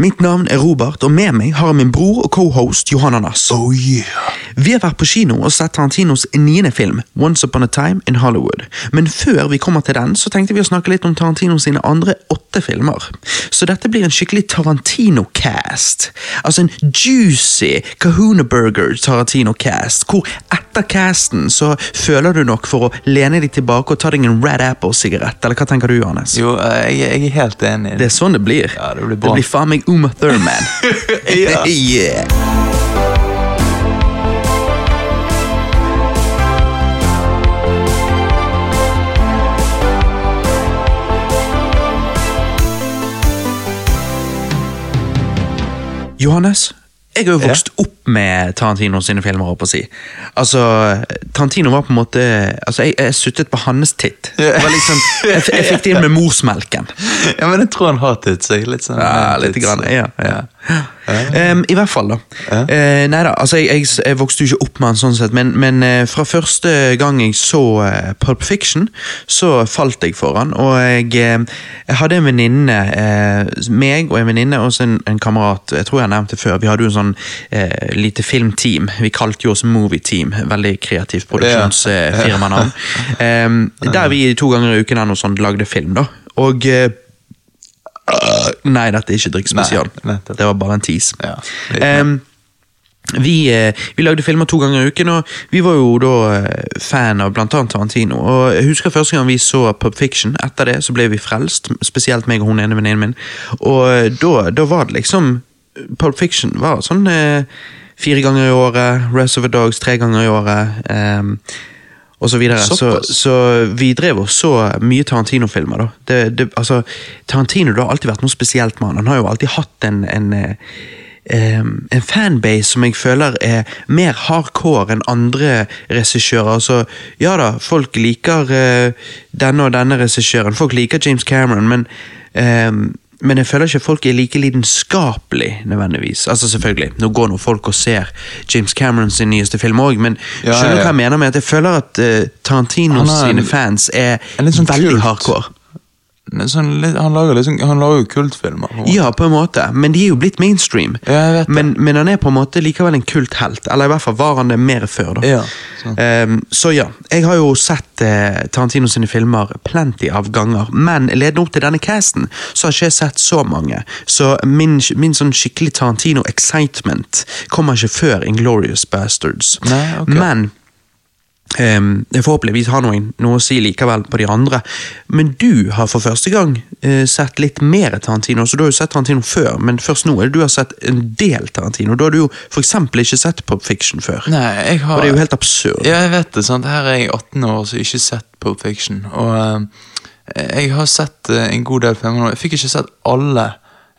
Mitt navn er Robert, og med meg har jeg min bror og cohost Johanna Nass. Oh yeah. Vi har vært på kino og sett Tarantinos niende film, Once Upon a Time in Hollywood. Men før vi kommer til den, så tenkte vi å snakke litt om Tarantino sine andre åtte filmer. Så dette blir en skikkelig Tarantino-cast. Altså en juicy Kahuna Burger Tarantino-cast, hvor etter casten så føler du nok for å lene deg tilbake og ta deg en Red Apple-sigarett, eller hva tenker du, Johannes? Jo, jeg, jeg er helt enig. Det er sånn det blir. Ja, det blir bra. Det blir faen meg Uma Thurman. Ja. yeah. Johannes, jeg har jo vokst opp med Tarantino sine filmer. Opp å si. Altså, Tarantino var på en måte Altså, Jeg, jeg suttet på hans titt. Det var liksom, jeg, jeg fikk det inn med morsmelken. Ja, men jeg tror han har titt seg. Litt sånn Ja, eh, litt grann, ja, ja. Um, I hvert fall, da. Uh, nei da, altså jeg, jeg, vokste jo ikke opp med han sånn sett, men, men uh, fra første gang jeg så uh, Pulp Fiction, så falt jeg for han, og jeg, jeg hadde en venninne, meg og en venninne og en, en kamerat, jeg tror jeg nevnte før, vi hadde jo en sånn lite filmteam, vi kalte jo oss Movieteam. Veldig kreativt produksjonsfirmanavn, der vi to ganger i uken sånt lagde film da, og eh, Nei, dette er ikke drikkspesial. Det var bare en tease. Ja, vi, eh, vi lagde filmer to ganger i uken, og vi var jo da eh, fan av annet Tarantino. Og jeg husker første gang vi så Pub Fiction. Etter det så ble vi frelst, spesielt meg og hun ene venninnen min. Og da, da var det liksom Pulp Fiction var sånn eh, fire ganger i året, Reservoir Dogs tre ganger i året. Um, og så videre. Så, så vi drev og så mye Tarantino-filmer. da. Det, det, altså, Tarantino det har alltid vært noe spesielt med han. Han har jo alltid hatt en, en, eh, en fanbase som jeg føler er mer hardcore enn andre regissører. Altså, ja da, folk liker uh, denne og denne regissøren. Folk liker James Cameron, men em, men jeg føler ikke folk er like lidenskapelig nødvendigvis. Altså selvfølgelig, Nå går nå folk og ser James Camerons nyeste film òg, men Ja, skjønner du ja, hva ja. jeg mener med at jeg føler at uh, Tarantino en- sine fans er er sånn veldig kult. hardcore. Sånn, han, lager liksom, han lager jo kultfilmer. på. Ja, på en måte, men de er jo blitt mainstream. Ja, men, men han er på en måte likevel en kulthelt, eller i hvert fall var han det mer før. da. Ja, sånn. Ehm, så ja, jeg har jo sett eh, Tarantino sine filmer plenty av ganger, men ledende opp til denne casten, så har ikke jeg sett så mange. Så min, min sånn skikkelig Tarantino-excitement kommer ikke før Inglorious Bastards. Nei, okay. Men Um, forhåpentligvis har noe, noe å si likevel på de andre. Men du har for første gang eh, sett litt mer Tarantino. så Du har jo sett Tarantino før, men først nå er det du har sett en del Tarantino. Da har du jo eksempel ikke sett Pop Fiction før. Nei, jeg har Og det er jo helt absurd. Ja, jeg vet det. sant? Her er jeg 18 år og har ikke sett Pop Fiction. Og eh, jeg har sett eh, en god del filmer nå. Jeg fikk ikke sett alle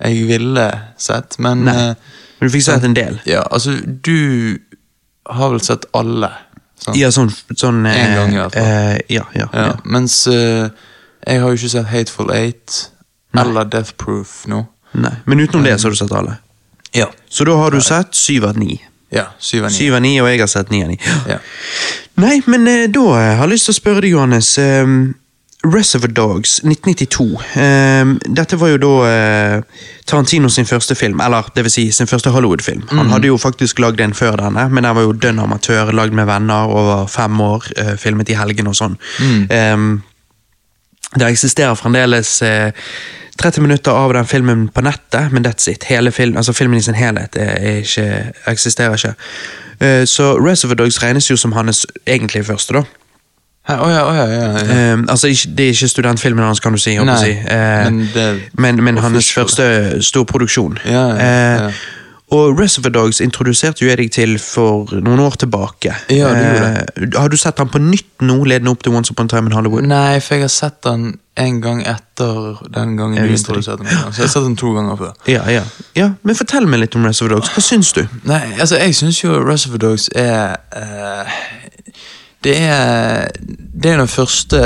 jeg ville sett, men Nei, eh, Men du fikk sett en del. Ja, altså, du har vel sett alle? Sant? Ja, sånn, sånn eh, En gang i hvert fall. eh, ja, ja, Ja, ja. Mens eh, jeg har jo ikke sett Hateful Eight eller Death Proof nå. Nei. Men utenom det så har du sett alle. Ja. Så da har du sett syv av ni. Ja, syv av ni. Syv av ni, og jeg har sett ni av ni. Ja. Nei, men eh, da eh, har jeg lyst til å spørre deg, Johannes. Eh, Reservoir Dogs 1992. Eh, dette var jo da eh, Tarantino sin første film, eller det vil si sin første Hollywood-film. Han hadde jo faktisk lagd en før denne, men den var jo dønn amatør, lagd med venner over fem år, eh, filmet i helgen og sånn. Eh, det eksisterer fremdeles eh, 30 minutter av den filmen på nettet, men that's it. Hele film, altså filmen i sin helhet er, er ikke, eksisterer ikke. Eh, så Reservoir Dogs regnes jo som hans egentlig første, da. Å ja, oh ja, ja. ja. Eh, altså, Det er ikke studentfilmen hans, kan du si. Nei, si. Uh, men det- men, men hans første storproduksjon. Eh, og Reservoir Dogs introduserte jo jeg deg til for noen år tilbake. Eh, har du sett han på nytt nå, ledende opp til Once Upon a Time in Hollywood? Nei, for jeg har sett den en gang etter den gangen du introduserte den. Så jeg har sett den to ganger før. Ja, ja. ja, Men fortell meg litt om Reservoir Dogs. Hva syns du? Nei, altså, jeg syns jo Reservoir Dogs er eh, Det er Det er den første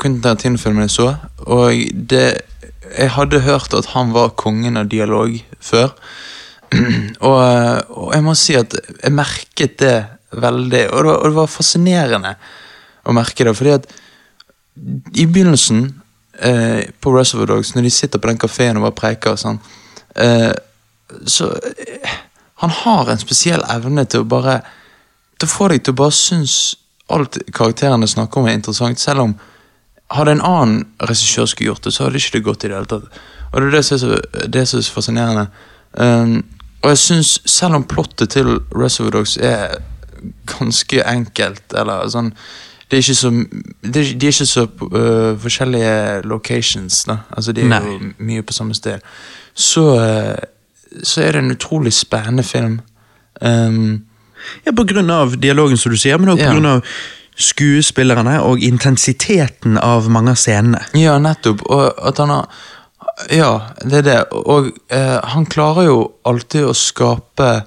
Quentin Tarantino-filmen jeg så, og det Jeg hadde hørt at han var kongen av dialog før. og, og jeg må si at jeg merket det veldig, og det var, og det var fascinerende å merke det, fordi at i begynnelsen eh, på Reservoir Dogs, når de sitter på den kafeen og bare preker, sånn, eh, så eh, Han har en spesiell evne til å bare Til får få deg til å bare synes alt karakterene snakker om, er interessant, selv om hadde en annen regissør skulle gjort det, så hadde ikke det gått i det hele tatt. Og det er det som er så, det som er så fascinerende. Um, og jeg syns, selv om plottet til Reservoir Dogs er ganske enkelt, eller sånn det er ikke så, De er ikke så uh, forskjellige locations, da. Altså, de er Nei. jo mye på samme sted. Så, uh, så er det en utrolig spennende film. Um, Ja, på grunn av dialogen, som du sier, men på Ja. av skuespillerne og intensiteten av mange av scenene. Ja, nettopp. Og at han har Ja, det er det. Og eh, han klarer jo alltid å skape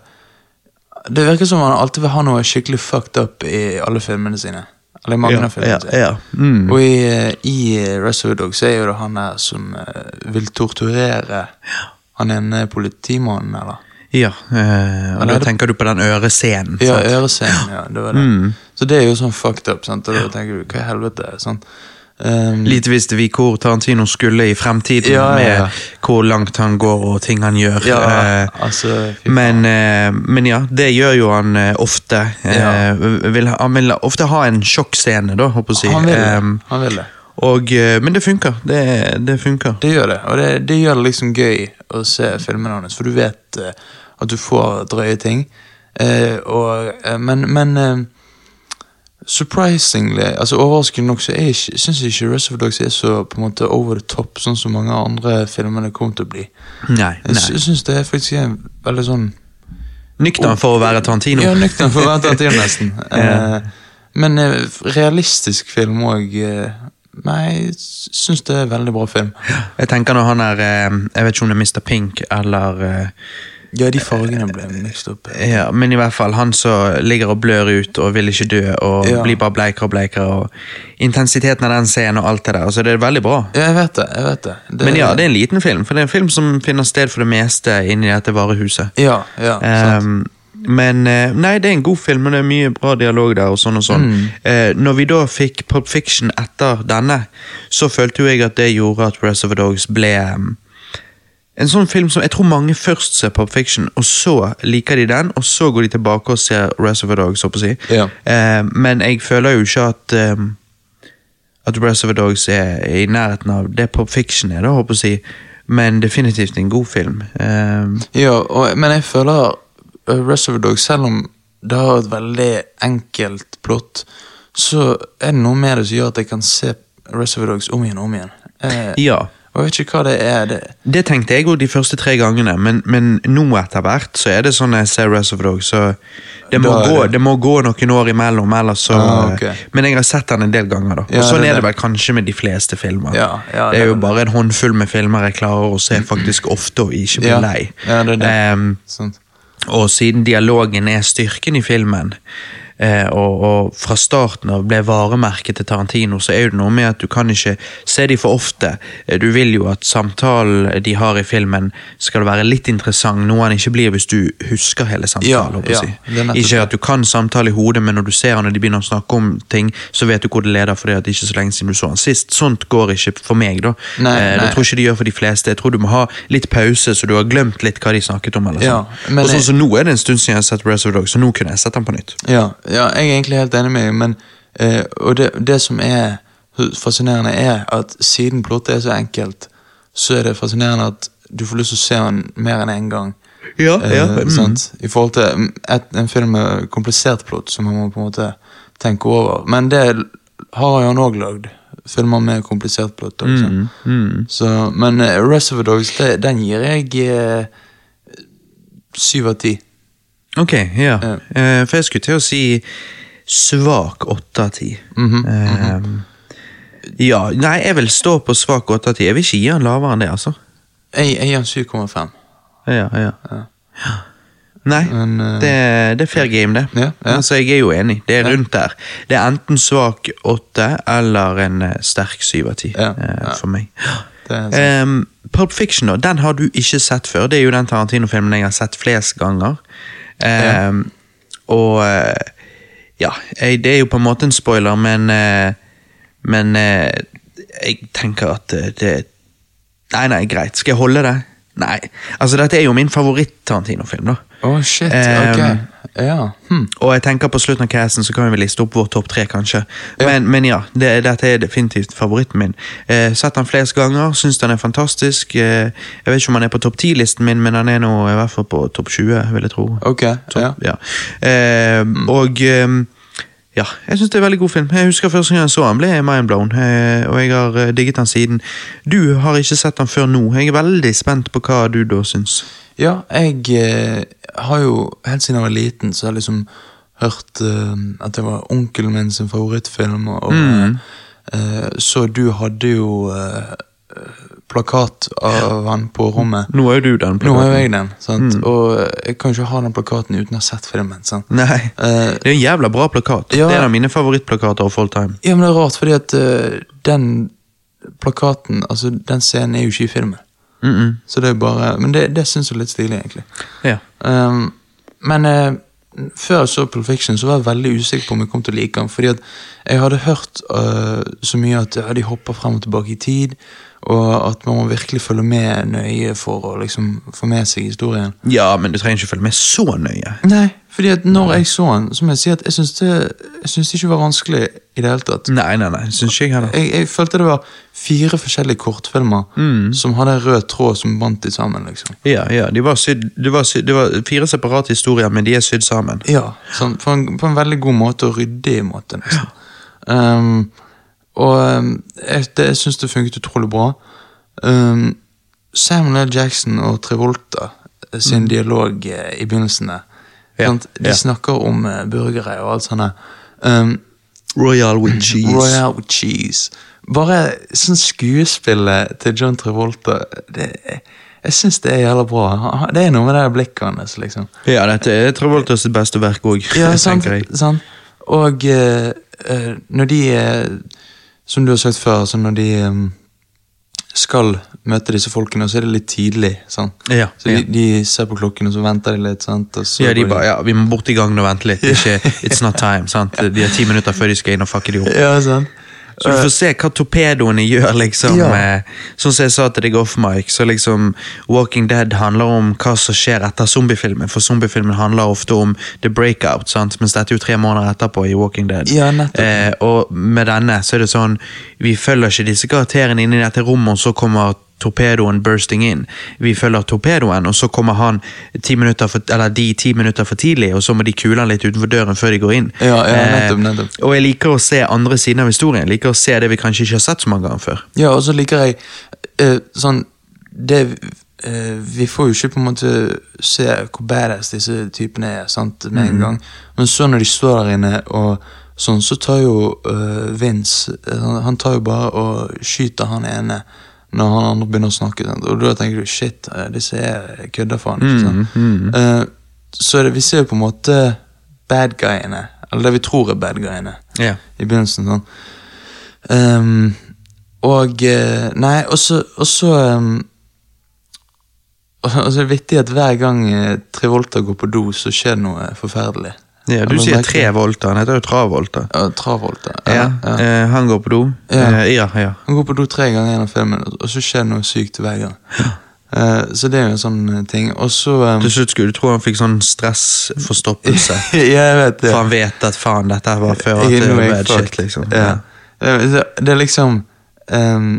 Det virker som han alltid vil ha noe skikkelig fucked up i alle filmene sine. Eller mange Ja, av filmene ja, sine. ja. Mm. Og i, eh, i Reservoir Dogs er jo det han der som eh, vil torturere han ene politimannen, eller? Ja, øh, og da er tenker du på den ørescenen. Ja, ørescenen, ja. Det var det. Mm. Så det er jo sånn fucked up, sant? og da tenker du hva i helvete? sånn. Um, Lite visste vi hvor Tarantino skulle i fremtiden, Ja, ja, ja. med hvor langt han går og ting han gjør. ja, Eh, altså men, uh, men ja, det gjør jo han uh, ofte. Vil, han vil ofte ha en sjokkscene, da, håper jeg å si. Han vil det. Um, han vil det. og, men det funker. Det, det funker. Det gjør det, og det, det gjør det liksom gøy å se filmene hans, for du vet at du får drøye ting. Eh, og, eh, men men eh, surprisingly, altså overraskende nok, så er ikke- syns jeg ikke Reservoir Dogs er så på en måte over the top, sånn som mange andre filmene kommer til å bli. Nei, Jeg sy- syns det er faktisk en veldig sånn Nøktern for å være Tarantino. Ja, nøktern for å være Tarantino, nesten. Ja. Eh, men eh, realistisk film òg eh, Nei, jeg syns det er en veldig bra film. Jeg tenker når han er Jeg vet ikke om det er Mr. Pink eller Ja, de fargene ble mixed opp. ja, Men i hvert fall han som ligger og blør ut og vil ikke dø og Ja. blir bare bleikere og bleikere. Og intensiteten av den scenen og alt det der. Altså, det er veldig bra. Ja, jeg vet det. jeg vet det. det Men ja, det er en liten film, for det er en film som finner sted for det meste inni dette varehuset. Ja, ja, sant. Um, men eh, nei, det er en god film, og det er mye bra dialog der. og sånn og sånn. Mm. Eh, når vi da fikk Pop Fiction etter denne, så følte jo jeg at det gjorde at Reservoir Dogs ble um, en sånn film som jeg tror mange først ser Pop Fiction, og så liker de den, og så går de tilbake og ser Reservoir Dogs. så på å si. Ja. Eh, men jeg føler jo ikke at um, at Reservoir Dogs er i nærheten av det Pop Fiction er, da, å si. Men definitivt en god film. Eh, ja og, men jeg føler uh, Reservoir Dogs, selv om det har et veldig enkelt plott, så er det noe med det som gjør at jeg kan se Reservoir Dogs om igjen og om igjen. Eh, ja. Og jeg vet ikke hva det er. Det, Det tenkte jeg òg de første tre gangene, men, men nå etter hvert så er det sånn jeg ser Rest of Dog, så det må, gå, det- det må gå noen år imellom, ellers så Ah, okay. Men jeg har sett den en del ganger, da. Og Ja, sånn det er det vel kanskje med de fleste filmer. Ja, ja, det er jo bare en håndfull med filmer jeg klarer å se faktisk ofte og ikke bli Ja. lei. Ehm, og siden dialogen er styrken i filmen, eh, og, og fra starten av ble varemerket til Tarantino, så er det noe med at du kan ikke se de for ofte. Eh, Du vil jo at samtalen de har i filmen skal være litt interessant, noe han ikke blir hvis du husker hele samtalen. Ja, ja, si. det Ikke at du kan samtale i hodet, men når du ser han og de begynner å snakke om ting, så vet du hvor det leder, for at er ikke så lenge siden du så han sist. Sånt går ikke for meg, da. Nei, Eh, nei. Det tror ikke de gjør for de fleste. Jeg tror du må ha litt pause, så du har glemt litt hva de snakket om. eller Ja, sånn. men og sånn som nå er det en stund siden jeg har sett Reservoir Dogs, så nå kunne jeg sett den på nytt. Ja, ja, jeg er egentlig helt enig med deg, men eh, Og det, det som er fascinerende, er at siden plottet er så enkelt, så er det fascinerende at du får lyst til å se den mer enn én en gang. Ja, Eh, sant? I forhold til mm, et, en film med komplisert plott, som man må på en måte tenke over. Men det har han òg lagd. Filmer med komplisert plott. Også. Mm, mm. Så, men uh, Reservoir Dogs, det, den gir jeg eh, syv av ti. Ok, ja. Ja. Eh, for jeg skulle til å si svak åtte av ti. Mhm, Eh, ja, nei, jeg vil stå på svak åtte av ti. Jeg vil ikke gi han lavere enn det, altså. Jeg, jeg gir han 7,5. Ja, ja. Nei, Men, uh, det, det er fair game, det. Ja, ja. Altså, Jeg er jo enig. Det er rundt der. Det er enten svak åtte eller en sterk syv av ti Ja, ja. for meg. Um, Pulp Fiction, den har du ikke sett før. Det er jo den Tarantino-filmen jeg har sett flest ganger. Um, Og eh, ja, jeg, det er jo på en måte en spoiler, men eh, Men eh, jeg tenker at det Nei, nei, greit. Skal jeg holde det? Nei, altså dette er jo min favoritt-Tarantino-film, da. Oh, shit. Ehm, Ok. Ja. Hm. Og jeg tenker på slutten av casten så kan vi liste opp vår topp tre, kanskje. Ja. Men, men ja, det, dette er definitivt favoritten min. Eh, sett han flest ganger, syns den er fantastisk. Eh, jeg vet ikke om han er på topp 10-listen min, men han er nå i hvert fall på topp 20, vil jeg tro. Ok. top, Ja. ja. Eh, Og eh, ja, jeg syns det er en veldig god film. Jeg husker første gang jeg så den, ble jeg mindblown. Eh, og jeg har eh, digget den siden. Du har ikke sett den før nå. Jeg er veldig spent på hva du da syns. Ja, jeg eh, har jo helt siden jeg var liten, så har jeg liksom hørt eh, at det var onkelen min sin favorittfilm, og eh, så du hadde jo eh, plakat av han på rommet. Nå er jo du den. Nå er jeg den, sant? og jeg kan ikke ha den plakaten uten å ha sett filmen. sant? Nei. uh, Det er en jævla bra plakat. Ja. Det er en av mine favorittplakater of all time. ja, men det er rart, fordi at uh, den plakaten, altså den scenen er jo ikke i filmen. Mm -mm. Så det er bare, Men det, det syns jeg er litt stilig, egentlig. Ja. Um, men uh, før jeg så Pulp Fiction, så var jeg veldig usikker på om jeg kom til å like den. Fordi at jeg hadde hørt så mye at de hopper frem og tilbake i tid, og at man må virkelig følge med nøye for å liksom få med seg historien. ja, men du trenger ikke følge med så nøye. Nei, fordi at når jeg så den, så må jeg si at jeg syns det, jeg syns det ikke var vanskelig i det hele tatt. Nei, nei, nei, syns ikke jeg heller. Jeg, jeg følte det var fire forskjellige kortfilmer som hadde en rød tråd som bandt de sammen. liksom. Ja, ja, de var syd, det, var syd, det var fire separate historier, men de er sydd sammen. Ja, sånn, på, en, på en veldig god måte og ryddig måte, nesten. Um, og jeg, det, jeg syns det funket utrolig bra. Um, Samuel L. Jackson og Travolta sin dialog eh, i begynnelsen. Ja. De ja. snakker om uh, burgere og alt sånt. Um, Royal with cheese. Royal with cheese. Bare sånn skuespillet til John Travolta det, Jeg syns det er jævla bra. Det er noe med det blikket hans, liksom. Ja, dette er Travoltas beste verk òg, Ja, sant, tenker jeg. sant. Og eh, når de eh, Som du har sagt før, altså når de um, skal møte disse folkene, så er det litt tidlig. sant? Ja, Så ja. de, de ser på klokken, og så venter de litt. sant? Og så Ja, de bare, ja, vi må bort i gangen og vente litt. Ikke, it's not time. sant? De har ti minutter før de skal inn og fucke de opp. Ja, sant. Så du får se hva torpedoene gjør, liksom. Ja. eh, Sånn som jeg sa til deg off-mic, så liksom Walking Dead handler om hva som skjer etter zombiefilmen, for zombiefilmen handler ofte om the breakout, sant? mens dette er jo tre måneder etterpå i Walking Dead. Ja. Eh, og med denne så er det sånn, vi følger ikke disse karakterene inn i dette rommet, og så kommer torpedoen bursting in. Vi følger torpedoen, og så kommer han ti minutter for, eller de ti minutter for tidlig, og så må de kule han litt utenfor døren før de går inn. Ja, ja, nettopp, nettopp, Eh, og jeg liker å se andre siden av historien. Jeg liker å se det vi kanskje ikke har sett så mange ganger før. Ja, og så liker jeg eh, sånn det, eh, Vi får jo ikke på en måte se hvor badass disse typene er sant, med en gang. Men så når de står der inne, og sånn, så tar jo eh, Vince eh, han- Han tar jo bare og skyter han ene når han andre begynner å snakke. Sant? Og da tenker du shit, eh, disse er kødder for han. Ikke sant? Eh, så det, vi ser jo på en måte bad guyene, eller det vi tror er bad guyene yeah. i begynnelsen. sånn. Um, og eh, Nei, og så ehm, og så er det vittig at hver gang Trivolta går på do, så skjer det noe forferdelig. Ja, du sier merkelig. tre volter, han heter jo Travolta. Ja, Travolta. Ja, ja. eh, han går på do. Ja. Eh, ja, ja. Han går på do tre ganger gjennom filmen, og så skjer det noe sykt hver gang. Eh, så det er jo en sånn ting. Og så um... Til slutt skulle du tro han fikk sånn stressforstoppelse. Ja, jeg vet det. For han vet at faen, dette var før at det var bad shit, liksom. Ja. Det, er liksom ehm,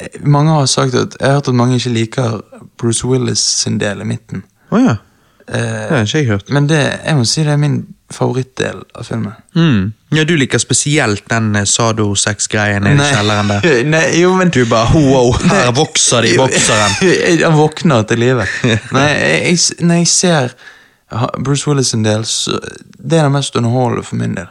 eh, Mange har sagt at Jeg har hørt at mange ikke liker Bruce Willis sin del i midten. Oh, ja. Eh, Det har ikke jeg hørt. men det, jeg må si det er min favorittdel av filmen. Mm. Ja, du liker spesielt den eh, sadosex-greien i kjelleren der. Nei, jo, men Du bare wow, her vokser det i bokseren. Han våkner til live. Nei, jeg, når jeg ser Bruce Willis en del, så det er det mest underholdende for min del.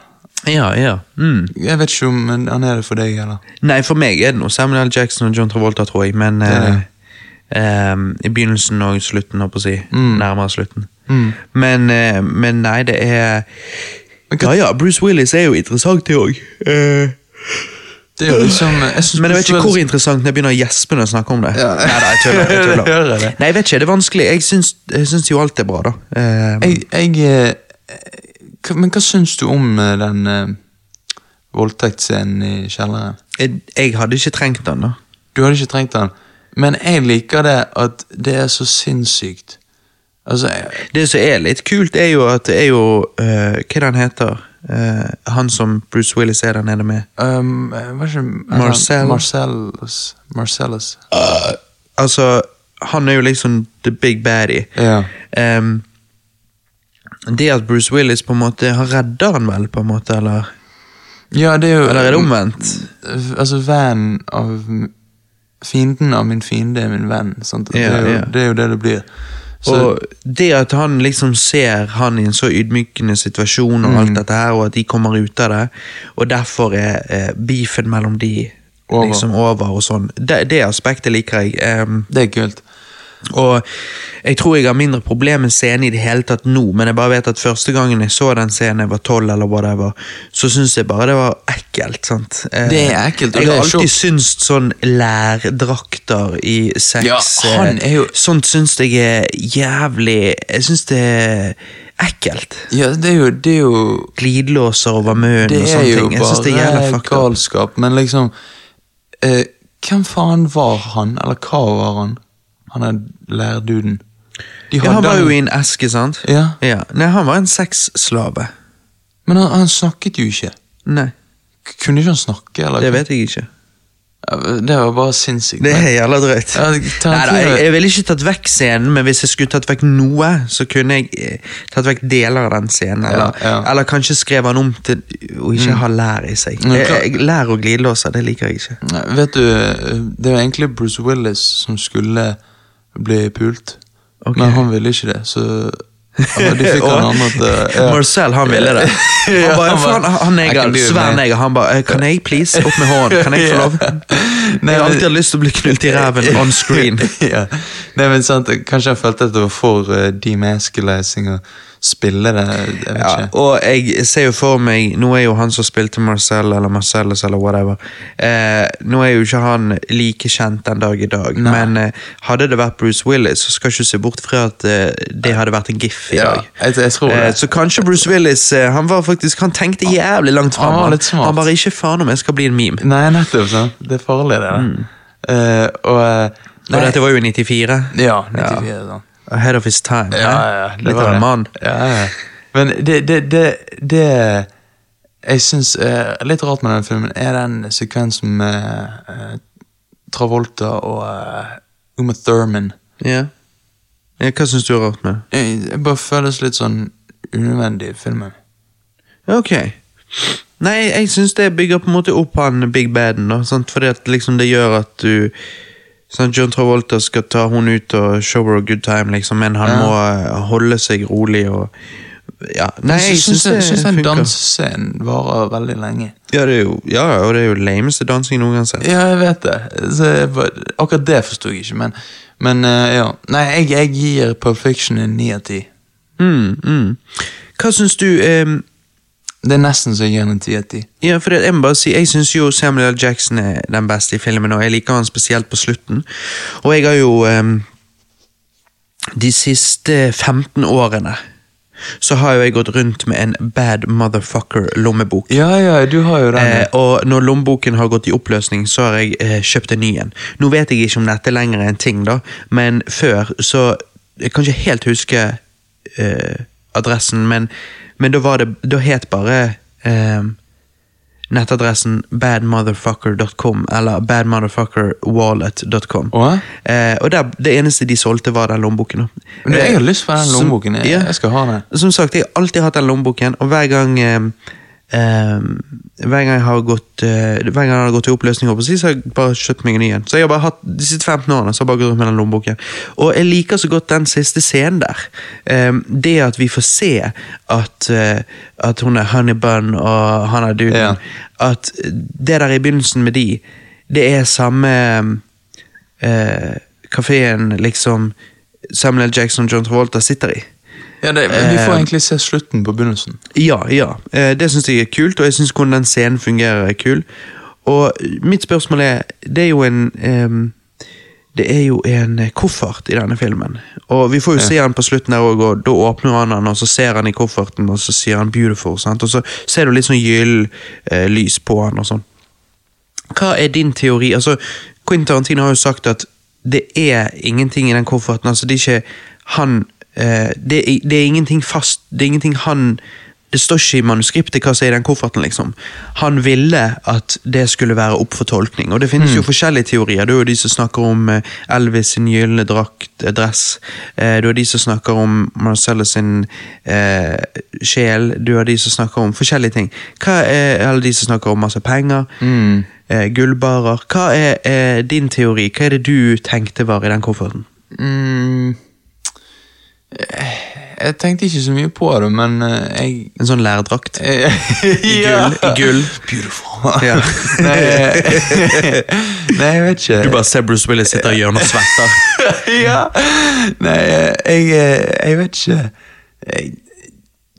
Ja, ja. Mm. Jeg vet ikke om han er det for deg, eller? Nei, for meg er det noe Samuel L. Jackson og John Travolta, tror jeg, men Det er det. Eh, eh, I begynnelsen og slutten, holdt på å si. Mm. Nærmere slutten. Mm. Men, eh, men nei, det er Ja ja, Bruce Willis er jo interessant, det òg. Eh, Det er liksom jeg men jeg vet ikke hvor interessant når jeg begynner å gjespe når jeg snakker om det. Ja. Nei, da, jeg tøller, Jeg det? Nei, jeg vet ikke, det er vanskelig. Jeg syns, jeg syns jo alt er bra, da. Um, Jeg, jeg eh, Men hva syns du om den uh, voldtektsscenen i kjelleren? jeg hadde ikke trengt den, da. Du hadde ikke trengt den, Men jeg liker det at det er så sinnssykt. Altså, jeg, Det som er litt kult, er jo at det er jo uh, Hva er han heter? uh, han som Bruce Willis er der nede med. um, Hva er det Marcel. Marcellus. Marcellus. Altså, han er jo liksom the big baddie. Ja. Um, det at Bruce Willis på en måte Han redder han vel, på en måte, eller? ja, det er jo Eller er det omvendt? Altså, van av Fienden av min fiende er min venn. Det, er jo, det er jo det det blir. Så, og det at han liksom ser han i en så ydmykende situasjon, og Mm. alt dette her, og at de kommer ut av det, og derfor er eh, beefen mellom de Over. liksom over og sånn. Det, det aspektet liker jeg. Um, det er kult. Og jeg tror jeg har mindre problem med scenen i det hele tatt nå, men jeg bare vet at første gangen jeg så den scenen, jeg var tolv eller whatever, så syns jeg bare det var ekkelt. sant? Eh, Det er ekkelt, Jeg har alltid syntes sånn lærdrakter i sex Ja, han eh, er jo- Sånt syns jeg er jævlig Jeg syns det er ekkelt. Ja, det er jo, det er jo Glidelåser over munnen og sånne ting. Jeg synes det er jævla fucked up. galskap, men liksom eh, Hvem faen var han, eller hva var han? Han er lærduden. De Ja, han var jo i en eske, sant? Ja, Ja. Nei, han var en sexslave. Men han, han snakket jo ikke. Nei, Kunne ikke han snakke? Eller? det vet jeg ikke. Det var bare sinnssykt. Det er jævla drøyt. Ja, Nei, da, jeg, jeg ville ikke tatt vekk scenen, men hvis jeg skulle tatt vekk noe, så kunne jeg eh, tatt vekk deler av den scenen. Eller, Ja, ja. eller kanskje skrevet den om til å ikke ha lær i seg. Jeg, lær og glidelåser, det liker jeg ikke. Nei, Vet du, det var egentlig Bruce Willis som skulle bli pult, Okay. men han ville ikke det, så ja, de fikk han Og andre til ja. Marcel, han ville det. Han bare, faen, svær neger. Han bare, kan jeg please? Opp med hånden, kan jeg få lov? Nei, Jeg har alltid lyst til å bli knult i ræven on screen. ja. Nei, men sant, Kanskje jeg følte at det var for uh, demasculizing å spille det. Jeg Ja, og jeg ser jo for meg Nå er jo han som spilte Marcel eller Marcellus eller whatever eh, Nå er jo ikke han like kjent den dag i dag, Nei. men eh, hadde det vært Bruce Willis, så skal jeg ikke se bort fra at eh, det hadde vært en gif i Ja, dag. jeg, jeg tror Eh, så kanskje Bruce Willis eh, Han var faktisk Han tenkte jævlig langt fram. Han Han, han bare ikke faen om jeg skal bli en meme. Nei, nettopp. sant? Det er farlig, det. Mm. Eh, og. Og dette var jo i 94. Ja, 94. sant. Ahead of his time. Ja, ja, det Litt av en mann. Ja, ja. Men det, det, det, det Jeg syns er litt rart med den filmen, er den sekvensen med eh, Travolta og uh, Uma Thurman. Ja. Ja, Hva syns du er rart med det? Jeg, jeg bare føles litt sånn unødvendig i filmen. Ok. Nei, jeg syns det bygger på en måte opp han Big Baden, da, sant? fordi at liksom det gjør at du sant? John Travolta skal ta hun ut og show her a good time, liksom, men han må eh, holde seg rolig og Ja, nei, jeg syns det den funker. dansescenen varer veldig lenge. Ja, det er jo, ja, og det er jo lameste dansing noen gang sett. Ja, jeg vet det. Så jeg akkurat det forsto jeg ikke, men, men eh, ja. Nei, jeg, jeg gir Pulp Fiction en ni av ti. Mm, mm. Hva syns du ehm, Det er nesten så jeg gir den ti av ti. Ja, for jeg må bare si, jeg syns jo Samuel L. Jackson er den beste i filmen, og jeg liker han spesielt på slutten. Og jeg har jo um, De siste 15 årene så har jo jeg gått rundt med en Bad Motherfucker-lommebok. Ja, ja, du har jo den. Eh, og når lommeboken har gått i oppløsning, så har jeg eh, kjøpt en ny en. Nå vet jeg ikke om dette lenger er en ting, da, men før så Jeg kan ikke helt huske eh, adressen, men, men da var det Da het bare eh, nettadressen badmotherfucker.com eller badmotherfuckerwallet.com. Eh, og der, det eneste de solgte, var den lommeboken. Men jeg har lyst på den lommeboken. Jeg, ja. jeg skal ha den. Som sagt, jeg har alltid hatt den lommeboken, og hver gang eh, eh, Hver gang jeg har gått uh, Hver gang jeg har gått i oppløsning, så har jeg bare kjøpt meg en ny en. Så jeg har bare hatt de siste 15 årene så har jeg bare gått med den lommeboken. Og jeg liker så godt den siste scenen der. Um, det at vi får se at, uh, at hun er Honey Bun og han er duden. Ja. At det der i begynnelsen med de, det er samme kafeen liksom Samuel. Jackson og John Travolta sitter i. Ja, det, vi får Eh, egentlig se slutten på begynnelsen. Ja, ja. Eh, Det syns jeg er kult, og jeg syns hvordan den scenen fungerer er kul. Og mitt spørsmål er Det er jo en um, Det er jo en eh, koffert i denne filmen. Og vi får jo Ja. se han på slutten der også, og da åpner han den, og så ser han i kofferten, og så sier han 'beautiful', sant? og så ser du litt sånn gyllen eh, lys på han og sånn. Hva er din teori? Altså, Quentin Tarantino har jo sagt at det er ingenting i den kofferten. altså Det er ikke han det, er, det er ingenting fast. Det er ingenting han Det står ikke i manuskriptet hva som er i den kofferten. liksom. Han ville at det skulle være opp for tolkning. Og det finnes jo forskjellige teorier. Det er jo de som snakker om eh, Elvis sin gylne drakt, eh, dress. Eh, Du er de som snakker om Marcellus sin eh, sjel. Du har de som snakker om forskjellige ting. Hva er alle de som snakker om masse penger? Eh, gullbarer. Hva er eh, din teori? Hva er det du tenkte var i den kofferten? Mm, eh, jeg tenkte ikke så mye på det, men eh, jeg En sånn lærdrakt? I gull, i gull. Beautiful. Ja. nei, jeg, nei, jeg vet ikke. Du bare ser Bruce Willis sitte i hjørnet og svetter. ja. Nei, jeg, jeg vet ikke.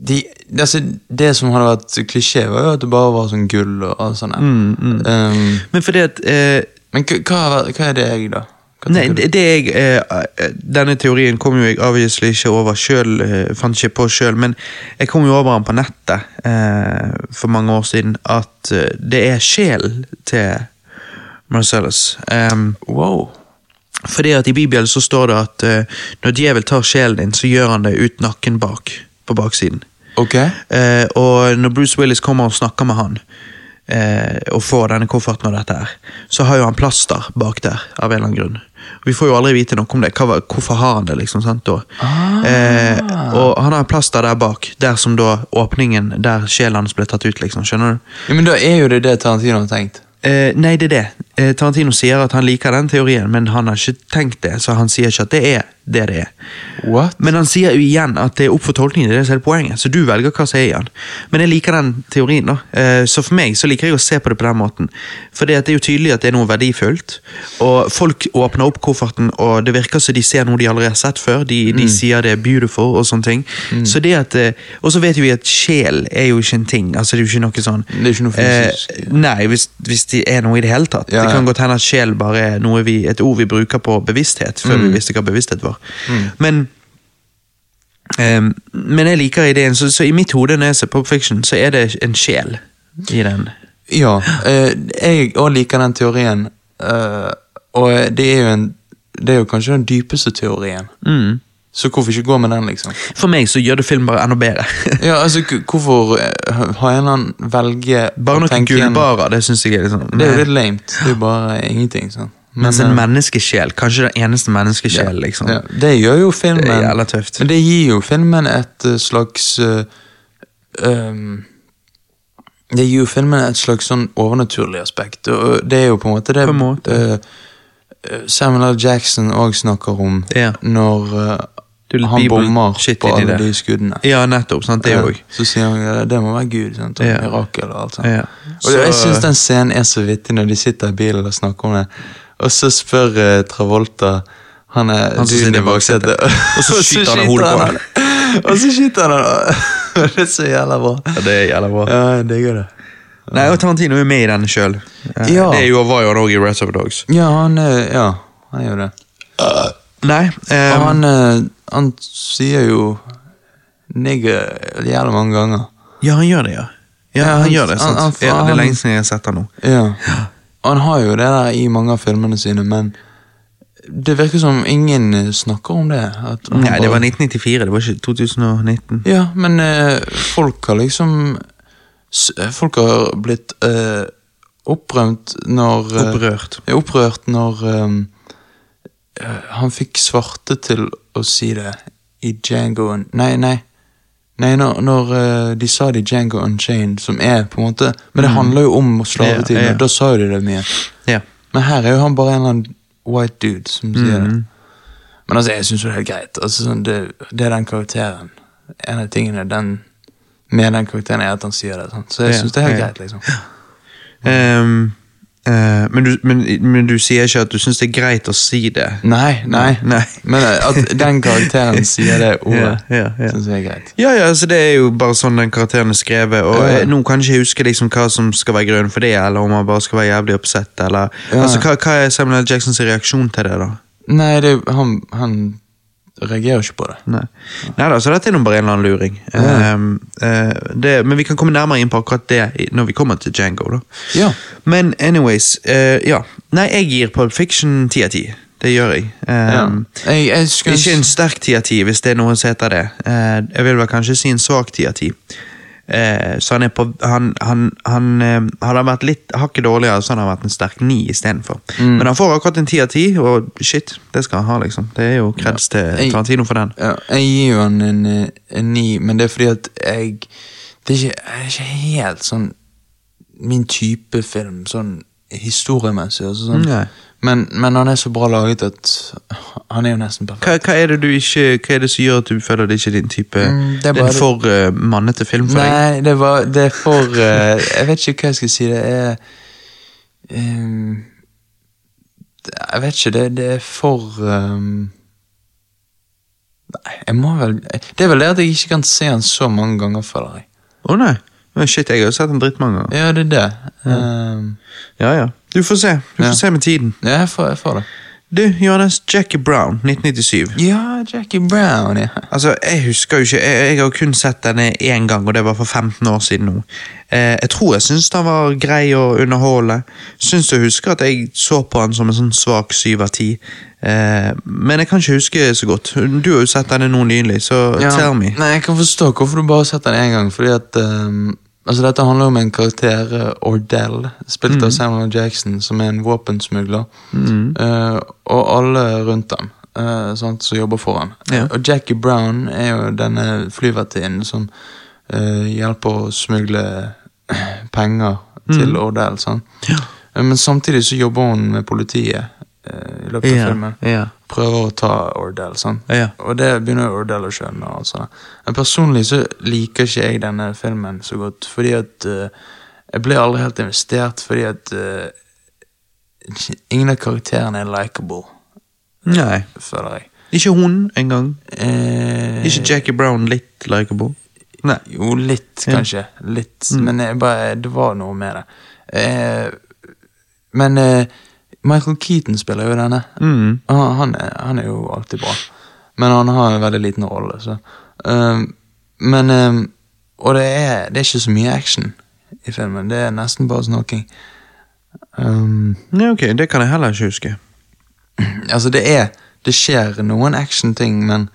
De, altså, det som hadde vært klisjé, var jo at det bare var sånn gull og, og sånn. Mm, Um, Men fordi at eh, men hva hva er det jeg, da? Nei, det, det jeg, eh, eh, Denne teorien kom jo jeg obviously ikke over sjøl, fant ikke på sjøl, men jeg kom jo over den på nettet eh, for mange år siden, at eh, det er sjelen til Marcellus. Um, Wow. fordi at i Bibelen så står det at eh, når djevel tar sjelen din, så gjør han det ut nakken bak, på baksiden. Ok. Eh, og når Bruce Willis kommer og snakker med han, eh, og får denne kofferten og dette her, så har jo han plaster bak der, av en eller annen grunn. Vi får jo aldri vite noe om det. Hva, hvorfor har han det, liksom? sant da? Eh, og han har plaster der bak, der som da åpningen der sjelen hans ble tatt ut, liksom. Skjønner du? Ja, men da er jo det det Tarantino har tenkt. Eh, nei, det er det. Eh, Tarantino sier at han liker den teorien, men han har ikke tenkt det, så han sier ikke at det er det det er. What? Men han sier jo igjen at det er opp for tolkningen, det er er poenget. Så du velger hva som er i den. Men jeg liker den teorien, da. Eh, Så for meg så liker jeg å se på det på den måten. For det er jo tydelig at det er noe verdifullt. Og folk åpner opp kofferten, og det virker som de ser noe de allerede har sett før. De, de sier det er beautiful og sånne ting. Så det at eh, Og så vet vi at sjel er jo ikke en ting. Altså det er jo ikke noe sånn Det er ikke noe fysisk. Eh, nei, hvis, hvis det er noe i det hele tatt. Ja, Det kan godt hende at sjel bare er vi, et ord vi bruker på bevissthet, før Mm. vi visste hva bevissthet var. Men um, men jeg liker ideen, så, så i mitt hode når jeg ser Pop Fiction, så er det en sjel i den. Ja, uh, jeg òg liker den teorien. uh, og det er en Det er jo kanskje den dypeste teorien. Mm. Så hvorfor ikke gå med den, liksom? For meg så gjør det film bare enda bedre. Ja, altså, hvorfor eh, har en eller annen velge bare noen gullbarer, det syns jeg er litt sånn Det er jo litt lamet. Det er jo bare ingenting, sånn. Mens en eh, menneskesjel, kanskje den eneste menneskesjel, liksom. ja, det gjør jo filmen Det er tøft. Men det gir jo filmen et eh, slags uh, um, Det gir jo filmen et slags sånn overnaturlig aspekt. Og det er jo på en måte det På en måte. eh, Samuel L. Jackson òg snakker om Ja. når litt han bommer på alle de skuddene. Ja, nettopp. sant, det Ja, òg. Så sier han ja, det må være Gud. Sant? Og Ja. Mirakel og alt sånt. Ja. Og jeg Så- syns den scenen er så vittig når de sitter i bilen og snakker om det. Og så spør uh, Travolta Han er Han sitter i baksetet. Og så skyter han hodet på ham. Og så skyter han ham. Det er så jævla bra. Ja, det er jævla bra. Ja, jeg digger det. Nei, og Tarantino er med i den sjøl. Ja. Det jo, var jo han òg i Rest of Dogs. Ja, han Ja, han gjør det. Nei, Og ehm, han, eh, han sier jo nigger jævla mange ganger. Ja, han gjør det, ja. Ja, han, han- gjør det, sant. han- han- ja, det er lenge siden jeg har sett han nå. Ja. ja. han har jo det der i mange av filmene sine, men det virker som ingen snakker om det. Nei, det var 1994, det var ikke 2019. Ja, men eh, folk har liksom eh, Folk har blitt eh, opprømt når eh, Opprørt. ja, Opprørt når eh, han fikk svarte til å si det i Django Nei, nei. Nei, når, når eh, de sa det i Django Unchained, som er på en måte Men det handler jo om slavetiden, Ja, ja. og da sa jo de det mye. Men her er jo han bare en eller annen white dude som sier det. Mhm. Men altså, jeg syns jo det er helt greit. Altså, sånn, det, det er den karakteren. En av tingene den, med den karakteren er at han sier det. Sånn. Så jeg syns det er helt greit, liksom. Eh, men, du, men, men du sier ikke at du syns det er greit å si det? Nei, nei. Nei. Men eh, at den karakteren sier det ordet, Ja, ja, ja. syns jeg er greit. Ja, ja, altså det er jo bare sånn den karakteren er skrevet, og Ja. eh, nå kan jeg ikke huske liksom hva som skal være grunnen for det, eller om han bare skal være jævlig oppsett, eller. Altså, hva, hva er Samuel L. Jacksons reaksjon til det, da? Nei, det, han, han reagerer ikke på det. Nei. Nei da, så dette er nå bare en eller annen luring. Ja. Ehm, eh, det, men vi kan komme nærmere inn på akkurat det når vi kommer til Django, da. Ja. Men anyways, uh, ja. Nei, jeg gir Pulp Fiction ti av ti. Det gjør jeg. Ja. Um, Jeg, jeg skal... Ikke en sterk ti av ti, hvis det er noe som heter det. Eh, jeg vil vel kanskje si en svak ti av ti. Eh, så han er på Han, han, han eh, Hadde vært litt hakket dårligere, så hadde han vært en sterk ni istedenfor. Mm. Men han får akkurat en ti av ti, og shit, det skal han ha, liksom. Det er jo kreds til Tarantino for den. Ja, jeg gir jo han en, eh, en ni, men det er fordi at jeg Det er ikke, er ikke helt sånn min type film, sånn historiemessig. Altså sånn. Nei. Men, men han er så bra laget at han er jo nesten perfekt. hva er det du ikke Hva er det som gjør at du føler det ikke er din type Mm, det er en for uh, mannete film for deg? Nei, det, var, det er for uh, Jeg vet ikke hva jeg skal si. Det er um, Jeg vet ikke. Det, det er for um, Nei, jeg må vel Det er vel det at jeg ikke kan se han så mange ganger, føler jeg. Å nei. Men shit, jeg har jo sett han drittmange ganger. Ja, det er det. Um, Ja, ja. Du får se. Du får se med tiden. ja, jeg får, jeg får det. Du, Johannes. Jackie Brown, 1997. Ja, Jackie Brown, ja. Altså, Jeg husker jo ikke, jeg, jeg har kun sett denne én gang, og det var for 15 år siden nå. Eh, jeg tror jeg syns den var grei å underholde. Syns du husker at jeg så på den som en sånn svak syv av ti. Eh, men jeg kan ikke huske så godt. Du har jo sett denne nå nylig, så Ja, tell me. Nei, Jeg kan forstå hvorfor du bare har sett den én gang. Fordi at ehm, altså Dette handler om en karakter, eh, Ordell, spilt Mm. av Samuel Jackson, som er en våpensmugler. Eh, og alle rundt ham uh, sant, som jobber for ham. Ja. Og Jackie Brown er jo denne flyvertinnen som uh, hjelper å smugle penger til Ordell. Sant? Mm. Ja. Eh, Men samtidig så jobber hun med politiet eh, i løpet av Ja, filmen ja. Prøver å ta Ordell. sant? Ja. Og det begynner Ordell å skjønne. og alt. Men personlig så liker ikke jeg denne filmen så godt, fordi at uh, jeg ble aldri helt investert, fordi at uh, ingen av karakterene er likeable, Nei. føler jeg. Ikke hun engang. Eh, Ikke Jackie Brown litt likeable. Nei. Jo, litt, kanskje. Litt. Men jeg bare, det var noe med det. Eh, men eh, Michael Keaton spiller jo denne. Mm. Han, han, er, han er jo alltid bra. Men han har en veldig liten rolle, så um, Men um, Og det er, det er ikke så mye action i filmen. Det er nesten bare snakking. Um, Ja, ok, det kan jeg heller ikke huske. altså, det er Det skjer noen action-ting, men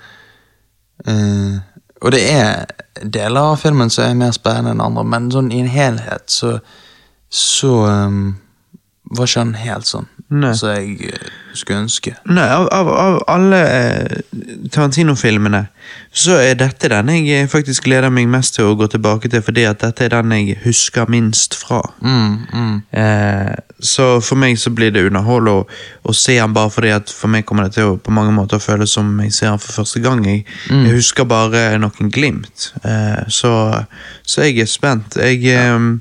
uh, Og det er deler av filmen som er mer spennende enn andre, men sånn i en helhet så Så um, var ikke han helt sånn Nei. som jeg eh, skulle ønske. Nei, av, av, av alle eh, Tarantino-filmene så er dette den jeg eh, faktisk gleder meg mest til å gå tilbake til, fordi at dette er den jeg husker minst fra. Mm, mm. Eh, så for meg så blir det underhold å, å se han bare fordi at for meg kommer det til å på mange måter føles som jeg ser han for første gang. Jeg, jeg husker bare noen glimt. Eh, så, så jeg er spent. Jeg eh, Jeg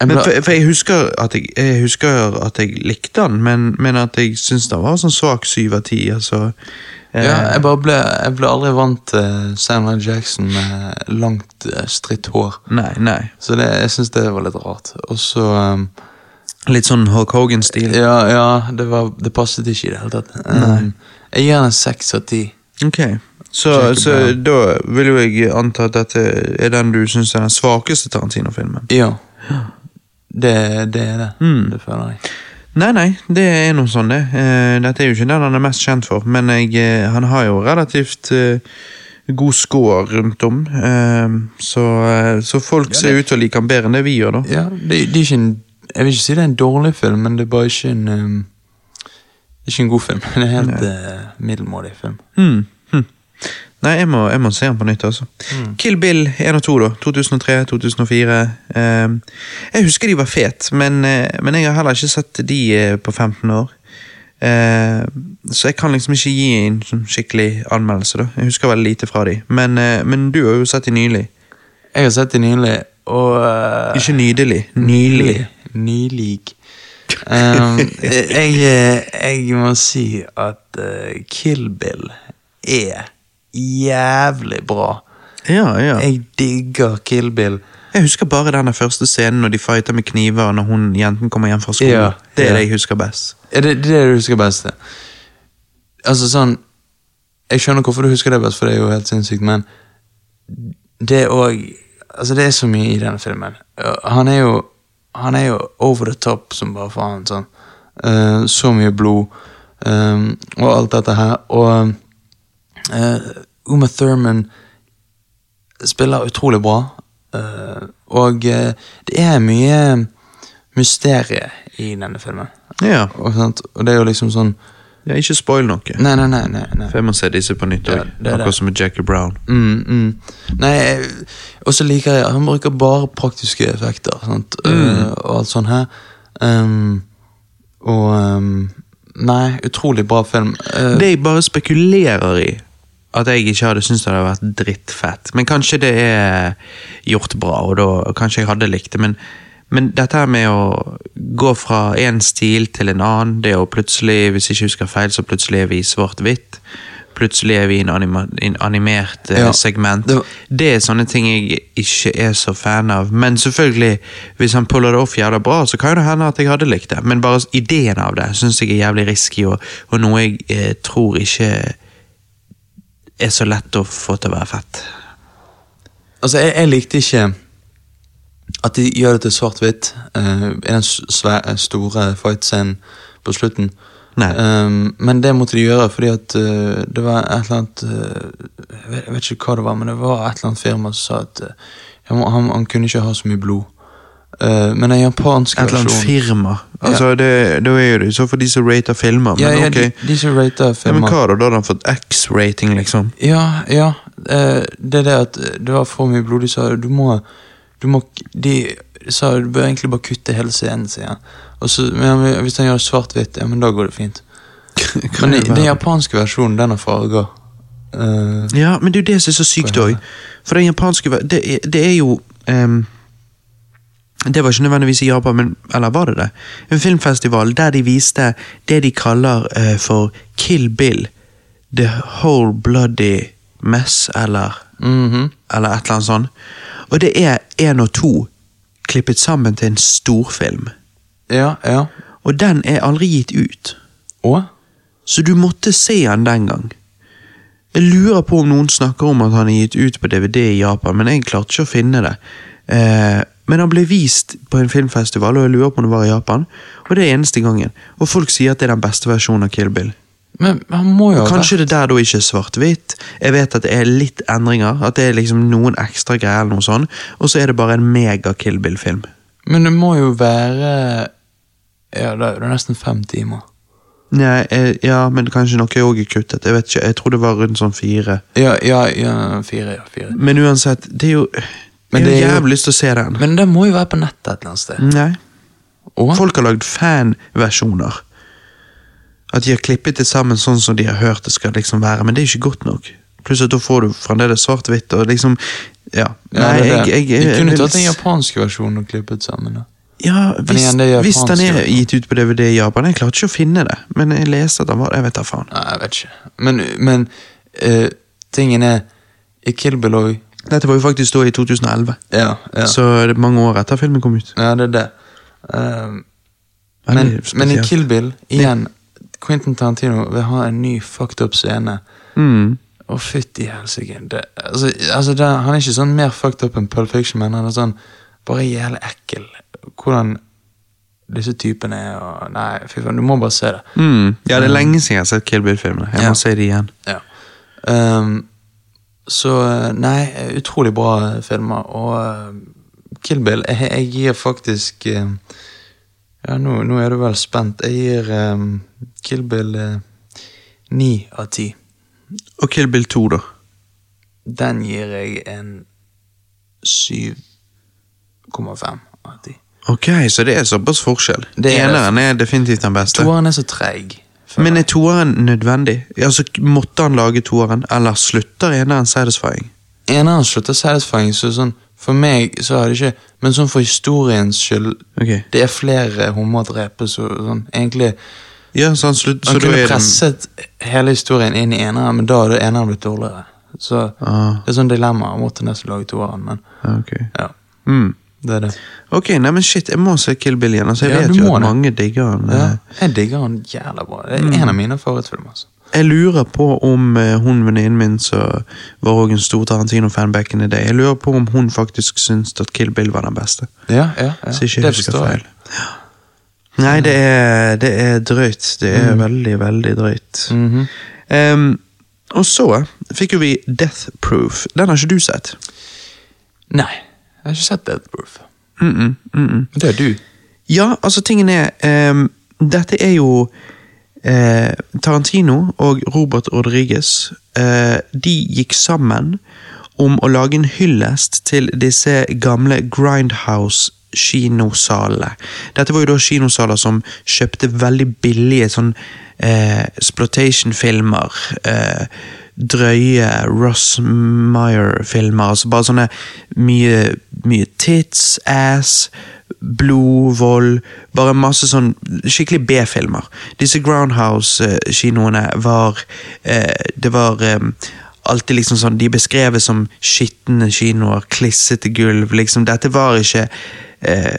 men for, for jeg husker jeg, jeg husker at jeg likte den, men, men at jeg syns den var sånn svak syv av ti. Altså, eh, Ja, jeg ble, jeg ble aldri vant til Samuel Jackson med langt, eh, stritt hår. Nei, nei. Så det, jeg syns det var litt rart. Og så um, Litt sånn Hulk Hogan-stil. Ja, ja det, var, det passet ikke i det hele tatt. Um, jeg gir den en seks av ti. Ok, så, så da vil jo jeg anta at dette er den du syns er den svakeste Tarantino-filmen. Ja. Det, det er det. Mm. Det føler jeg. Nei, nei, det er noe sånn det. Eh, dette er jo ikke den han er mest kjent for, men jeg, eh, han har jo relativt eh, god score rundt om. Så, så folk Ja, ser ut til å like han bedre enn det vi gjør, da. Ja, det, det er ikke en Jeg vil ikke si det er en dårlig film, men det er bare ikke en um, Det ikke en god film. Det er en helt uh, middelmådig film. Mm. hm. Nei, jeg må, jeg må se den på nytt, altså. Kill Bill 1 og 2, da. 2003, 2004. Eh, jeg husker de var fet, men, eh, men jeg har heller ikke sett de eh, på 15 år. Eh, så jeg kan liksom ikke gi en sånn skikkelig anmeldelse, da. Jeg husker veldig lite fra de. Men, eh, men du har jo sett de nylig. Jeg har sett de nylig, og uh, Ikke nydelig. Nylig. Nylig. Um, jeg, jeg må si at uh, Kill Bill er jævlig bra. Ja, ja. Jeg digger Kill Bill. Jeg husker bare den første scenen når de fighter med kniver når hun jenten kommer hjem fra skolen. Ja, det er ja. det jeg husker best. Er det det er det du husker best? Altså sånn Jeg skjønner hvorfor du husker det best, for det er jo helt sinnssykt, men det er òg Altså, det er så mye i denne filmen. Han er jo Han er jo over the top som bare faen. sånn. Uh, så mye blod. Um, og alt dette her. Og Uma Thurman spiller utrolig bra. eh, og eh, det er mye mysterie i denne filmen. Ja. Og, sant? og det er jo liksom sånn ja ikke spoil noe. Nei, nei, nei. nei, nei. For jeg må se disse på nytt òg. Akkurat som med Jackie Brown. Mm, mm. Nei, og så liker jeg Han bruker bare praktiske effekter. Sant? Eh, og alt sånt her. Um, og um, Nei, utrolig bra film. Uh, Det jeg bare spekulerer i, at jeg ikke hadde syntes det hadde vært drittfett. Men kanskje det er gjort bra, og da kanskje jeg hadde likt det. Men, men dette her med å gå fra én stil til en annen, det å plutselig, hvis jeg ikke husker feil, så plutselig er vi i svart-hvitt. Plutselig er vi i en, anima, en animert eh, Ja, segment. det Det, er sånne ting jeg ikke er så fan av. Men selvfølgelig, hvis han puller det off jævla bra, så kan det hende at jeg hadde likt det. Men bare ideen av det syns jeg er jævlig risky, og, og noe jeg eh, tror ikke er så lett å få til å være fett. Altså, jeg, jeg likte ikke at de gjør det til svart-hvitt uh, i den svære, store fight-scenen på slutten. Um, men det måtte de gjøre fordi at uh, det var et eller annet uh, jeg, vet, ikke hva det var, men det var et eller annet firma som sa at eh, han, han, han kunne ikke ha så mye blod. Eh, men japansk versjon Et eller annet firma. Altså, det, det, er jo det så for de som rater filmer, men ja, ja, ok. de, de som rater Ja, men filmer hva da? Da hadde han fått X-rating, liksom? Ja, ja. Uh, det er det at det var for mye blod. De sa du må, du må De sa du bør egentlig bare kutte hele scenen, sier han. Og så, men ja, Hvis han gjør svart-hvitt, ja, men da går det fint. Men den japanske versjonen, den har farger. Uh, Ja, men det er jo det som er så sykt òg. For den japanske Det, er- det er jo ehm, Det var ikke nødvendigvis i Japan, men Eller var det det? En filmfestival der de viste det de kaller uh, for Kill Bill. The Whole Bloody Mess, eller mhm. Eller et eller annet sånt. Og det er én og to klippet sammen til en storfilm. Ja, ja. Og den er aldri gitt ut. Og? Så du måtte se den den gang. Jeg lurer på om noen snakker om at han er gitt ut på DVD i Japan, men jeg klarte ikke å finne det. Eh, men han ble vist på en filmfestival, og jeg lurer på om det var i Japan. Og det er eneste gangen. Og folk sier at det er den beste versjonen av Kill Bill. Men han må jo ha Kanskje det der da ikke er svart-hvitt. Jeg vet at det er litt endringer, at det er liksom noen ekstra greier eller noe sånt, og så er det bare en mega Kill Bill-film. Men det må jo være Ja, det er er nesten fem timer. Nei, eh, ja, men kanskje noe òg er kuttet. Jeg vet ikke, jeg tror det var rundt sånn fire. Ja, ja, ja fire. ja, fire. Men uansett, det er jo Men Jeg det har jævlig lyst til å se den. Men det må jo være på nettet et eller annet sted. Nei. Og? Folk har lagd fanversjoner. At de har klippet det sammen sånn som de har hørt det skal liksom være, men det er ikke godt nok. Pluss at da får du fremdeles svart-hvitt og liksom Ja. Ja, Nei, det jeg, jeg, jeg, De kunne tatt den japansk versjonen og klippet sammen. da. Ja, hvis, igjen, er hvis den er gitt ut på DVD i Japan. Jeg klarte ikke å finne det, men jeg leste at den var Jeg vet da faen. Nei, jeg vet ikke. Men, men uh, tingen er I Kill Bill òg Dette var jo faktisk da i 2011, ja, ja. så det er mange år etter filmen kom ut. ja, det er det. Um, Veldig men, men i spesielt. Kill Bill, igjen Quentin Tarantino vil ha en ny fucked up scene. Mm. Å, fytti helsike. Det- Altså, altså det, han er ikke sånn mer fucked up enn Pulp Fiction, men han er sånn bare jævlig ekkel. Hvordan disse typene er og Nei, fy faen, du må bare se det. Mm. Ja, det er lenge siden jeg har sett Kill Bill-filmene. Jeg Ja. må se det igjen. Ja. Ehm, så eh, nei, utrolig bra eh, filmer. Og eh, Kill Bill Jeg, jeg gir faktisk Ja, nå, nå er du vel spent. Jeg gir um, Kill Bill ni uh, av ti. Og Kill Bill 2, da. Den gir jeg en 7,5 av 10. Ok, så det er såpass forskjell. Er det. Eneren er definitivt den beste. Toeren er så treig. Men er toeren nødvendig? Altså, Måtte han lage toeren, eller slutter eneren satisfying? Eneren slutter satisfying, så sånn For meg så er det ikke Men sånn for historiens skyld okay. Det er flere homoer drepes, så sånn egentlig Ja, så han slutt, Han så kunne presset den... hele historien inn i eneren, men da hadde eneren blitt dårligere. Så ah, det er sånn dilemma. Jeg måtte nesten lage toeren, men ok. ja. Mm. Det er det. Ok, nei, men shit, jeg må se Kill Bill igjen. Altså, jeg Ja, vet du jo må at det. mange digger han. Ja, eh. jeg digger han jævla bra. Det er Mm. en av mine favorittfilmer. Altså. Jeg lurer på om eh, hun venninnen min som var også en stor Tarantino-fan back in the day, jeg lurer på om hun faktisk syns at Kill Bill var den beste. Ja, ja, ja. Så ikke jeg det husker feil. jeg. Nei, det er, det er drøyt. Det er veldig, veldig drøyt. Mhm. Em, og så fikk jo vi Death Proof. Den har ikke du sett. Nei, jeg har ikke sett Dead Proof. Mm -mm, mm det er du. Ja, altså tingen er um, Dette er jo eh, Tarantino og Robert Rodriguez. Eh, de gikk sammen om å lage en hyllest til disse gamle Grindhouse kinosalene. Dette var jo da kinosaler som kjøpte veldig billige sånn eh, exploitation-filmer. Eh, drøye Ross Meyer-filmer. Altså bare sånne mye, mye tits, ass, blod, vold. Bare masse sånn skikkelig B-filmer. Disse Groundhouse-kinoene var eh, Det var eh, alltid liksom sånn De beskreves som skitne kinoer, klissete gulv. liksom Dette var ikke eh,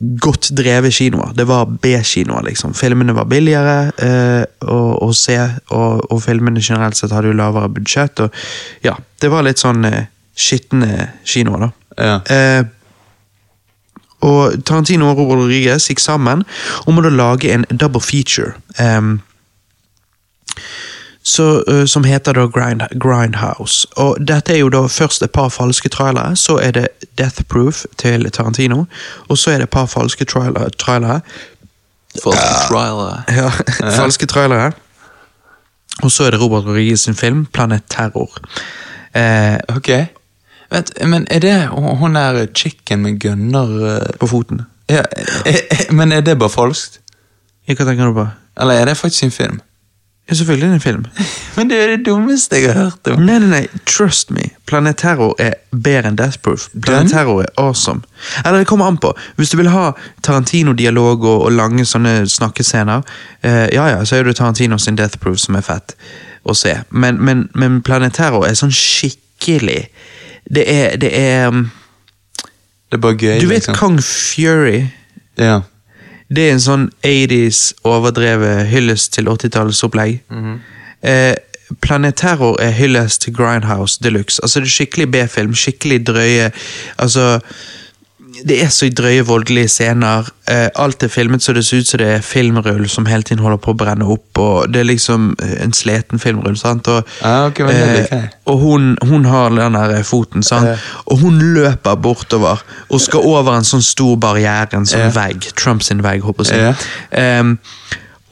godt drevet kinoer. Det var B-kinoer, liksom. Filmene var billigere eh, å, å se, og, og filmene generelt sett hadde jo lavere budsjett. og ja, Det var litt sånn eh, skitne kinoer, da. Ja. Eh, og Tarantino og Robert Rodriguez gikk sammen om å lage en double feature. em, så, eh, som heter da Grind, Grindhouse. Og dette er jo da først et par falske trailere, så er det Death Proof til Tarantino, og så er det et par falske trailere. trailere. Falske trailere. Ja, falske trailere. Og så er det Robert Rodriguez sin film, Planet Terror. Eh, Ok. Vent, men er det hun der chicken med gunner eh, på foten. ja, er, er, Men er det bare falskt? Hva tenker du på? Eller er det faktisk en film? Ja, selvfølgelig er det en film. Men det er det dummeste jeg har hørt om. Nei, nei, nei, trust me. Planet Terror er bedre enn Death Proof. Planet Den? Terror er awesome. Eller det kommer an på. Hvis du vil ha Tarantino-dialog og, og lange sånne snakkescener, eh, ja ja, så er det Tarantino sin Death Proof som er fett å se. Men, men, men Planet Terror er sånn skikkelig Det er, det er um, Det er bare gøy. Du vet liksom. Kong Fury? Ja. Det er en sånn 80s overdrevet hyllest til 80-tallsopplegg. -hmm. eh, Planet Terror er hyllest til Grindhouse Deluxe. Altså Det er skikkelig B-film, skikkelig drøye Altså Det er så drøye, voldelige scener. Eh, alt er filmet så det ser ut som det er filmrull som hele tiden holder på å brenne opp. og Det er liksom eh, en sleten filmrull. sant? Og, Ah, okay, eh, og hun, hun har den der foten, sant? Ja. og hun løper bortover og skal over en sånn stor barriere, en sånn vegg. Trumps vegg, håper jeg. å Ja.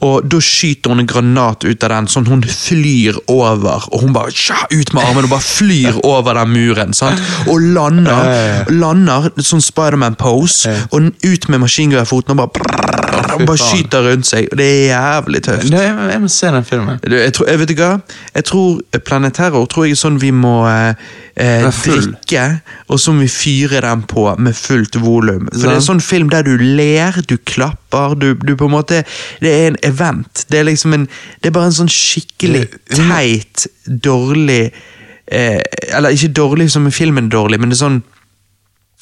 Og da skyter hun en granat ut av den, sånn hun flyr over. Og hun bare tja, ut med armen og bare flyr over den muren. sant? Og lander lander sånn Spiderman-pose, og ut med maskingeværfoten og bare, brrr, fy bare skyter rundt seg. Og det er jævlig tøft. Det, jeg, jeg må se den filmen. Du, jeg, tror, jeg vet ikke hva? Jeg tror Planet Terror tror jeg er sånn vi må eh, eh, drikke, og så må vi fyre den på med fullt volum. For det er en sånn film der du ler, du klapper, du, du på en måte Det er en event. Det er liksom en Det er bare en sånn skikkelig teit, dårlig eh, Eller ikke dårlig som i filmen dårlig, men det er sånn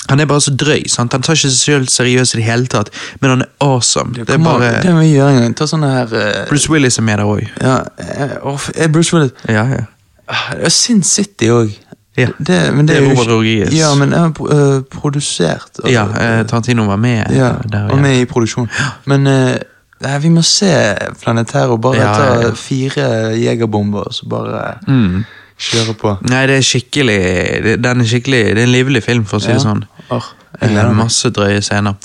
han er bare så drøy. sant? Han tar ikke seg selv seriøst i det hele tatt, men han er awesome. Det er bare det må vi gjøre en gang. Ta sånne her Uh... Bruce Willis er med der òg. Ja, eh, er Bruce Willis Ja, ja. Ah, det er Sin City òg. Ja. Det, men det, Det er Robert ikke- Rodriguez. Ja, men er pro- eh, produsert. altså. Ja, uh, Tarantino var med ja, der. og med i produksjon. Men uh, nei, vi må se Planetæro. Bare Ja, ta ja, ja. fire jegerbomber så bare Mm. Kjøre på. Nei, det er skikkelig det, Den er skikkelig Det er en livlig film, for å si det sånn. Åh, jeg Eh. Masse drøye scener.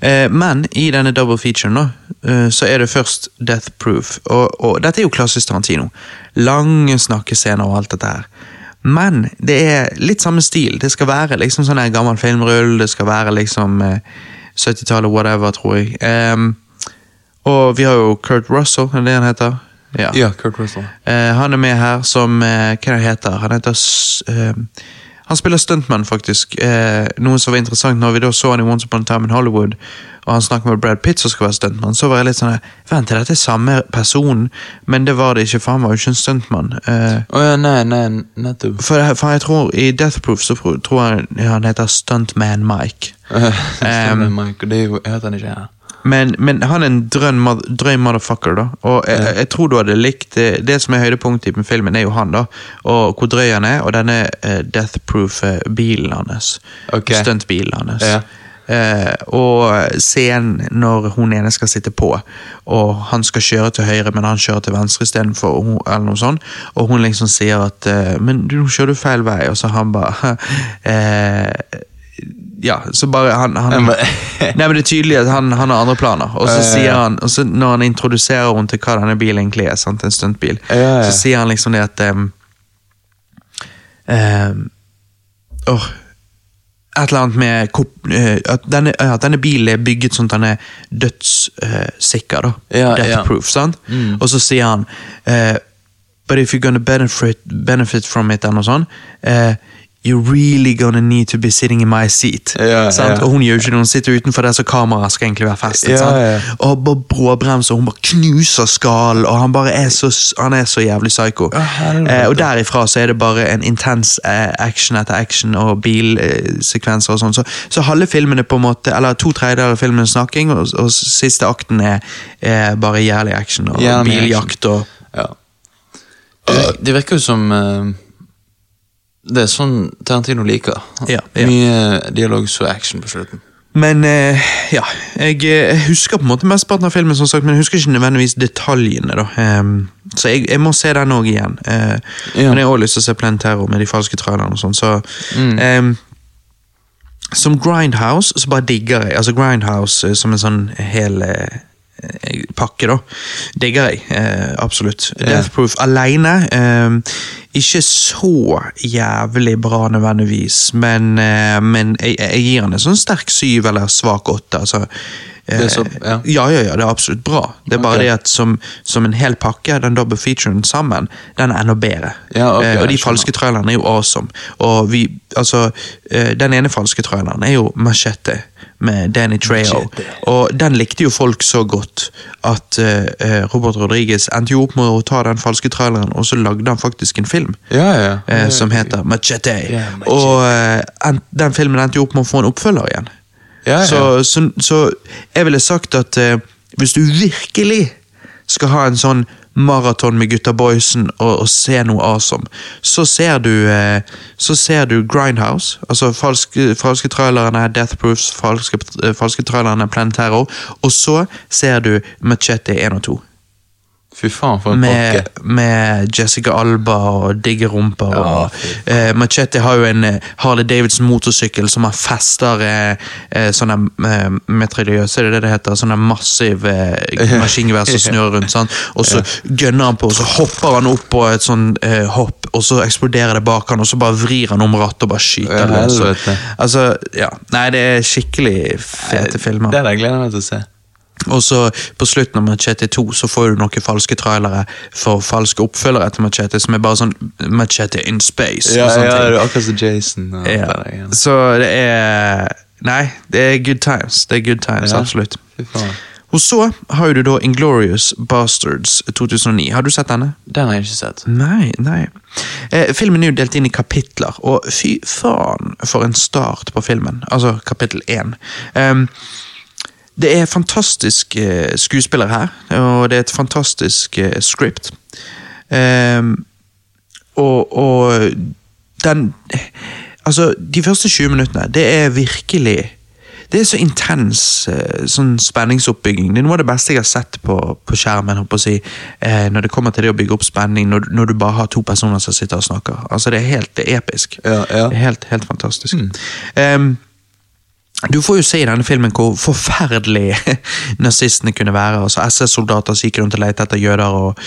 Eh, men i denne double featuren da, eh, så er det først Death Proof. Og, og dette er jo klassisk Tarantino. Lange snakkescener og alt dette her. Men det er litt samme stil. Det skal være liksom sånn en gammel filmrull, det skal være liksom eh, 70-tallet, whatever, tror jeg. Ehm, og vi har jo Kurt Russell, er det han heter? Ja. Ja, Kurt Russell. Eh, han er med her som eh, Hva heter han? heter eh, Han spiller stuntman, faktisk. Eh, noe som var interessant når vi da så han i Once Upon a Time in Hollywood, og han snakket med Brad Pitt som skal være stuntman, så var jeg litt sånn Vent, er dette samme person? Men det var det ikke, for han var jo ikke en stuntmann. Eh, Å ja, nei, nei, nettopp. for, for jeg tror i Death Proof så tror jeg han heter Stuntman Mike. Stuntman Mike, og det er heter han ikke her. Men, men han er en drøm, mo- drøy motherfucker, da. Og jeg, Ja. jeg tror du hadde likt det, det som er høydepunktet i filmen, er jo han, da. Og hvor drøy han er, og denne uh, death-proof-bilen hans. Okay. Stuntbilen hans. Ja. Uh, og scenen når hun ene skal sitte på, og han skal kjøre til høyre, men han kjører til venstre istedenfor, eller noe sånt, og hun liksom sier at uh, 'Men du, nå kjører du feil vei', og så han bare eh, ja, så bare han, han Nei, men Det er tydelig at han, han har andre planer. Og så sier han, og så når han introduserer henne til hva denne bilen egentlig er, sant, en stuntbil, Ja, ja. så sier han liksom det at um, um, oh, Et eller annet med eh, at, denne, at denne bilen er bygget sånn at den er dødssikker. da. Ja, Death proof, sant? Mm. Og så sier han uh, But if you're gonna benefit, benefit from it, eller noe sånt, eh, you're really gonna need to be sitting in my seat. Ja, ja. Og hun gjør jo ikke det, hun sitter utenfor der så kameraet skal egentlig være festet. Ja. Og bare bråbremser, hun bare knuser skallen, og han bare er så, han er så jævlig psycho. Eh, og derifra så er det bare en intens eh, action etter action og bilsekvenser og sånn. Så, så halve filmen er på en måte, eller to tredjedeler av filmen er snakking, og, og siste akten er, er bare jævlig action og biljakt og Ja. Det, det virker jo som eh, Det er sånn Tarantino liker. Ja, ja. Mye dialog og action på slutten. Men eh, ja, jeg, eh, jeg husker på en måte mesteparten av filmen, som sagt, men jeg husker ikke nødvendigvis detaljene. da. Um, så jeg, jeg må se den òg igjen. Uh, Ja. Men jeg har også lyst til å se Plen Terror med de falske trailerne og sånn. Så, Mm. Um, som Grindhouse så bare digger jeg. Altså Grindhouse eh, som en sånn hel pakke, da. Digger jeg. Eh, absolutt. Yeah. Death Proof alene eh, ikke så jævlig bra nødvendigvis, men, eh, men jeg, jeg gir han en sånn sterk syv eller svak åtte. Altså, Det så- eh, ja. ja, ja, ja, det er absolutt bra. Det er bare okay. det at som, som en hel pakke, den double featuren sammen, den er enda bedre. Ja, okay, eh, og de falske trailerne er jo awesome. Og vi, altså, eh, den ene falske traileren er jo Machete med Danny Trejo. Og den likte jo folk så godt at eh, Robert Rodriguez endte jo opp med å ta den falske traileren, og så lagde han faktisk en film. Ja, ja. Uh, som heter Machete. Machete. Og uh, den filmen endte jo opp med å få en oppfølger igjen. ja, ja. Så, så, så jeg ville sagt at hvis du virkelig skal ha en sånn maraton med gutta boysen og, og se noe awesome, så ser du eh, så ser du Grindhouse, altså falske, falske trailerne Death Proofs, falske, eh, falske trailerne Plan Terror, og så ser du Machete 1 og 2. Fy faen, for en Med, pakke. med Jessica Alba og digge rumper. Ja, og, eh, Machete har jo en eh, Harley Davidson motorsykkel som har fester eh, eh, sånne eh, metriljøse, er det det heter? Sånne massiv eh, maskingevær som snurrer rundt. sånn. Og så gønner han på, og så hopper han opp på et sånn eh, hopp, og så eksploderer det bak han, og så bare vrir han om rattet og bare skyter Ja. Altså, ja. Nei, det er skikkelig fete filmer. Det er det jeg gleder meg til å se. Og så på slutten av Machete 2 så får du noen falske trailere for falske oppfølgere til Machete, som er bare sånn Machete in space. Ja, og sånne ja, ting. det er akkurat som Jason. Og Ja. der ja. Så det er Nei, det er good times. Det er good times, Ja. absolutt. Og så har du da Inglorious Bastards 2009. Har du sett denne? Den har jeg ikke sett. Nei, nei. Eh, filmen er jo delt inn i kapitler, og fy faen for en start på filmen. Altså kapittel én. Ehm, det er fantastisk eh, skuespiller her, og det er et fantastisk eh, script. Ehm, og, og den Altså, de første 20 minuttene, det er virkelig det er så intens eh, sånn spenningsoppbygging. Det er noe av det beste jeg har sett på, på skjermen. si, eh, når det kommer til det å bygge opp spenning, når, når du bare har to personer som sitter og snakker. Altså, Det er helt det er episk. Ja, ja. Det er helt, helt fantastisk. Ehm, du får jo se i denne filmen hvor forferdelig nazistene kunne være. altså SS-soldater som gikk rundt og lette etter jøder og,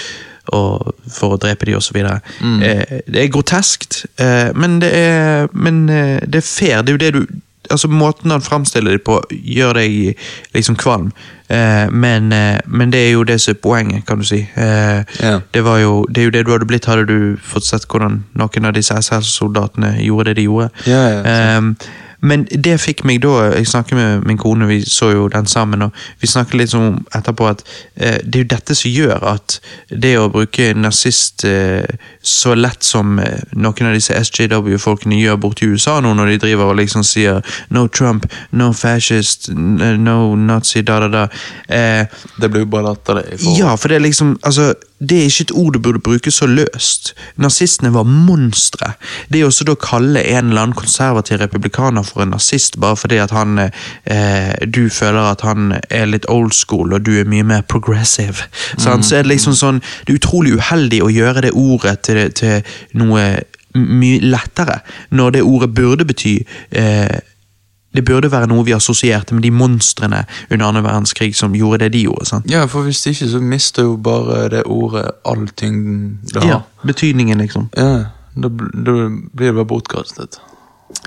og for å drepe dem osv. Mm. Eh, det er groteskt, eh, men, det er, men eh, det er fair. Det er jo det du altså Måten han framstiller det på, gjør deg liksom kvalm. Eh, men, eh, men det er jo det som er poenget, kan du si. Eh, Ja. det, var jo, det er jo det du hadde blitt, hadde du fått sett hvordan noen av disse SS-soldatene gjorde det de gjorde. Ja, ja. Ehm, men det fikk meg da Jeg snakket med min kone, vi så jo den sammen, og vi snakket litt om etterpå at eh, det er jo dette som gjør at det å bruke nazist eh, så lett som eh, noen av disse SJW-folkene gjør borti USA nå, når de driver og liksom sier no Trump, no fascist, no nazi, da, da, da. Eh, Det blir jo bare latterlig. ja, for det er liksom Altså, det er ikke et ord du burde bruke så løst. Nazistene var monstre. Det å også da kalle en eller annen konservativ republikaner for en nazist bare fordi at han eh, Du føler at han er litt old school, og du er mye mer progressive. sant? Så er det liksom sånn Det er utrolig uheldig å gjøre det ordet til, til noe mye lettere, når det ordet burde bety eh, det burde være noe vi assosierte med de monstrene under annen verdenskrig som gjorde det de gjorde. sant? Ja, for hvis ikke så mister jo bare det ordet all tyngden det har. Ja, betydningen, liksom. Ja, da, da blir det bare bortkastet.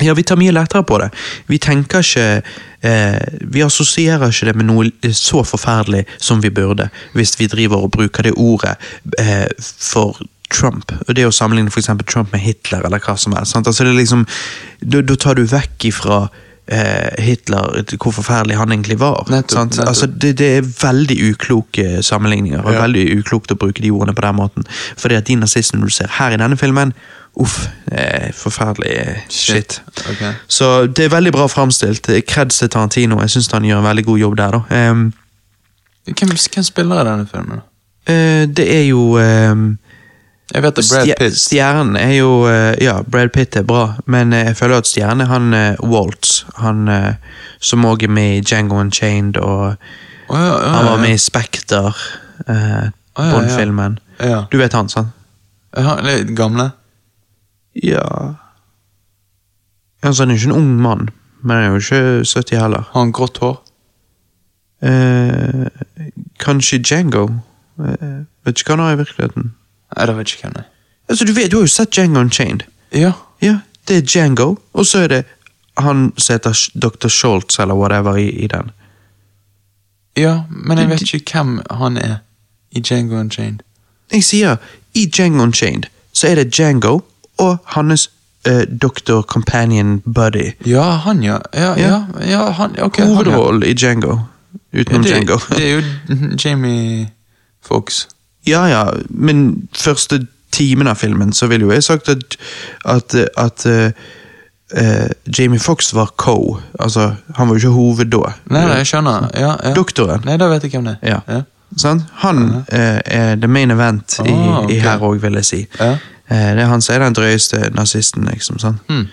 Ja, vi tar mye lettere på det. Vi tenker ikke eh, Vi assosierer ikke det med noe så forferdelig som vi burde, hvis vi driver og bruker det ordet eh, for Trump. Og det å sammenligne for Trump med Hitler, eller hva som helst. Altså det liksom, Da da tar du vekk ifra Hitler, hvor forferdelig han egentlig var. Nettopp, nettopp. Altså det, det er veldig ukloke sammenligninger, og Ja. veldig uklokt å bruke de ordene på den måten. Fordi at de nazistene du ser her i denne filmen, uff, eh, forferdelig shit. shit. Okay. Så det er veldig bra framstilt. Kreds til Tarantino. Jeg syns han gjør en veldig god jobb der. da. Ehm, Hvem, hvem spiller i denne filmen? eh, det er jo ehm, Jeg vet at Brad Pitt Stjernen er jo eh, Ja, Brad Pitt er bra, men eh, jeg føler at stjernen er han uh, Waltz. Han eh, som òg er med i Django Unchained, og oh, ja, ja, han var med i Spekter. Ja, ja. Bond-filmen. Du vet han, sant? Ja, litt gamle? Ja Altså, Han er jo ikke en ung mann, men han er jo ikke 70 heller. Har han grått hår? Eh, kanskje Django? Eh, vet ikke hva han har i virkeligheten. Nei, det vet ikke hvem det er. Altså, Du vet, du har jo sett Django Unchained. Ja. Ja, det er Django, og så er det han som heter Dr. Schultz, eller whatever, i, i den. ja, men jeg vet ikke hvem han er i Django Unchained. Jeg sier, i Django Unchained så er det Django og hans uh, Dr. Companion Buddy. Ja, han, ja. Ja, ja, Ja. ja han, ok. ja. Hovedrollen i Django. Utenom det, Django. det er jo Jamie Fox. Ja, ja, men første timen av filmen så ville jo jeg sagt at, at, at eh, Jamie Fox var co. Altså, han var jo ikke hoved da. Nei, nei, jeg skjønner. Ja, ja. Doktoren. Nei, da vet jeg hvem det er. Ja. Sånn? Han eh, er the main event i, Ah, okay. i her òg, vil jeg si. Eh, det er han som er den drøyeste nazisten, liksom. Sånn. Hmm.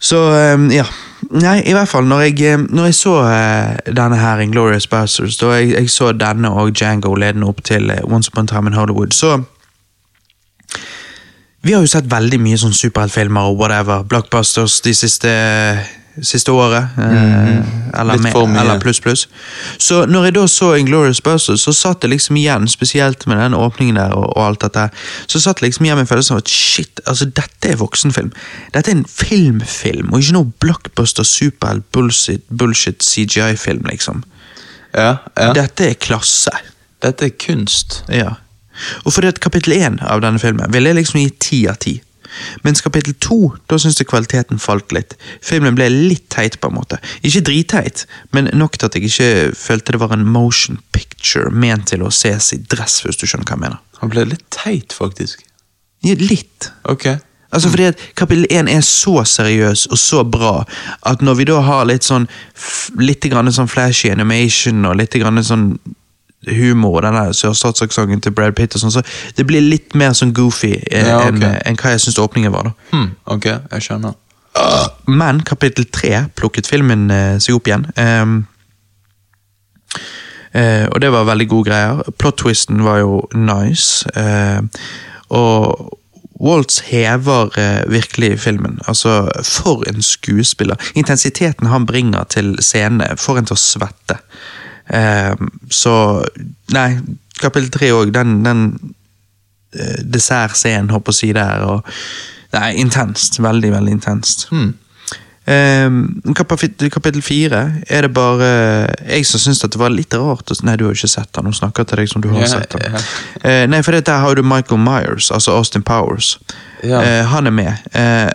Så um, ja. Nei, i hvert fall, når jeg, eh, når jeg så uh, denne her, Inglorious Bastards, da jeg, jeg så denne og Django ledende opp til eh, Once Upon a Time in Hollywood, så Vi har jo sett veldig mye sånn superheltfilmer og whatever, blockbusters de siste, siste året. eh, eller, med- eller pluss, pluss. Så når jeg da så Inglorious Bastards, så satt jeg liksom igjen, spesielt med den åpningen der og, og alt dette, så satt jeg liksom igjen med følelsen av at shit, altså dette er voksenfilm. Dette er en filmfilm, og ikke noe blockbuster, superhelt, bullshit, bullshit CGI-film, liksom. Ja, ja. Dette er klasse. Dette er kunst. Ja. Og fordi at kapittel én av denne filmen ville jeg liksom gi ti av ti. Mens kapittel to, da syns jeg kvaliteten falt litt. Filmen ble litt teit, på en måte. Ikke dritteit, men nok til at jeg ikke følte det var en motion picture ment til å ses i dress, hvis du skjønner hva jeg mener. Han ble litt teit, faktisk. Ja, litt. Ok. Altså fordi at Kapittel 1 er så seriøs og så bra at når vi da har litt sånn litt grann sånn flashy animation og litt grann sånn humor og denne sørstatsaksenten til Brad Pitt og sånn, så det blir litt mer sånn goofy eh, Ja, okay. enn en hva jeg syns åpningen var. da. Hmm. Ok, jeg skjønner. Men kapittel 3 plukket filmen eh, seg opp igjen. Um, eh, og det var veldig gode greier. Plot-twisten var jo nice. eh, og Waltz hever eh, virkelig filmen. Altså, for en skuespiller. Intensiteten han bringer til scenene, får en til å svette. Eh, så Nei, kapittel tre òg, den, den eh, dessertscenen, håper jeg å si der, og Nei, intenst. Veldig, veldig intenst. Hmm. Um, kapittel, fire er det bare jeg som syns det var litt rart Nei, du har jo ikke sett den. Hun snakker til deg som du har yeah, sett den. Yeah. Uh, nei, for der har du Michael Myers, altså Austin Powers. Yeah. Uh, han er med. Uh,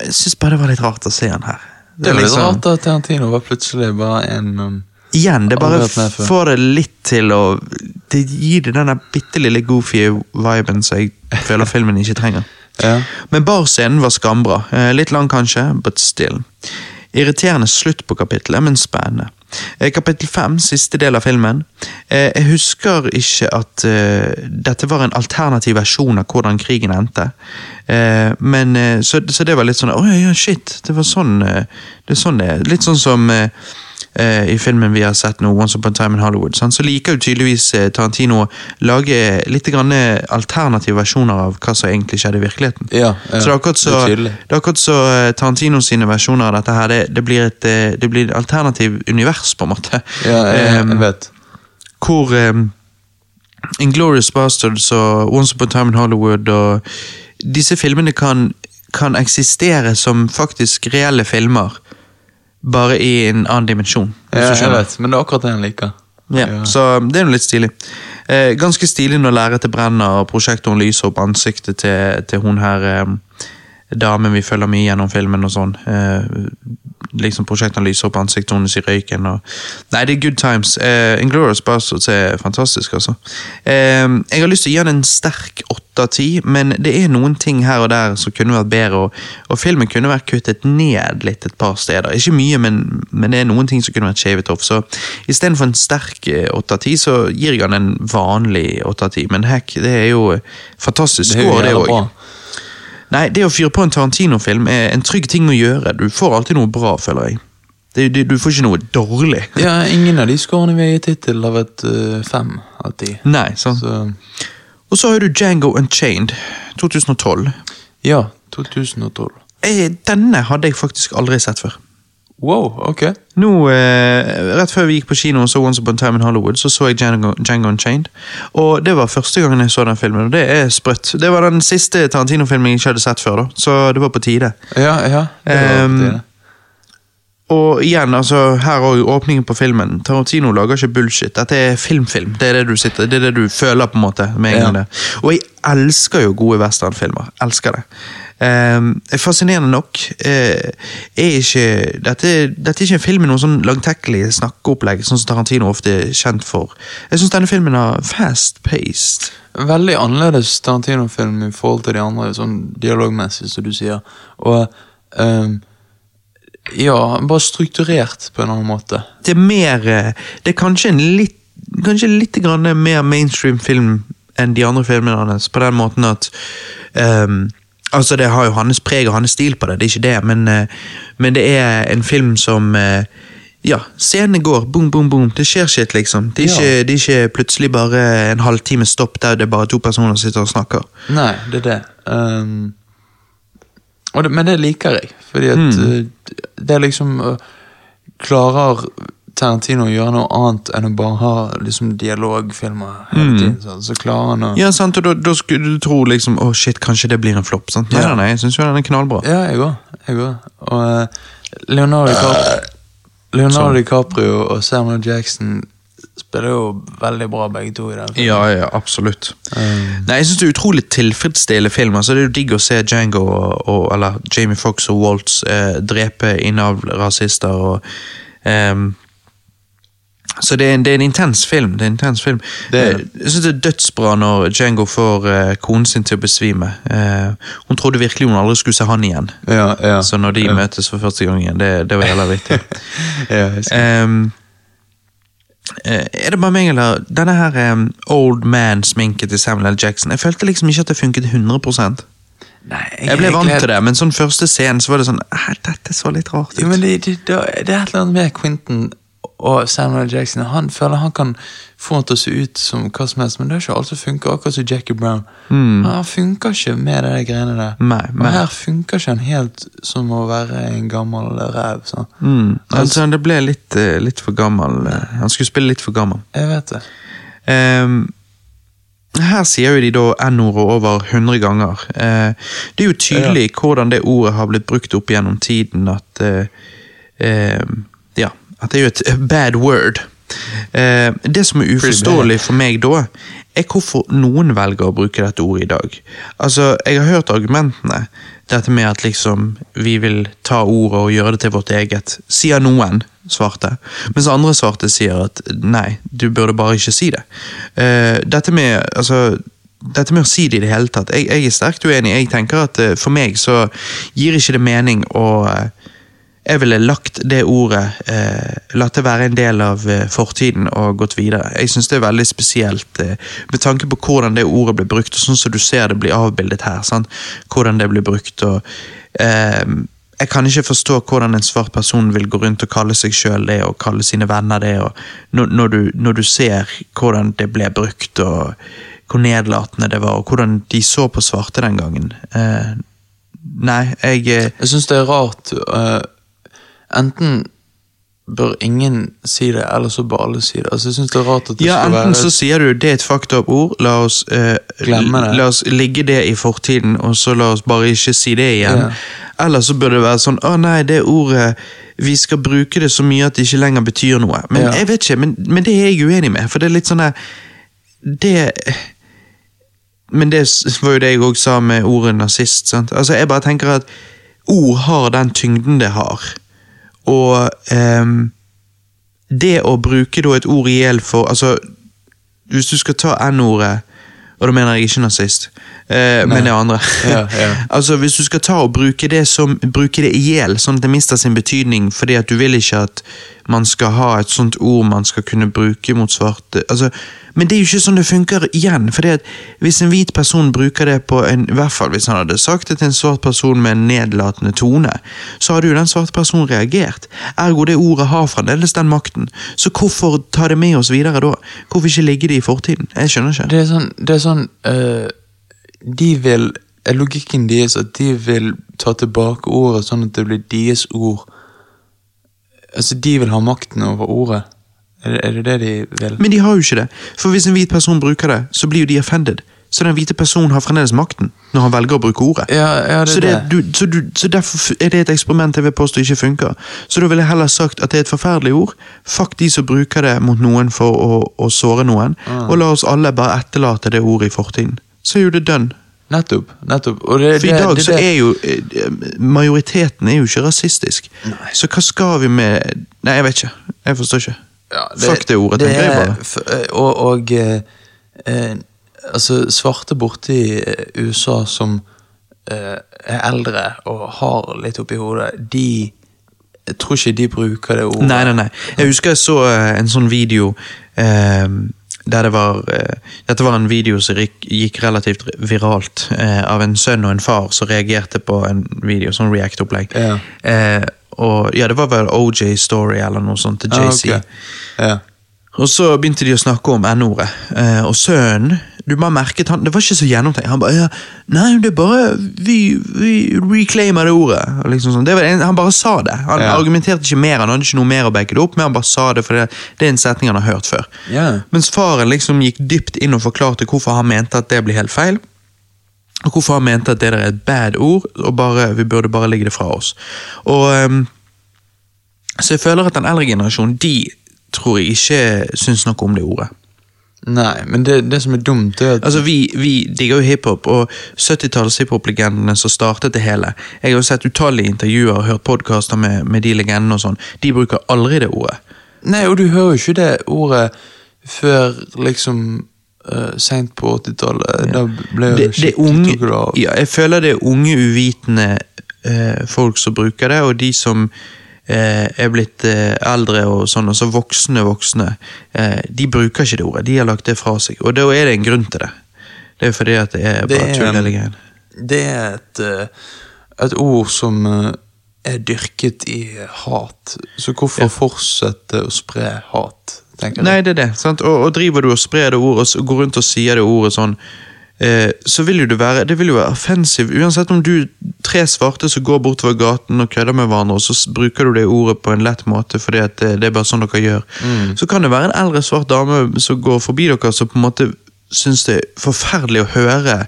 jeg syns bare det var litt rart å se han her. Det er litt liksom- rart at Tarantino var plutselig bare en um, Igjen, det bare får det litt til å Det gir det den bitte lille goofy viben som jeg føler filmen ikke trenger. Ja. Men barscenen var skambra. Eh, litt lang kanskje, but still. Irriterende slutt på kapittelet, men spennende. Eh, Kapittel fem, siste del av filmen. Eh, Jeg husker ikke at dette var en alternativ versjon av hvordan krigen endte. Men, så, så det var litt sånn Å ja, shit, det var sånn Det er sånn det er. Litt sånn som eh, i filmen vi har sett nå, Once Upon a Time in Hollywood, sant? så liker jo tydeligvis eh, Tarantino å lage litt grann eh, alternative versjoner av hva som egentlig skjedde i virkeligheten. Ja, ja, så det er akkurat så, det er akkurat så Tarantino sine versjoner av dette her, det, det blir et det blir et alternativ univers, på en måte. Ja, jeg, um, jeg vet. hvor um, Inglorious Bastards og Once Upon a Time in Hollywood og disse filmene kan, kan eksistere som faktisk reelle filmer, bare i en annen dimensjon. Ja, jeg vet, men det er akkurat det han liker. Ja, Så det er jo litt stilig. Eh, ganske stilig når lerretet brenner og prosjektoren lyser opp ansiktet til, til hun her eh, damen vi følger mye gjennom filmen og sånn. Eh, liksom Prosjektoren lyser opp ansiktet hennes i røyken og Nei, det er good times. Eh, Inglourious Bastards er fantastisk, altså. Eh, jeg har lyst til å gi han en sterk åtte av ti, men det er noen ting her og der som kunne vært bedre, og, og filmen kunne vært kuttet ned litt et par steder. Ikke mye, men, men det er noen ting som kunne vært shavet off. Så istedenfor en sterk eh, åtte av ti, så gir jeg han en vanlig åtte av ti. Men heck, det er jo fantastisk score, det òg. Nei, det å fyre på en Tarantino-film er en trygg ting å gjøre. Du får alltid noe bra, føler jeg. Det, du, du får ikke noe dårlig. Ja, ingen av de skårene vi har gitt hittil har vært uh, fem av ti. Nei, sant. Så Og så har du Django Unchained, 2012. ja, 2012. Eh, Denne hadde jeg faktisk aldri sett før. Wow, ok. Nå, eh, Rett før vi gikk på kino og så Once Upon a Time in Hollywood, så så jeg Django, Django Unchained. Og det var første gangen jeg så den filmen, og det er sprøtt. Det var den siste Tarantino-filmen jeg ikke hadde sett før, da, så det var på tide. Ja, ja. Det var Ehm. Og igjen, altså, her òg, åpningen på filmen. Tarantino lager ikke bullshit. Dette er filmfilm. Det er det du sitter, det er det du føler, på en måte. med en Ja. gang det. Og jeg elsker jo gode westernfilmer. Elsker det. Um, fascinerende nok eh, er ikke dette, dette er ikke en film med noe sånn langtekkelig snakkeopplegg, sånn som Tarantino ofte er kjent for. Jeg syns denne filmen er fast-paced. Veldig annerledes Tarantino-film i forhold til de andre, sånn dialogmessig, som du sier. Og um ja, bare strukturert på en annen måte. Det er mer eh, Det er kanskje en litt Kanskje litt grann mer mainstream film enn de andre filmene hans, på den måten at ehm, Altså, det har jo hans preg og hans stil på det, det er ikke det, men, eh, men det er en film som eh, ja, scenene går, boom, boom, boom. Det skjer shit, liksom. Det er, Ja. ikke, det er ikke plutselig bare en halvtime stopp der det er bare to personer som sitter og snakker. Nei, det er det. Um, det men det liker jeg, fordi at Mm. det er liksom Klarer Tarantino gjør gjøre noe annet enn å bare ha liksom dialogfilmer hele Mm. tiden, så, så klarer han å Ja, sant, og da, da skulle du tro liksom Å, shit, kanskje det blir en flopp. sant? Nei, Ja. nei, jeg syns jo den er knallbra. Ja, jeg òg. Jeg òg. Og uh, Leonardo, DiCaprio, Leonardo Sånn. DiCaprio og Samuel Jackson spiller jo veldig bra begge to i den filmen. Ja, ja, absolutt. Um, Nei, jeg synes det er utrolig tilfredsstillende film. altså Det er jo digg å se Django og, og eller Jamie Foxx og Waltz eh, drepe innavl-rasister og ehm, Så det er, en, det er en intens film. det er en intens film. Det er Eh, Jeg synes det er dødsbra når Django får uh, konen sin til å besvime. Uh, hun trodde virkelig hun aldri skulle se han igjen. ja, ja. Så når de ja. møtes for første gang igjen, det, det var heller vittig. jeg eh, er det bare meg, eller Denne her um, old man-sminken til Samuel L. Jackson Jeg følte liksom ikke at det funket 100 Nei, Jeg ble vant jeg til det, men sånn første scenen så var det sånn «Æ, Dette så litt rart ut. Ja, men det, det, det, det er et eller annet med Quentin og Samuel. Jackson. Han føler han kan få han til å se ut som hva som helst, men det er ikke alt som funker. Akkurat som Jackie Brown. Han funker ikke med de greiene der. Nei, Nei, Og her funker ikke han helt som å være en gammel ræv. sånn. Mm, altså, det ble litt, eh, litt for gammel. eh, Han skulle spille litt for gammel. Jeg vet det. Um, her sier jo de da N-ordet over 100 ganger. Eh, det er jo tydelig hvordan det ordet har blitt brukt opp gjennom tiden, at eh, eh, Ja, at det er jo et bad word. Eh, det som er uforståelig for meg da, er hvorfor noen velger å bruke dette ordet i dag. Altså, Jeg har hørt argumentene. Dette med at liksom vi vil ta ordet og gjøre det til vårt eget, sier noen svarte. Mens andre svarte sier at nei, du burde bare ikke si det. Eh, dette med altså dette med å si det i det hele tatt, jeg, jeg er sterkt uenig. Jeg tenker at eh, For meg så gir ikke det mening å eh, jeg ville lagt det ordet eh, Latt det være en del av eh, fortiden og gått videre. Jeg syns det er veldig spesielt eh, med tanke på hvordan det ordet blir brukt, og sånn som du ser det blir avbildet her. Sant? Hvordan det blir brukt. og eh, jeg kan ikke forstå hvordan en svart person vil gå rundt og kalle seg sjøl det, og kalle sine venner det, når, når, du, når du ser hvordan det ble brukt, og hvor nedlatende det var, og hvordan de så på svarte den gangen. Eh, nei, jeg eh, Jeg syns det er rart eh, Enten bør ingen si det, eller så bør alle si det. Altså, jeg synes det er rart at det Ja, skal enten så sier du det er et fucked up ord, la oss, eh, Glemme det. la oss ligge det i fortiden, og så la oss bare ikke si det igjen. Ja. Eller så bør det være sånn å nei, det ordet vi skal bruke det så mye at det ikke lenger betyr noe. Men Ja. jeg vet ikke, men, men det er jeg uenig med, for det er litt sånn der Det Men det var jo det jeg òg sa med ordet nazist. sant? Altså, Jeg bare tenker at ord har den tyngden det har, og ehm, det å bruke da et ord i hjel for Altså, hvis du skal ta N-ordet Og da mener jeg ikke nazist, eh, men det andre. Ja, ja. altså, Hvis du skal ta og bruke det, som, bruke det i hjel, sånn at det mister sin betydning fordi at du vil ikke at man skal ha et sånt ord man skal kunne bruke mot svarte altså, Men det er jo ikke sånn det funker igjen. fordi at Hvis en hvit person bruker det på en I hvert fall hvis han hadde sagt det til en svart person med en nedlatende tone, så hadde jo den svarte personen reagert. Ergo det ordet har fremdeles den makten. Så hvorfor ta det med oss videre da? Hvorfor ikke ligge det i fortiden? Jeg skjønner ikke. Det er sånn, det er sånn øh, De vil Logikken deres at de vil ta tilbake ordet sånn at det blir deres ord. Altså, de vil ha makten over ordet. Er det er det, det de vil? Men de har jo ikke det. For hvis en hvit person bruker det, så blir jo de offended. Så den hvite personen har fremdeles makten når han velger å bruke ordet. Ja, ja, det så, det, det. du, så, du, så derfor er det et eksperiment jeg vil påstå ikke funker. Så da ville jeg heller sagt at det er et forferdelig ord. Fuck de som bruker det mot noen for å, å såre noen. Mm. Og la oss alle bare etterlate det ordet i fortiden. Så er jo det done. Nettopp. nettopp. Det, For i det, dag det, så er jo eh, Majoriteten er jo ikke rasistisk. Så hva skal vi med Nei, jeg vet ikke. Jeg forstår ikke. ja, Fuck det ordet, tenker jeg bare. eh, Og, og eh, eh, altså, svarte borte i USA som eh, er eldre og har litt oppi hodet, de Jeg tror ikke de bruker det ordet. Nei, nei, nei. Jeg husker jeg så en sånn video eh, det var eh, Dette var en video som gikk, relativt viralt, eh, av en sønn og en far som reagerte på en video, sånn React-opplegg. Ja. Eh, og ja, det var vel OJ Story eller noe sånt til Ah, okay. Ja. Og så begynte de å snakke om N-ordet, eh, og sønnen du bare merket han, Det var ikke så gjennomtenkt. Han bare ja, 'Nei, det er bare Vi, vi reclaimer det ordet.' Liksom sånn. det var en, han bare sa det. Han Ja. argumenterte ikke mer, han hadde ikke noe mer å backe det opp, men han bare sa det, for det, det er en setning han har hørt før. Ja. Mens faren liksom gikk dypt inn og forklarte hvorfor han mente at det blir helt feil. Og hvorfor han mente at det der er et bad ord, og bare, vi burde bare legge det fra oss. Og Um, Så jeg føler at den eldre generasjonen, de tror jeg ikke syns noe om det ordet. Nei, men det, det som er dumt, er at Altså, Vi, vi digger jo hiphop, og 70-talls hiphop-legendene som startet det hele. Jeg har jo sett utallige intervjuer og hørt podkaster med, med de legendene og sånn. De bruker aldri det ordet. Nei, og du hører jo ikke det ordet før liksom uh, seint på 80-tallet. Da ble jo Det, det unge, ja, jeg føler det er unge, uvitende uh, folk som bruker det, og de som eh, er blitt eh, eldre og sånn, altså voksne voksne, eh, de bruker ikke det ordet. De har lagt det fra seg, og da er det en grunn til det. Det er fordi at det er bare tull hele greien. Det er et, eh, et ord som eh, er dyrket i hat. Så hvorfor fortsette å spre hat, Nei, det er det. sant? Og, og driver du og sprer det ordet, og går rundt og sier det ordet sånn, eh, så vil jo det være det vil jo være offensiv. Uansett om du tre svarte som går bortover gaten og kødder med hverandre, og så bruker du det ordet på en lett måte fordi at det, det er bare sånn dere gjør, så kan det være en eldre svart dame som går forbi dere, som på en måte syns det er forferdelig å høre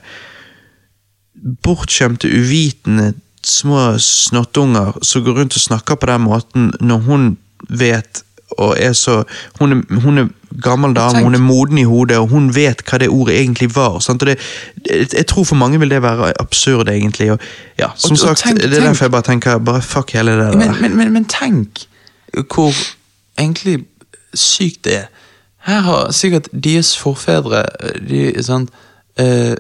bortskjemte, uvitende små snottunger som går rundt og snakker på den måten når hun vet og er så Hun er, hun er gammel dame, hun er moden i hodet, og hun vet hva det ordet egentlig var. Det, jeg tror for mange vil det være absurd, egentlig. Og, ja, som Og- og sagt, tenk- Det er derfor jeg bare tenker bare fuck hele det der. Men, men, men, men tenk hvor egentlig sykt det er. Her har sikkert deres forfedre eh, de, sant, eh,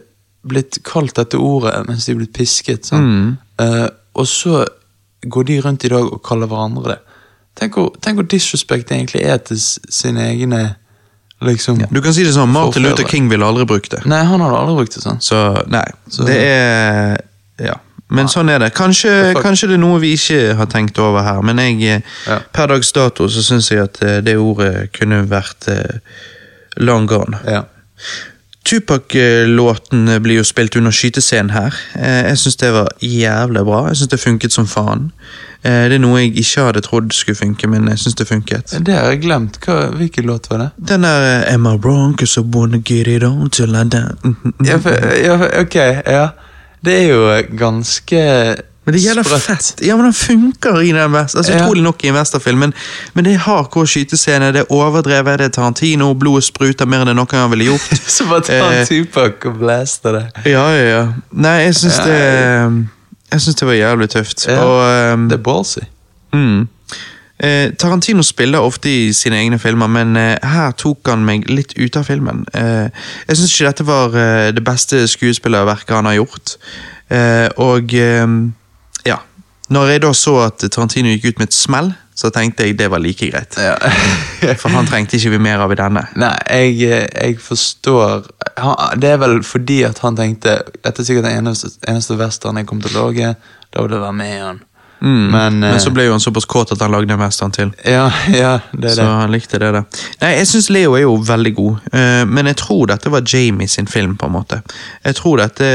blitt kalt dette ordet mens de er blitt pisket. Mm. Eh, og så går de rundt i dag og kaller hverandre det? Tenk hvor, tenk hvor disrespect det egentlig er til s- sine egne liksom Du kan si det sånn, Martin Forfedre. Luther King ville aldri brukt det. Nei, han hadde aldri brukt det sånn. Så nei, Så- det er Ja. Men sånn er det. Kanskje, Fuck. kanskje det er noe vi ikke har tenkt over her, men jeg, eh, Ja. per dags dato så syns jeg at eh, det ordet kunne vært eh, long gone. Ja. Tupac-låten blir jo spilt under skytescenen her. Eh, Jeg syns det var jævlig bra. Jeg syns det funket som faen. Eh, Det er noe jeg ikke hadde trodd skulle funke, men jeg syns det funket. Det har jeg glemt. Hva, hvilken låt var det? Den der eh, Am I wrong cause I wanna get it on till I die? Ja, for, ja, ok, ja. Det er jo ganske Men det gjelder sprøtt. fett. Ja, men den funker i den vest. Altså, Ja. Utrolig nok i en westernfilm, men, men det er hardcore skytescene, det er overdrevet, det er Tarantino, blodet spruter mer enn det noen gang ville gjort. Så bare ta en Eh, Tupac og blaste det. Ja, ja, ja. Nei, jeg syns Ja. det Jeg syns det var jævlig tøft. Ja, Og um, Det er ballsy. mm. Eh, Tarantino spiller ofte i sine egne filmer, men eh, her tok han meg litt ut av filmen. Eh, jeg syns ikke dette var eh, det beste skuespillerverket han har gjort. Eh, og eh, ja. Når jeg da så at Tarantino gikk ut med et smell, så tenkte jeg det var like greit. Ja. For han trengte ikke vi mer av i denne. Nei, jeg, jeg forstår han, Det er vel fordi at han tenkte Dette er sikkert den eneste, eneste western jeg kom til å lage. Da vil det være med han. Mm. Men, eh, Men så ble jo han såpass kåt at han lagde en western til. Ja, ja, det er Så det. han likte det da. Nei, jeg syns Leo er jo veldig god, eh, men jeg tror dette var Jamie sin film, på en måte. Jeg tror dette,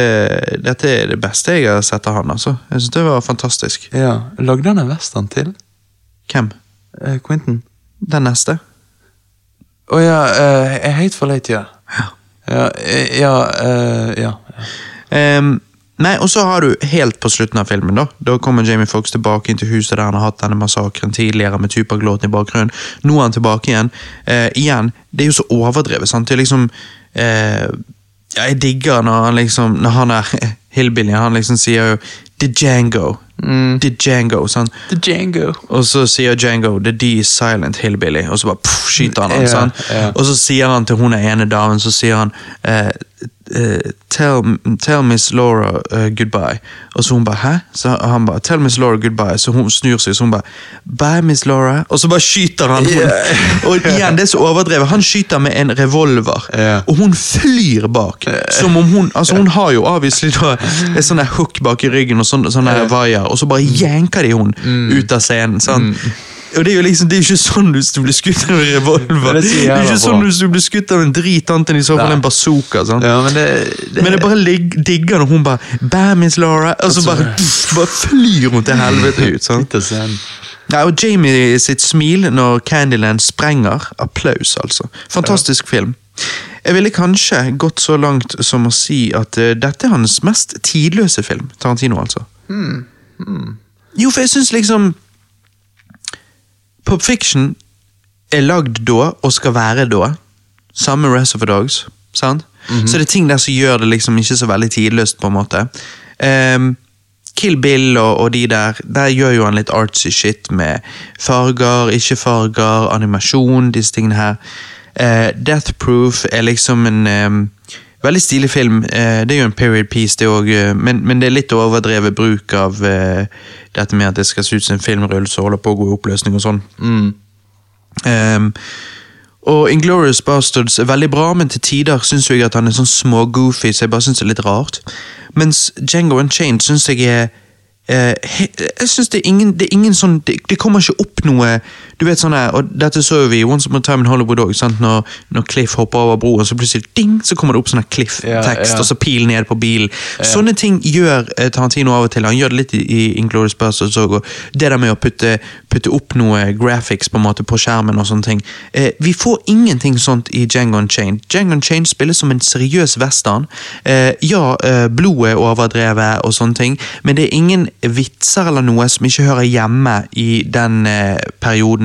dette er det beste jeg har sett av han, altså. Jeg syns det var fantastisk. Ja, Lagde han en western til? Hvem? Uh, Quentin? Den neste? Å ja, uh, Hateful Eight, ja. Ja. Ja, eh, ja, uh, ja. Um, nei, og så har du helt på slutten av filmen, da. Da kommer Jamie Fox tilbake inn til huset der han har hatt denne massakren tidligere med Tupac-låten i bakgrunnen. Nå er han tilbake igjen. Uh, igjen, det er jo så overdrevet, sant. Det er liksom uh, Jeg digger når han liksom Når han er hillbillyen, han liksom sier jo The Django. Mm. The Django, sant. The Django. Og så sier Django The D is silent hillbilly, og så bare pff, skyter han han. Yeah, ja. Og så sier han til hun ene damen, så sier han eh, tell, tell Miss Laura uh, goodbye. Og så hun bare hæ? Så han bare Tell Miss Laura goodbye. Så hun snur seg, så hun bare Bye, Miss Laura. Og så bare skyter han. Ja. Og igjen, det er så overdrevet. Han skyter med en revolver, yeah. og hun flyr bak. Som om hun Altså, hun har jo avviselig da et sånn hook bak i ryggen og sånn sånn vaier, og så bare jenker de hun Mm. ut av scenen. sant? Og det er jo liksom, det er jo ikke sånn hvis du blir skutt av en revolver. Det er Det er ikke sånn hvis du blir skutt av en drit, annet enn i så fall en bazooka. sant? Ja, men det, det Men jeg bare digger når hun bare Bam, Miss Laura, og så bare, pff, bare flyr hun til helvete ut. sant? Ja. Og Jamie sitt smil når Candyland sprenger. Applaus, altså. Fantastisk film. Jeg ville kanskje gått så langt som å si at uh, dette er hans mest tidløse film. Tarantino, altså. Jo, for jeg syns liksom Pop Fiction er lagd da, og skal være da. Samme Rest of the Dogs. sant? Så det er ting der som gjør det liksom ikke så veldig tidløst, på en måte. Um, Kill Bill og, og de der, der gjør jo han litt artsy shit med farger, ikke farger, animasjon, disse tingene her. Uh, Death Proof er liksom en ehm, veldig stilig film. Eh, det er jo en period piece, det òg, men, men det er litt overdrevet bruk av uh, dette med at det skal se ut som en filmrull som holder på å gå i oppløsning og sånn. Mm. Um, og Inglorious Bastards er veldig bra, men til tider syns jeg at han er sånn smågoofy, så jeg bare syns det er litt rart. Mens Django Unchained syns jeg er uh, he, Jeg synes det er ingen Det er ingen sånn det, det kommer ikke opp noe Du vet sånn her, og Dette så jo vi i Once Upon a Time in Hollywood òg. Når, når Cliff hopper over broen, så plutselig ding, så kommer det opp sånn her Cliff-tekst, Ja, og så pil ned på bilen. Sånne ting gjør eh, Tarantino av og til. Han gjør det litt i, i Inglourious Basterds òg. Det der med å putte, putte opp noe graphics på en måte på skjermen og sånne ting. Eh, vi får ingenting sånt i Django Unchained. Django Unchained spilles som en seriøs western. Eh, ja, eh, blodet er overdrevet og sånne ting, men det er ingen vitser eller noe som ikke hører hjemme i den eh,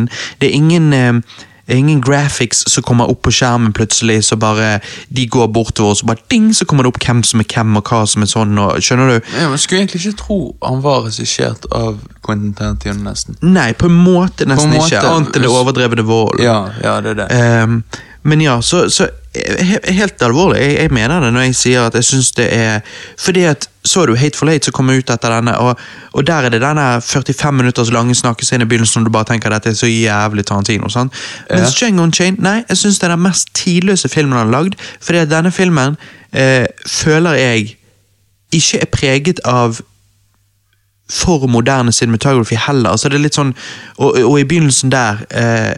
perioden. Det er ingen eh, Ingen graphics som kommer opp på skjermen plutselig, så bare de går bortover, og så bare ding, så kommer det opp hvem som er hvem, og hva som er sånn, og skjønner du? Ja, men Skulle egentlig ikke tro han var regissert av Quentin Tarantino, nesten. Nei, på en måte nesten På en måte. ikke, annet enn det overdrevne vold. Ja, ja, det er det. Ehm, men ja, så, så he- helt alvorlig, jeg, jeg mener det når jeg sier at jeg syns det er Fordi at så du Hateful Hate som kommer ut etter denne, og, og der er det denne 45 minutters lange snakkescenen i begynnelsen, og du bare tenker dette er så jævlig Tarantino. sant? Mens Django Chain nei, jeg syns det er den mest tidløse filmen han har lagd, fordi at denne filmen eh, føler jeg ikke er preget av for moderne cinematography heller. Altså det er litt sånn, og, og i begynnelsen der eh,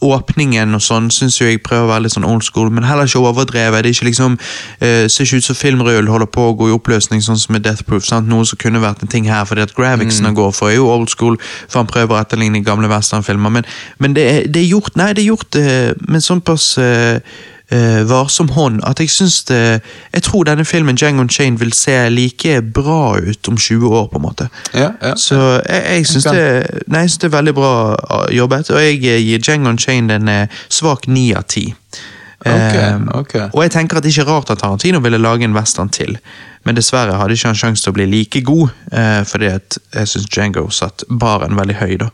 Åpningen og sånn syns jeg prøver å være litt sånn old school, men heller ikke overdrevet. Det er ikke liksom, uh, ser ikke ut som filmrull holder på å gå i oppløsning, sånn som med Death Proof. Sant? Noe som kunne vært en ting her, fordi at Gravixen mm. går for, er jo old school, for han prøver å etterligne gamle westernfilmer. Men, men det, er, det er gjort Nei, det er gjort uh, med såpass eh, eh, varsom hånd at jeg syns det Jeg tror denne filmen Django Chain vil se like bra ut om 20 år, på en måte. Ja, ja. Så jeg, jeg syns det, nei, jeg synes det er veldig bra uh, jobbet, og jeg eh, gir Django Chain en eh, svak ni av ti. Ok, Eh, ok. Og jeg tenker at det ikke er rart at Tarantino ville lage en western til, men dessverre hadde ikke han sjanse til å bli like god, eh, fordi at jeg syns Django satt baren veldig høy, da.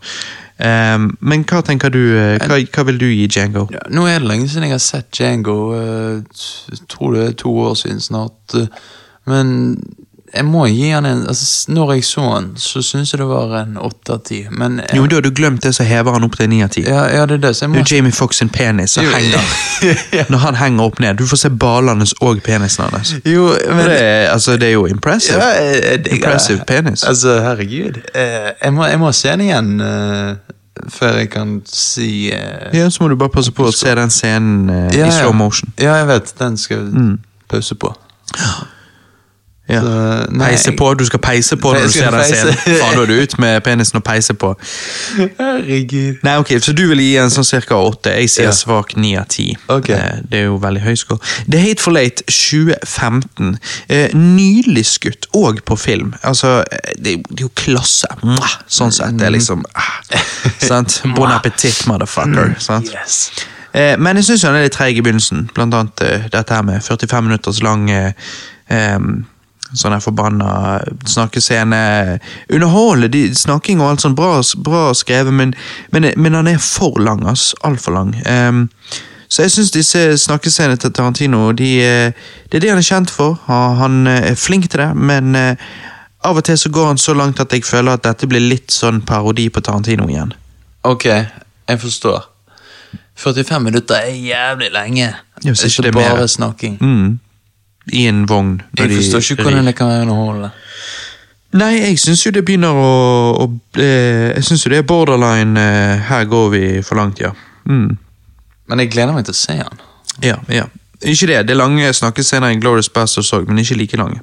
Eh, men hva tenker du, eh, hva, hva vil du gi Django? Ja, nå er det lenge siden jeg har sett Django. eh, Jeg tror det er to år siden snart. eh, Men jeg må gi han en altså, Når jeg så han, så syns jeg det var en åtte av ti. Men jeg- Jo, da har du glemt det, så hever han opp til ni av ti. ja, ja, det er det. Så jeg Det er Jamie Foxx sin penis som henger ja. Når han henger opp ned. Du får se ballene og penisen hans. Jo, men det, er, altså, det er jo impressive. Ja, jeg Impressive det. penis. Altså, herregud. Eh, Jeg må, jeg må se den igjen eh, før jeg kan si uh, Ja, Så må du bare passe på å se den scenen uh, ja, i slow motion. Ja, jeg vet. Den skal jeg pause på. Ja. Så, nei, Peise på, Du skal peise på når du ser den scenen. Faen, da er du ut med penisen og peise på. Herregud. Nei, ok, Så du vil gi en sånn cirka åtte. Jeg sier Ja. svak ni av ti. Ok. Eh, Det er jo veldig høy score. The Hateful Eight 2015. nylig Nydelig skutt, og på film. Altså, eh, det er jo- klasse. Sånn sett. Det er liksom ah, sant? Bon appétit, motherfucker. sant? Yes. Eh, men jeg syns han er litt treig i begynnelsen. Blant annet dette her med 45 minutters lang em, Sånn er forbanna snakkescene. Underholde de, snakking og alt sånn bra, bra skrevet, men, men, men han er for lang, ass. Altfor lang. Um, så jeg syns disse snakkescenene til Tarantino de, eh, Det er det han er kjent for. Han eh, er flink til det, men eh, av og til så går han så langt at jeg føler at dette blir litt sånn parodi på Tarantino igjen. Ok, jeg forstår. 45 minutter er jævlig lenge. Jeg synes ikke Ikke det er mer. bare snakking. Mm. I en vogn. Jeg forstår ikke rir. hvordan det kan være underholdende. Nei, jeg syns jo det begynner å, å eh, Jeg syns jo det er borderline eh, Her går vi for langt, ja. Mm. Men jeg gleder meg til å se han. Ja, ja. Ikke det. Det er lange snakkescener i Glorious Bastards òg, men ikke like lange.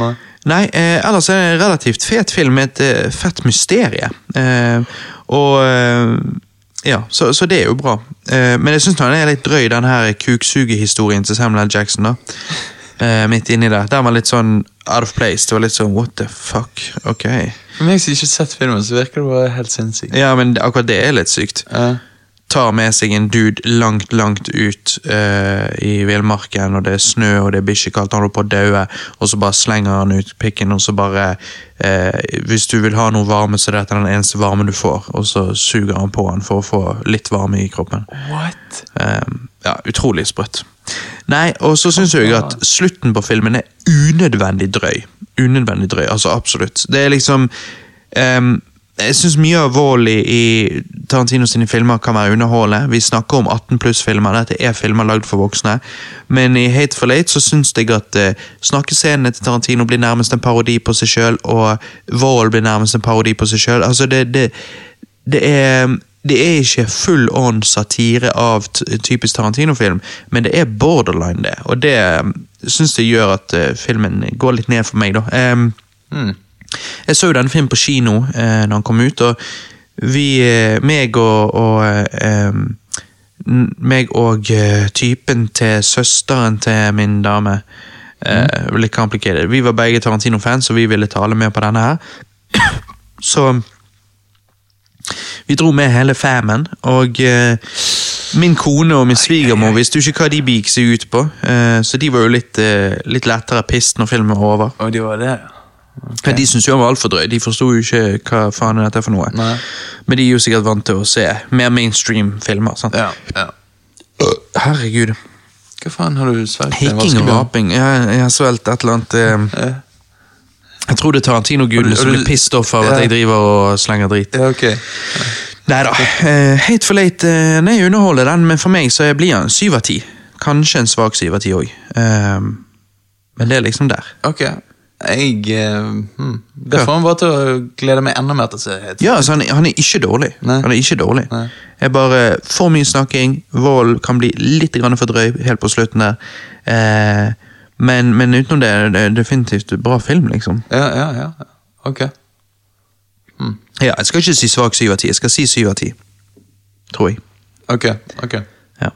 Nei. Nei, eh, ellers er det en relativt fet film med et eh, fett mysterie. Eh, og eh, Ja, så, så det er jo bra. Eh, men jeg syns den er litt drøy, den her kuksugehistorien til Samuel L. Jackson. da. Eh, midt inni der. Den var litt sånn out of place. Det var litt sånn what the fuck. Ok. For meg som ikke har sett filmen, så virker det bare helt sinnssykt. Ja, men akkurat det er litt sykt. Uh. tar med seg en dude langt, langt ut uh, i villmarken, og det er snø og det er bikkjekaldt, han holder på å daue, og så bare slenger han ut pikken, og så bare eh, Hvis du vil ha noe varme, så er dette den eneste varmen du får, og så suger han på han for å få litt varme i kroppen. What? Ja, utrolig sprøtt. Nei, og så syns jeg at slutten på filmen er unødvendig drøy. Unødvendig drøy, altså absolutt. Det er liksom um, Jeg syns mye av vold i, Tarantino sine filmer kan være underholdende. Vi snakker om 18 pluss-filmer, dette er filmer lagd for voksne. Men i Hate for Late så syns jeg at uh, snakkescenene til Tarantino blir nærmest en parodi på seg sjøl, og vold blir nærmest en parodi på seg sjøl. Altså, det, det, det er det er ikke full on satire av typisk Tarantino-film, men det er borderline, det. Og det um, syns jeg gjør at uh, filmen går litt ned for meg, da. Um, Mm. jeg så jo denne filmen på kino uh, når den kom ut, og vi, uh, meg og, og uh, um, meg og uh, typen til søsteren til min dame uh, Litt complicated. Vi var begge Tarantino-fans, og vi ville tale med på denne her. Så vi dro med hele famen, og eh, min kone og min svigermor visste jo ikke hva de begikk seg ut på, eh, så de var jo litt, eh, litt lettere pissed når filmen var over. Og de var det, ja. De syntes jo han var altfor drøy, de forsto jo ikke hva faen er dette for noe. Nei. Men de er jo sikkert vant til å se mer mainstream filmer. sant? Ja, ja. Herregud. Hva faen har du svelget? Hikking og raping. Jeg, jeg har svelget et eller annet eh. Jeg tror det er Tarantino-gudene som blir pissed off av at jeg driver og slenger drit. Ja, ok. Nei da. Uh, Hate for late uh, Nei, underholder den, men for meg så blir han syv av ti. Kanskje en svak syv av ti òg. men det er liksom der. Ok. Jeg eh, hmm. Det får meg bare til å glede meg enda mer til å se Hate. Ja, altså, han, han er ikke dårlig. Nei. Han er ikke dårlig. Nei. Jeg bare For mye snakking, vold kan bli litt for drøy helt på slutten der. Eh, men, men utenom det, det er definitivt bra film, liksom. Ja, ja, ja. Ok. Ok. Ja, Jeg skal ikke si svak syv av ti, jeg skal si syv av ti. Tror jeg. Ok, ok. Ja.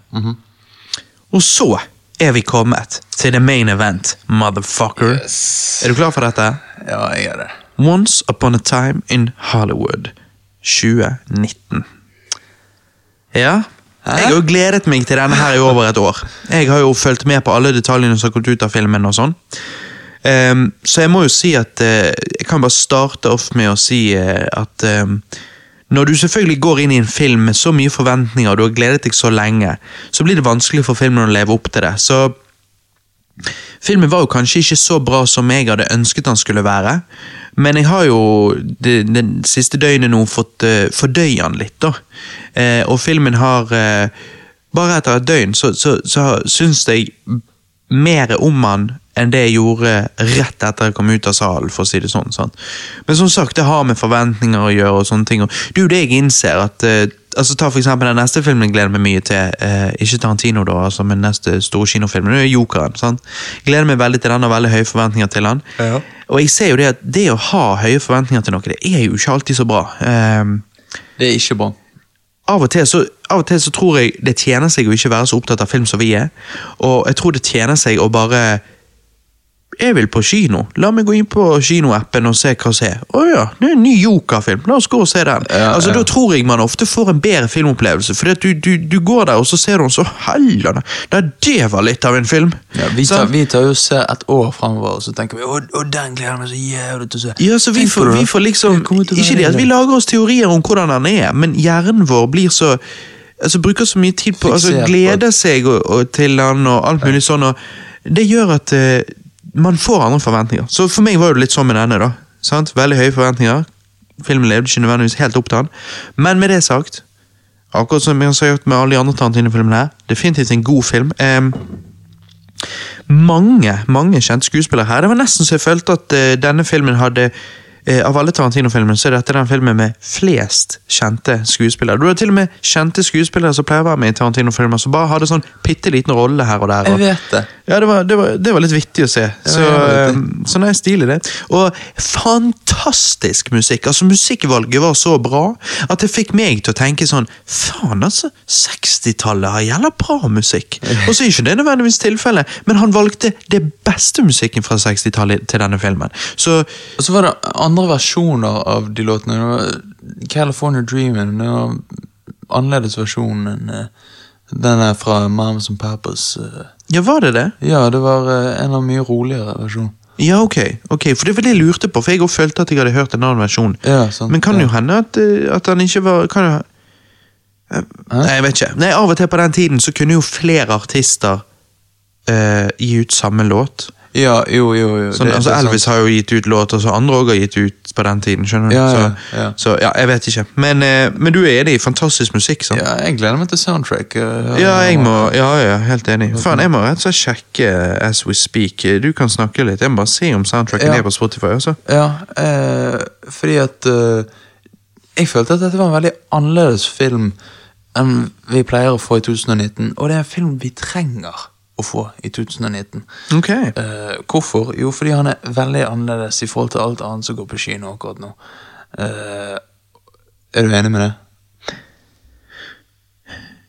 Og så er vi kommet til the main event, motherfucker. Yes. Er du klar for dette? Ja, jeg er det. Once Upon a Time in Hollywood 2019. Ja? Jeg har jo gledet meg til denne her i over et år. Jeg har jo fulgt med på alle detaljene som har kommet ut av filmen og sånn. Um, så jeg må jo si at uh, Jeg kan bare starte off med å si uh, at um, når du selvfølgelig går inn i en film med så mye forventninger, og du har gledet deg så lenge, så blir det vanskelig for filmen å leve opp til det. Så Filmen var jo kanskje ikke så bra som jeg hadde ønsket han skulle være, men jeg har jo det, det siste døgnet nå fått uh, fordøye han litt, da. Uh, og filmen har uh, Bare etter et døgn så, så, så syns jeg mer om han enn det jeg gjorde rett etter jeg kom ut av salen, for å si det sånn. Sant? Men som sagt, det har med forventninger å gjøre, og sånne ting. Og det er jo det jeg innser, at eh, altså Ta for eksempel den neste filmen jeg gleder meg mye til. Eh, ikke Tarantino, da, altså, men neste store kinofilm. Det er Jokeren. sant? Gleder meg veldig til den og veldig høye forventninger til han. Ja. Og jeg ser jo det at det å ha høye forventninger til noe, det er jo ikke alltid så bra. Eh, Det er ikke bra. av og, til så, av og til så tror jeg det tjener seg å ikke være så opptatt av film som vi er. Og jeg tror det tjener seg å bare Jeg vil på kino. La meg gå inn på kinoappen og se hva som er. Å ja, det er en ny Joker-film. La oss gå og se den. Ja, altså, ja. Da tror jeg man ofte får en bedre filmopplevelse. For du, du, du går der, og så ser du den så heller Da, det var litt av en film! Ja, vi, tar, vi tar jo se et år fremover, og så tenker vi å, å den gleder jeg meg så jævlig til å se. Ja, så vi får, vi får liksom Det Ikke det at vi lager oss teorier om hvordan han er, men hjernen vår blir så Altså Bruker så mye tid på altså Gleder seg og, og til han og alt mulig sånn, og det gjør at eh, man får andre forventninger. Så for meg var det litt sånn med denne. da sant? Veldig høye forventninger. Filmen levde ikke nødvendigvis helt opp til den. Men med det sagt, akkurat som jeg har gjort med alle de andre Tarantino-filmene her, definitivt en god film. Um, mange mange kjente skuespillere her. Det var nesten så jeg følte at uh, denne filmen hadde uh, Av alle Tarantino-filmene så er dette den filmen med flest kjente skuespillere. Du har til og med kjente skuespillere som pleier å være med i Tarantino-filmer, som bare hadde sånn bitte liten rolle her og der. Jeg vet det. Ja, det var, det, var, det var litt vittig å se. Så, ja, eh, så nei, stilig, det. Og fantastisk musikk. Altså, Musikkvalget var så bra at det fikk meg til å tenke sånn Faen, altså. 60-tallet har jævla bra musikk. Og så er ikke det nødvendigvis tilfellet, men han valgte det beste musikken fra 60-tallet til denne filmen. Så Og så var det andre versjoner av de låtene. California Dreamin'. Det var annerledes versjon enn eh, den er fra Mamas and Papas. eh. Ja, var det det? Ja, det var eh, en av mye roligere versjon. Ja, ok. ok, For det var det jeg lurte på, for jeg også følte at jeg hadde hørt en annen versjon. Ja, sant. Men kan ja. jo hende at, eh, at han ikke var kan jo, Nei, jeg vet ikke. Nei, Av og til på den tiden så kunne jo flere artister uh, gi ut samme låt. Ja, jo, jo, jo. Sånn, det- altså det sant. Elvis har jo gitt ut låter, så andre òg har gitt ut på den tiden. skjønner du? Ja, ja, så, ja. så ja, jeg vet ikke. Men, eh, men du er enig i fantastisk musikk, sant? Ja, jeg gleder meg til soundtrack. eh, Ja, jeg må, ja, ja, helt enig. Faen, Jeg må rett og slett sjekke as we speak. Du kan snakke litt. Jeg må bare se om soundtracken er på Spotify. også. Ja, eh, fordi at eh, Jeg følte at dette var en veldig annerledes film enn vi pleier å få i 2019. Og det er en film vi trenger å få i 2019. Ok. Eh, hvorfor? Jo, fordi han er veldig annerledes i forhold til alt annet som går på kino akkurat nå. Eh, er du enig med det?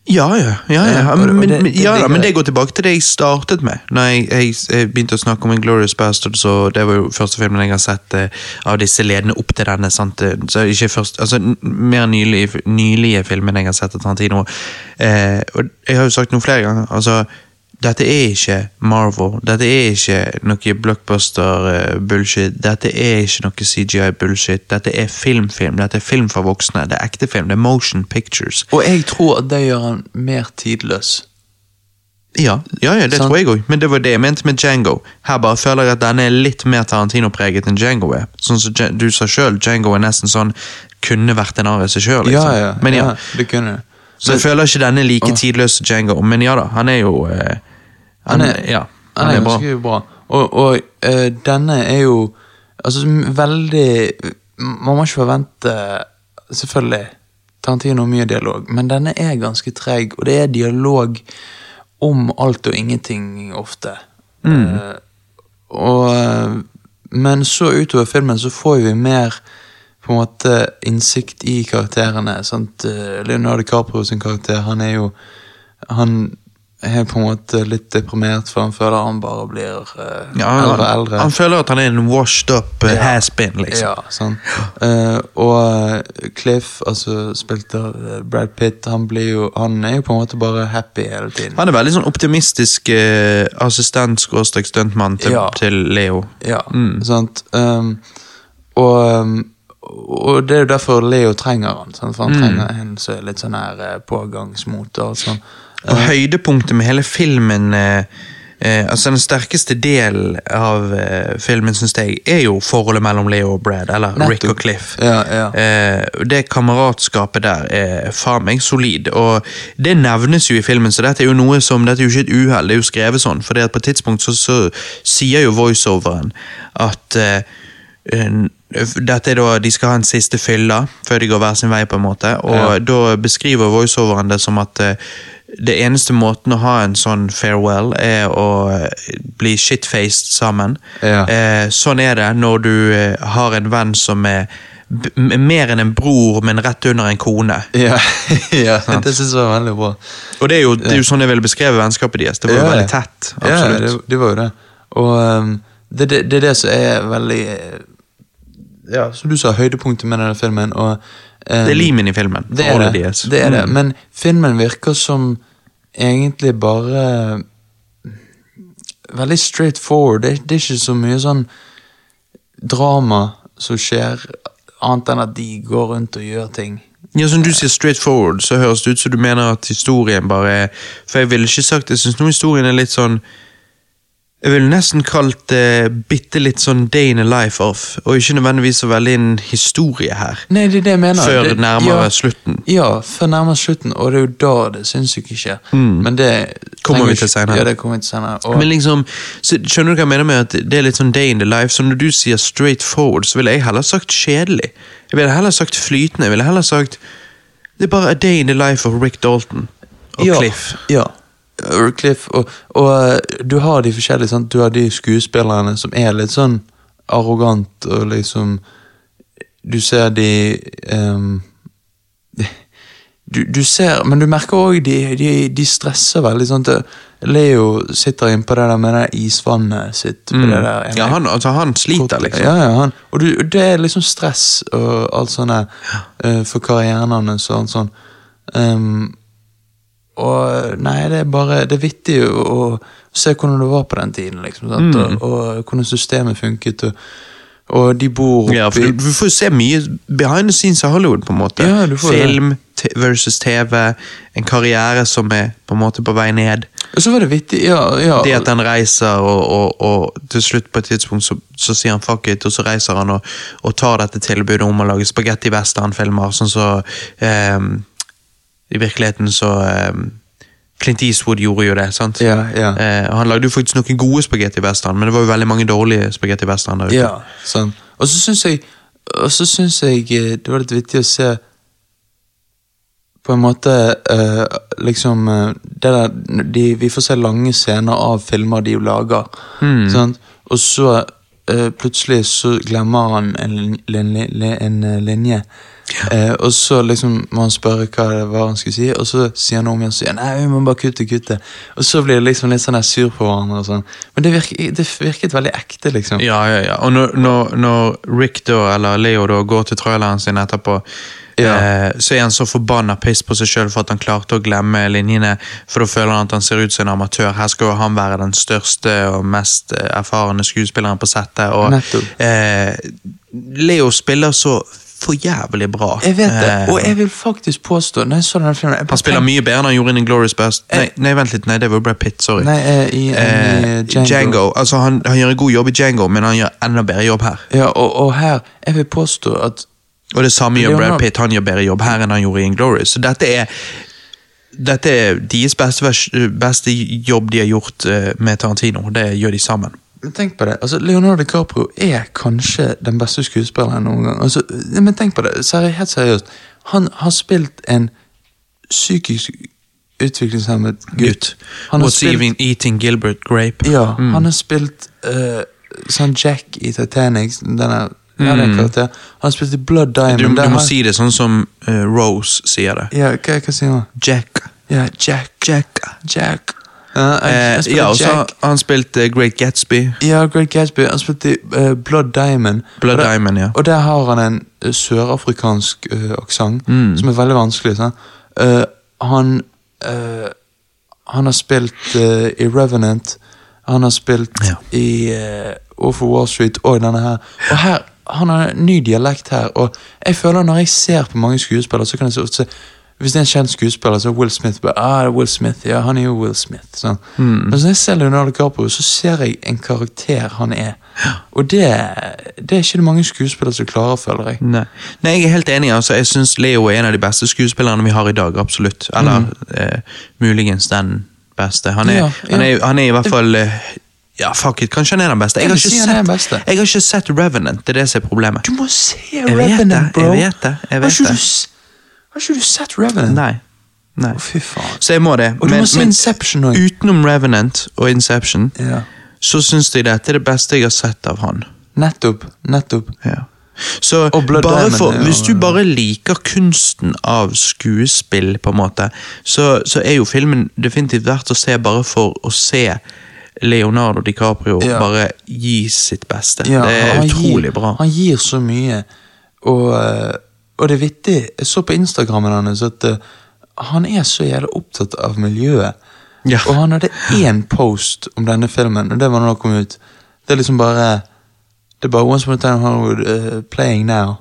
Ja, ja. ja, ja. Og men, det- men- det ja da, men det går tilbake til det jeg startet med. Når jeg, jeg, jeg begynte å snakke om Inglorious Bastards, og det var jo første filmen jeg har sett eh, av disse ledende opp til denne. Sant? Eh, Så ikke først, altså Mer nylige, nylige filmen jeg har sett av Tarantino. Eh, og jeg har jo sagt noe flere ganger. altså dette er ikke Marvel. Dette er ikke noe blockbuster-bullshit. Dette er ikke noe CGI-bullshit. Dette er filmfilm. Dette er film for voksne. Det er ekte film. Det er motion pictures. Og jeg tror at det gjør han mer tidløs Ja, ja, ja det sånn. tror jeg òg, men det var det jeg mente med Django. Her bare føler jeg at denne er litt mer Tarantino-preget enn Django er. Sånn som du sa sjøl, Django er nesten sånn kunne vært en regissør, liksom. Ja, ja, Men ja, ja, det kunne. Så jeg føler ikke denne like tidløs som Django, men ja da, han er jo eh, han, er- ja, Han er bra. bra. Og, og uh, denne er jo altså, veldig Man må ikke forvente Selvfølgelig, Tarantino har mye dialog, men denne er ganske treg, og det er dialog om alt og ingenting ofte. Eh, og, eh, men så utover filmen så får vi mer på en måte innsikt i karakterene. Sant? Leonardo DiCaprio sin karakter, han er jo Han er på en måte litt deprimert, for han føler han bare blir eh, Ja, han, eldre og eldre. han føler at han er en washed up uh, Ja. has-been, liksom. Ja, sånn. Eh, og eh, Cliff, altså spilt av eh, Brad Pitt, han blir jo Han er jo på en måte bare happy hele tiden. Han er veldig sånn optimistisk uh, assistent-stuntmann til, Ja. til Leo. Ja, sant. Um, og, um, og det er jo derfor Leo trenger han, sant? for han trenger en som er litt sånn her eh, pågangsmot. og sånn. Og høydepunktet med hele filmen eh, eh, Altså Den sterkeste delen av eh, filmen, synes jeg, er jo forholdet mellom Leo og Brad, eller Rick og Cliff. Ja, ja. Det kameratskapet der er faen meg solid, og det nevnes jo i filmen, så dette er jo noe som Dette er jo ikke et uhell, det er jo skrevet sånn, for på et tidspunkt så, så sier jo voiceoveren at dette er da, De skal ha en siste fylla før de går hver sin vei, på en måte. Og Ja. da beskriver voiceoveren det som at det eneste måten å ha en sånn farewell, er å bli shitfaced sammen. Ja. Eh, sånn er det når du eh, har en venn som er mer enn en bror, men rett under en kone. Ja, ja det syns jeg var veldig bra. Og det er jo, det er jo sånn jeg ville beskrevet vennskapet deres. Det var jo Ja, veldig tett. Ja, det, det var jo det. Og um, det, det, det er det som er veldig Ja, som du sa, høydepunktet med denne filmen. Og, det er limen i filmen. Det er det. det, er det. Mm. Men filmen virker som egentlig bare Veldig straight forward. Det, det er ikke så mye sånn drama som skjer, annet enn at de går rundt og gjør ting. Ja, Som du sier straight forward, så høres det ut som du mener at historien bare er For jeg ville ikke sagt Jeg syns nå historien er litt sånn Jeg ville nesten kalt det bitte litt sånn day in a life of, og ikke nødvendigvis så veldig en historie her. Nei, det er det jeg mener. Før det, nærmere ja, slutten. Ja, før nærmere slutten, og det er jo da det sinnssyke skjer. Men det Mm. Kommer vi til senere. Ja, det kommer vi til senere. Og, Men liksom, så, Skjønner du hva jeg mener med at det er litt sånn day in the life? Så når du sier straight forward, så ville jeg heller sagt kjedelig. Jeg ville heller sagt flytende. Jeg ville heller sagt Det er bare a day in the life of Rick Dalton og ja, Cliff. Ja. Og og, og eh, du har de forskjellige, sant? Du har de skuespillerne som er litt sånn arrogant, og liksom Du ser de ehm, du, du ser, men du merker òg de, de, de stresser veldig. Sant? Leo sitter innpå det der med det isvannet sitt. Mm. det der Ja, han, altså, han sliter, liksom. ja, ja, han. Og, du, det er liksom stress og alt sånt der, eh, for karrieren hans og alt sånn. Ehm, og nei, det er bare Det er vittig å, se hvordan det var på den tiden, liksom. Sant? Mm. Og, og hvordan systemet funket. Og, og de bor oppi Ja, du, du får se mye behind the scenes av Hollywood, på en måte. Ja. Film versus TV, en karriere som er på en måte på vei ned. Og så var det vittig, ja. ja Det at han reiser, og, og, og til slutt på et tidspunkt så, så sier han fuck it, og så reiser han og, og tar dette tilbudet om å lage spagetti western-filmer, sånn så ehm, I virkeligheten så ehm, Clint Eastwood gjorde jo det, sant? Ja, ja. Eh, han lagde jo faktisk noen gode spagetti western, men det var jo veldig mange dårlige spagetti western der ute. Ja, sånn. Og så syns jeg Og så syns jeg eh, det var litt vittig å se på en måte eh, liksom eh, det der, de, Vi får se lange scener av filmer de jo lager. Sant? Og så eh, plutselig så glemmer han en, lin- en eh, linje. Eh, og så liksom må han spørre hva det var han skulle si, og så sier han om igjen sier nei, vi må bare kutte, kutte. Og så blir det liksom litt sånn der sur på hverandre. og sånn. Men det, virket, det virket veldig ekte, liksom. Ja, ja, ja. Og når, når, når Rick da, eller Leo da, går til traileren sin etterpå, Ja. eh, så er han så forbanna piss på seg sjøl for at han klarte å glemme linjene, for da føler han at han ser ut som en amatør. Her skal jo han være den største og mest eh, erfarne skuespilleren på settet. Og eh, Leo spiller så for jævlig bra. Jeg vet det, Eh, og jeg vil faktisk påstå Når jeg så denne filmen han spiller mye bedre enn han gjorde i Glorious Best. Nei, nei, vent litt, nei, det var Brad Pitt, sorry. Nei, eh, i, Eh, i Django. Django. Altså, han, han gjør en god jobb i Django, men han gjør enda bedre jobb her. Ja, og, og her Jeg vil påstå at Og det samme gjør Brad Pitt. Han gjør bedre jobb her enn han gjorde i Inglourious. Så dette er dette er deres beste, beste jobb de har gjort eh, med Tarantino. Det gjør de sammen. Men tenk på det, altså Leonardo DiCaprio er kanskje den beste skuespilleren noen gang. Altså, men tenk på det, seri, helt seriøst. Han har spilt en psykisk utviklingshemmet gutt. Han har What's spilt, even eating Gilbert Grape? ja, Mm. han har spilt uh, sånn Jack i Titanic, denne ja, den karakter. Han har spilt i Blood Diamond. Mm. Du, du må har- si det sånn som uh, Rose sier det. Ja, hva, hva sier han? Jack. Ja, Jack. Jack. Jack. Ja, jeg, Eh, jeg ja, og så han spilt eh, Great Gatsby. Ja, Great Gatsby. Han spilte eh, Blood Diamond. Blood og der, Diamond, ja. Og der har han en uh, sørafrikansk uh, aksent, Mm. som er veldig vanskelig. Sånn. Uh, han Han har spilt i Revenant. Han har spilt Ja. i uh, Overfor Wall Street og denne her. Og her, Han har en ny dialekt her, og jeg føler når jeg ser på mange skuespillere, så kan jeg ofte se hvis det er en kjent skuespiller, så er Will Smith bare, ah, det er Will Smith, ja, han er jo Will Smith. Sånn. Mm. Men når jeg ser Leonardo DiCaprio, så ser jeg en karakter han er. Og det, det er ikke det mange skuespillere som klarer, føler jeg. Nei. Nei, jeg er helt enig. altså Jeg syns Leo er en av de beste skuespillerne vi har i dag. Absolutt. Eller eh, muligens den beste. Han er, Ja, ja. Han er, han er i hvert fall eh, Ja, fuck it, kanskje han er den beste. Jeg har ikke sett, jeg har ikke sett Revenant, det er det som er problemet. Du må se Revenant, bro! jeg vet det, jeg vet det. Jeg vet det. Har ikke du sett Revenant? Nei. Nei. Å, fy faen. Så jeg må det. Og du må se Inception også. utenom Revenant og Inception, Ja. så syns jeg dette er det beste jeg har sett av han. Nettopp. Nettopp. Ja. Så Og Blood bare Diamond, for, ja, hvis du bare liker kunsten av skuespill, på en måte, så, så er jo filmen definitivt verdt å se bare for å se Leonardo DiCaprio Ja. bare gi sitt beste. Ja, det er han utrolig gir, bra. Han gir så mye, og, eh, og det er vittig. Jeg så på Instagrammen hans at uh, han er så jævlig opptatt av miljøet. Ja. Og han hadde én post om denne filmen, og det var når den kom ut. Det er liksom bare Det er bare Once Upon a Time Hollywood uh, playing now.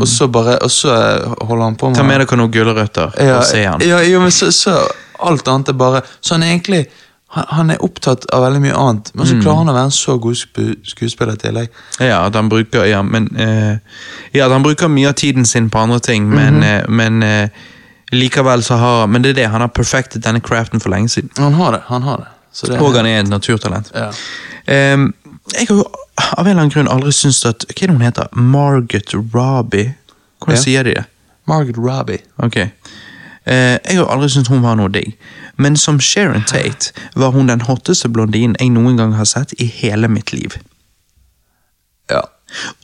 Og så bare Og så eh, holder han på med Mm. Ta med dere noen gulrøtter ja, og se han. Ja, jo, men så, så alt annet er bare Så han er egentlig han, han er opptatt av veldig mye annet, men så Mm. klarer han å være en så god sku, skuespiller i tillegg. Ja, at han bruker Ja, men uh, Ja, at han bruker mye av tiden sin på andre ting, men, mm -hmm. uh, men uh, likevel så har Men det er det, han har perfektet denne craften for lenge siden. Han har det. han har det. Så det Og han er et naturtalent. ja. Um, jeg har jo av en eller annen grunn aldri syntes at Hva er det hun heter? Margaret Robbie? Hvordan Ja. sier de det? Margaret Robbie. Ok. Eh, jeg har aldri syntes hun var noe digg. Men som Sharon Tate var hun den hotteste blondinen jeg noen gang har sett i hele mitt liv. Ja.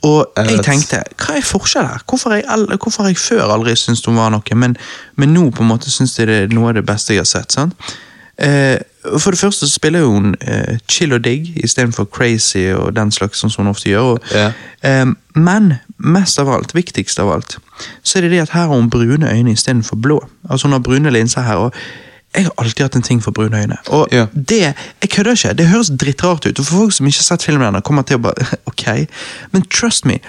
Og Jeg jeg tenkte, hva er forskjellen her? Hvorfor har jeg, før aldri syntes hun var noe, men, men nå på en måte syns jeg det er noe av det beste jeg har sett. sant? Eh, for det første så spiller hun eh, chill og digg istedenfor crazy og den slags som hun ofte gjør. Og, Ja. eh, men mest av alt, viktigst av alt, så er det det at her har hun brune øyne istedenfor blå. Altså Hun har brune linser her. og jeg har alltid hatt en ting for brune øyne. Og Ja. det, Jeg kødder ikke, det høres drittrart ut. Og for folk som ikke har sett filmen ennå, kommer til å bare Ok. Men trust me.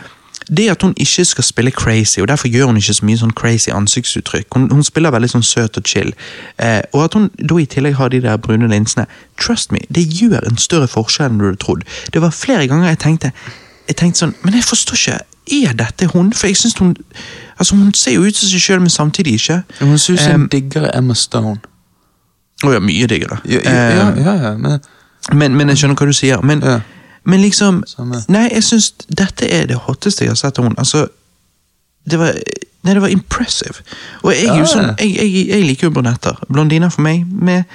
Det at hun ikke skal spille crazy, og derfor gjør hun ikke så mye sånn crazy ansiktsuttrykk. Hun, hun spiller veldig sånn søt og chill. Eh, og at hun da i tillegg har de der brune linsene. Trust me, det gjør en større forskjell enn du hadde trodd. Det var flere ganger jeg tenkte jeg tenkte sånn, Men jeg forstår ikke. Er dette hun? For jeg synes hun altså Hun ser jo ut som seg sjøl, men samtidig ikke. Hun ser ut som en diggere Emma Stone. Å ja, mye diggere. Ja, ja, ja, ja, men men, men jeg skjønner hva du sier. Men, men liksom Samme. Nei, jeg syns dette er det hotteste jeg har sett av henne. Altså, det var Nei, det var impressive. Og jeg, er sånn, jeg, jeg, jeg liker jo brunetter. Blondiner for meg med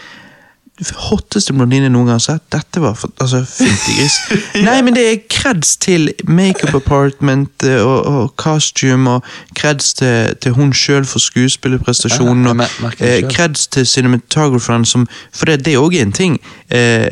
hotteste blondine jeg noen gang har sett. Dette var for, altså, fytti gris. Nei, men det er kreds til Makeup Apartment eh, og, og costume, og kreds til, til hun sjøl for skuespillerprestasjonen, Ja, og det eh, til cinematographeren, som For det, det er òg en ting. Eh,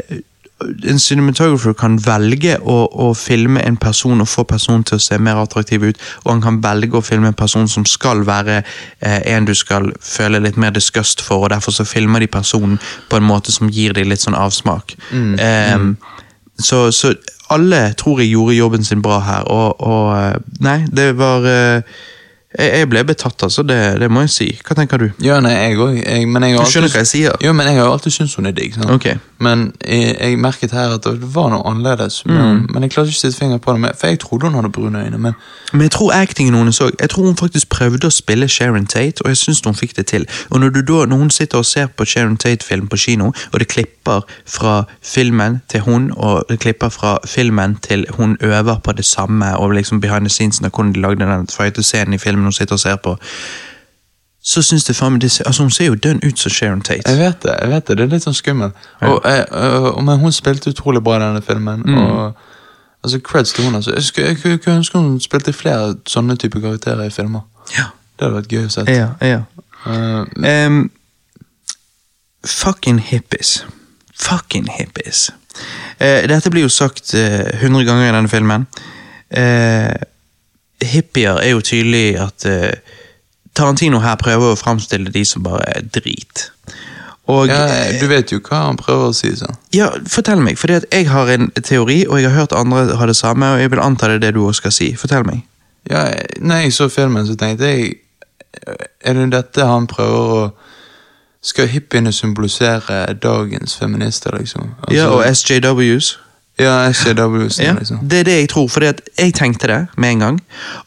en cinematographer kan velge å, å filme en person og få personen til å se mer attraktiv ut, og han kan velge å filme en person som skal være eh, en du skal føle litt mer disgust for, og derfor så filmer de personen på en måte som gir dem litt sånn avsmak. Eh, Så, så alle tror jeg gjorde jobben sin bra her, og, og eh, Nei, det var eh, jeg, ble betatt, altså. Det, det må jeg si. Hva tenker du? Ja, nei, jeg òg. Du skjønner hva jeg sier? Ja, men jeg har alltid syntes hun er digg. sant? Ok. Men jeg, jeg merket her at det var noe annerledes. Men, men jeg klarte ikke å sette fingeren på det. men- For jeg trodde hun hadde brune øyne. Men Men jeg tror actingen hennes òg. Jeg tror hun faktisk prøvde å spille Sharon Tate, og jeg syns hun fikk det til. Og når, du da, når hun sitter og ser på Sharon Tate-film på kino, og det klipper fra filmen til hun, og det klipper fra filmen til hun øver på det samme, og liksom behind the scenes Når hvordan de lagde den fight-scenen i filmen hun sitter og ser på, så syns jeg faen meg det Altså, hun ser jo dønn ut som Sharon Tate. jeg vet det. jeg vet Det Det er litt sånn skummelt. Og, eh, og, men hun spilte utrolig bra i denne filmen. Mm. Og altså, Creds til hun altså. Jeg skulle, jeg ønske hun spilte flere sånne type karakterer i filmer. Ja. Det hadde vært gøy å se. Ja, ja. Uh, um, fucking hippies. Fucking hippies. Uh, dette blir jo sagt hundre ganger i denne filmen. Eh, hippier er jo tydelig at uh, Tarantino her prøver å framstille de som bare er drit. Og ja, eh, du vet jo hva han prøver å si. sånn. ja, fortell meg, for jeg har en teori, og jeg har hørt andre ha det samme, og jeg vil anta det er det du også skal si. Fortell meg. Ja, når jeg så filmen, så tenkte jeg Er det dette han prøver å Skal hippiene symbolisere dagens feminister, liksom? Altså, ja, og SJWs. Ja, SJWs, Ja, liksom. det er det jeg tror, for jeg tenkte det med en gang.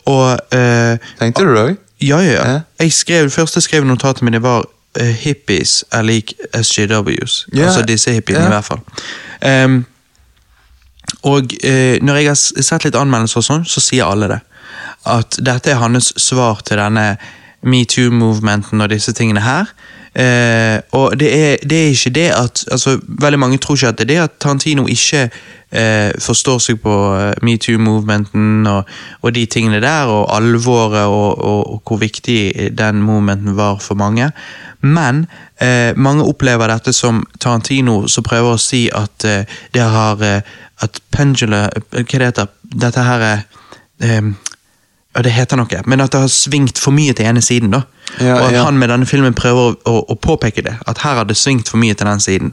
Og uh, Tenkte du det òg? Ja, ja, ja. Jeg skrev, først jeg skrev notatet mitt, var uh, hippies er lik SJWs. Ja, Altså disse hippiene, ja. i hvert fall. Um, og uh, når jeg har sett litt anmeldelser og sånn, så sier alle det. At dette er hans svar til denne metoo-movementen og disse tingene her. Uh, og det er, det er ikke det at altså, Veldig mange tror ikke at det er det at Tarantino ikke eh, forstår seg på eh, metoo-movementen og, og de tingene der, og alvoret og, og, og hvor viktig den movementen var for mange. Men eh, mange opplever dette som Tarantino som prøver å si at eh, det har eh, At pendula Hva det heter Dette her er eh, ja, det heter noe, men at det har svingt for mye til ene siden. da. Ja, og at ja. han med denne filmen prøver å, å, å påpeke det, at her har det svingt for mye til den siden.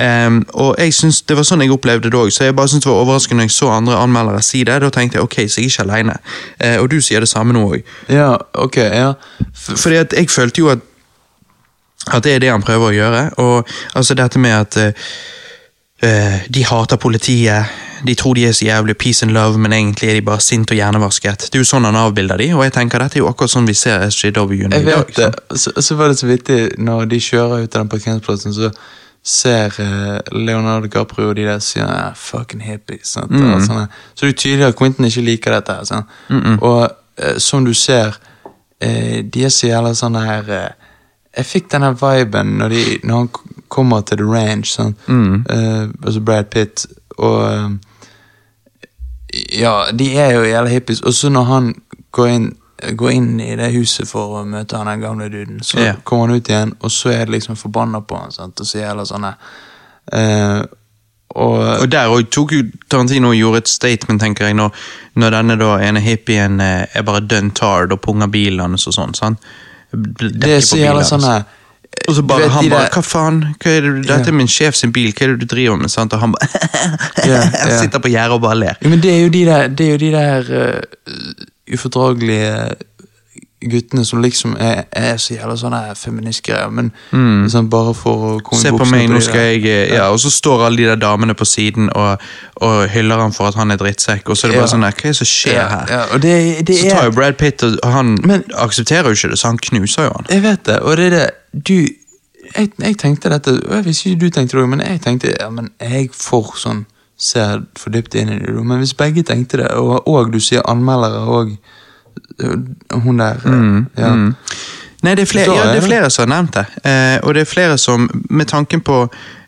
Ehm, og jeg synes, Det var sånn jeg opplevde det òg, så jeg bare synes det var overraskende når jeg så andre anmeldere si det. Da tenkte jeg ok, så jeg er ikke alene. Uh, og du sier det samme nå òg. Ja, ok, ja. Fordi at jeg følte jo at at det er det han prøver å gjøre. Og altså dette med at uh, eh, de hater politiet, de tror de er så jævlig peace and love, men egentlig er de bare sinte og hjernevasket. Det er jo sånn han avbilder de, og jeg tenker dette er jo akkurat sånn vi ser SJW-en i dag. vet det. Så, så var det så vittig, når de kjører ut av den parkeringsplassen, så ser eh, Leonardo DiCaprio og de der sier ah, 'fucking hippies'. Sant? Mm. Og sånne. Så det er jo tydelig at Quentin ikke liker dette. her, Sant? Og eh, som du ser, eh, de er så jævla sånn her eh, Jeg fikk denne viben når, de, når han kommer til The Range, sånn. Mm. Eh, altså Brad Pitt, og eh, ja, de er jo jævla hippies. Og så når han går inn, går inn i det huset for å møte han den gamle duden, så Ja. kommer han ut igjen, og så er det liksom forbanna på han, sant? og så gjelder sånne uh, og, Og der òg tok jo Tarantino gjorde et statement, tenker jeg, når, når denne da ene hippien eh, er bare done tard og punger bilen hans og sånn. sant? det er så jævla sånne Og så bare han bare Hva faen? Hva er det, dette er min sjef sin bil, hva er det du driver med? sant? Og han bare yeah, Han sitter på gjerdet og bare ler. Ja, men det er jo de der, det er jo de der eh, ufordragelige guttene som liksom er, er så jævla sånne feministgreier, men sånn bare for å komme Mm. Se på meg, nå skal jeg ja. Ja, og så står alle de der damene på siden og, og hyller han for at han er drittsekk, og så er det bare Ja. sånn Hva er det som skjer her? det, det Så tar jo Brad Pitt, og han Men- aksepterer jo ikke det, så han knuser jo han. Jeg vet det, og det er det Du Jeg, jeg tenkte dette, og jeg visste ikke du tenkte det men jeg tenkte ja, men jeg for sånn Ser for dypt inn i det, men hvis begge tenkte det, og, og du sier anmeldere og hun der Mm, ja. Nei, det er flere, ja, det er flere som har nevnt det. Eh, og det er flere som, med tanken på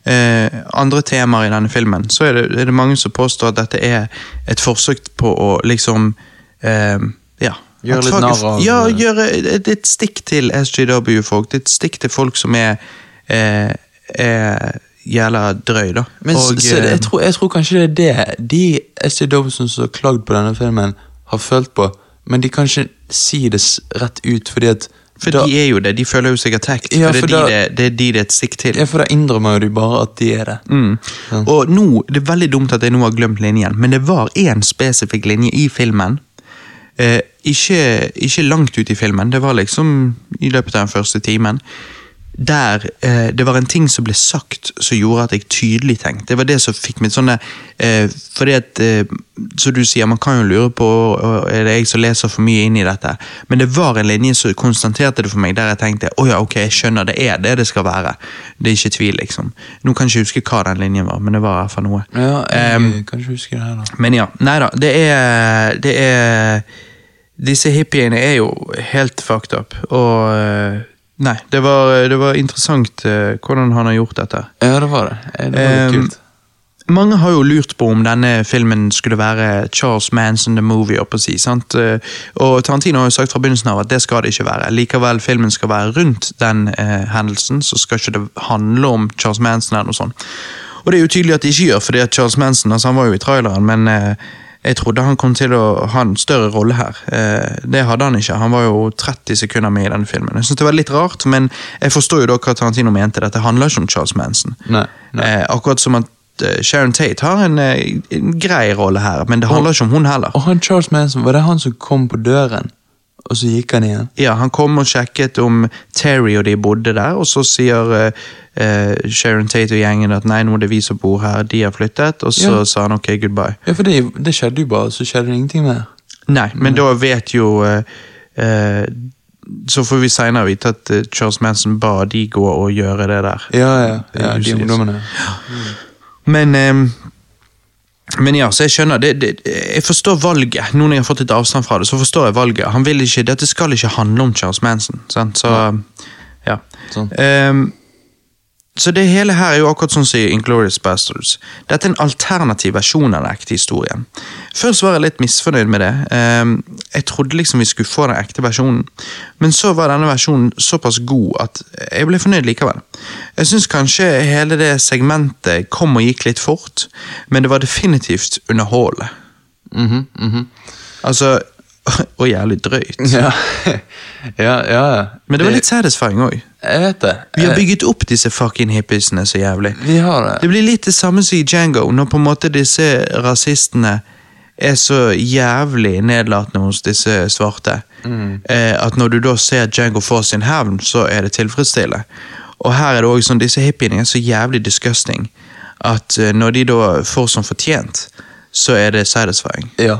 eh, andre temaer i denne filmen, så er det, er det mange som påstår at dette er et forsøk på å liksom eh, Ja. Gjøre litt narr av- Ja, gjøre et, et stikk til SGW-folk. Et stikk til folk som er, eh, er jævla drøy, da. Men Og, så, eh, jeg, tror, jeg tror kanskje det er det de SJ Dobson som har klagd på denne filmen, har følt på, men de kan ikke si det rett ut, fordi at For da, de er jo det. De føler jo seg attacked. Ja, for det, er er de det, det er de det er et stikk til. ja, for da innrømmer jo de bare at de er det. Mm. Og nå, Det er veldig dumt at jeg nå har glemt linjen, men det var én spesifikk linje i filmen. Eh, ikke, ikke langt ut i filmen, det var liksom i løpet av den første timen, der eh, det var en ting som ble sagt som gjorde at jeg tydelig tenkte. Det var det som fikk mitt sånne eh, Fordi at eh, Som du sier, man kan jo lure på er det jeg som leser for mye inn i dette, men det var en linje som konstaterte det for meg, der jeg tenkte å ja, ok, jeg skjønner, det er det det skal være. Det er ikke tvil, liksom. Nå kan jeg ikke huske hva den linjen var, men det var i hvert fall noe. Ja, jeg Em, kan ikke huske det her, da. men ja, nei da, det er Det er Disse hippiene er jo helt fucked up, og eh, Nei, det var, det var interessant uh, hvordan han har gjort dette. Ja, det var det. Det var Em, kult. Mange har jo lurt på om denne filmen skulle være Charles Manson the Movie. Opp si, sant? Eh, Og Tarantino har jo sagt fra begynnelsen av at det skal det ikke være. Likevel filmen skal være rundt den eh, hendelsen, så skal ikke det handle om Charles Manson eller noe sånt. Og det er jo tydelig at de ikke gjør, fordi at Charles Manson altså han var jo i traileren, men eh, jeg trodde han kom til å ha en større rolle her. Eh, det hadde han ikke. Han var jo 30 sekunder med i denne filmen. Jeg synes det var litt rart, men jeg forstår jo da hva Tarantino mente. Dette handler ikke om Charles Manson. Nei, nei. Eh, akkurat som at eh, Sharon Tate har en, en grei rolle her, men det handler ikke om hun heller. Og han Charles Manson, var det han som kom på døren, og så gikk han igjen? Ja, Han kom og sjekket om Terry og de bodde der, og så sier uh, uh, Sharon Tate og gjengen at nei, nå er det vi som bor her, de har flyttet, og så Ja. sa han ok, goodbye. Ja, for det, det skjedde jo bare, så skjedde det ingenting mer. Nei, men da vet jo uh, Så får vi senere vite at Charles Manson ba de gå og gjøre det der. Ja, ja, ja de usikkert. Mm. Men ehm, men ja, så jeg skjønner det, det, Jeg forstår valget. Nå når jeg har fått litt avstand fra det, så forstår jeg valget. Han vil ikke, Dette skal ikke handle om Charles Manson. Sant? Så ja. Sånn. Ehm, så det hele her er jo akkurat sånn som i Inglourious Bastards. Dette er en alternativ versjon av den ekte historien. Først var jeg litt misfornøyd med det. Ehm, jeg trodde liksom vi skulle få den ekte versjonen, men så var denne versjonen såpass god at jeg ble fornøyd likevel. Jeg syns kanskje hele det segmentet kom og gikk litt fort, men det var definitivt underholdende. Mhm, mhm. Altså Og jævlig drøyt. Ja, ja, ja. ja. Men det var litt satisfying òg. Jeg vet det. Vi har Eh, bygget opp disse fucking hippiesene så jævlig. Vi har det. Det blir litt det samme som i Django, når på en måte disse rasistene er så jævlig nedlatende hos disse svarte. Mm. at når du da ser Django få sin hevn, så er det tilfredsstillende. Og her er det også sånn, disse hippiene er så jævlig disgusting at eh, når de da får som fortjent, så er det satisfying. Ja.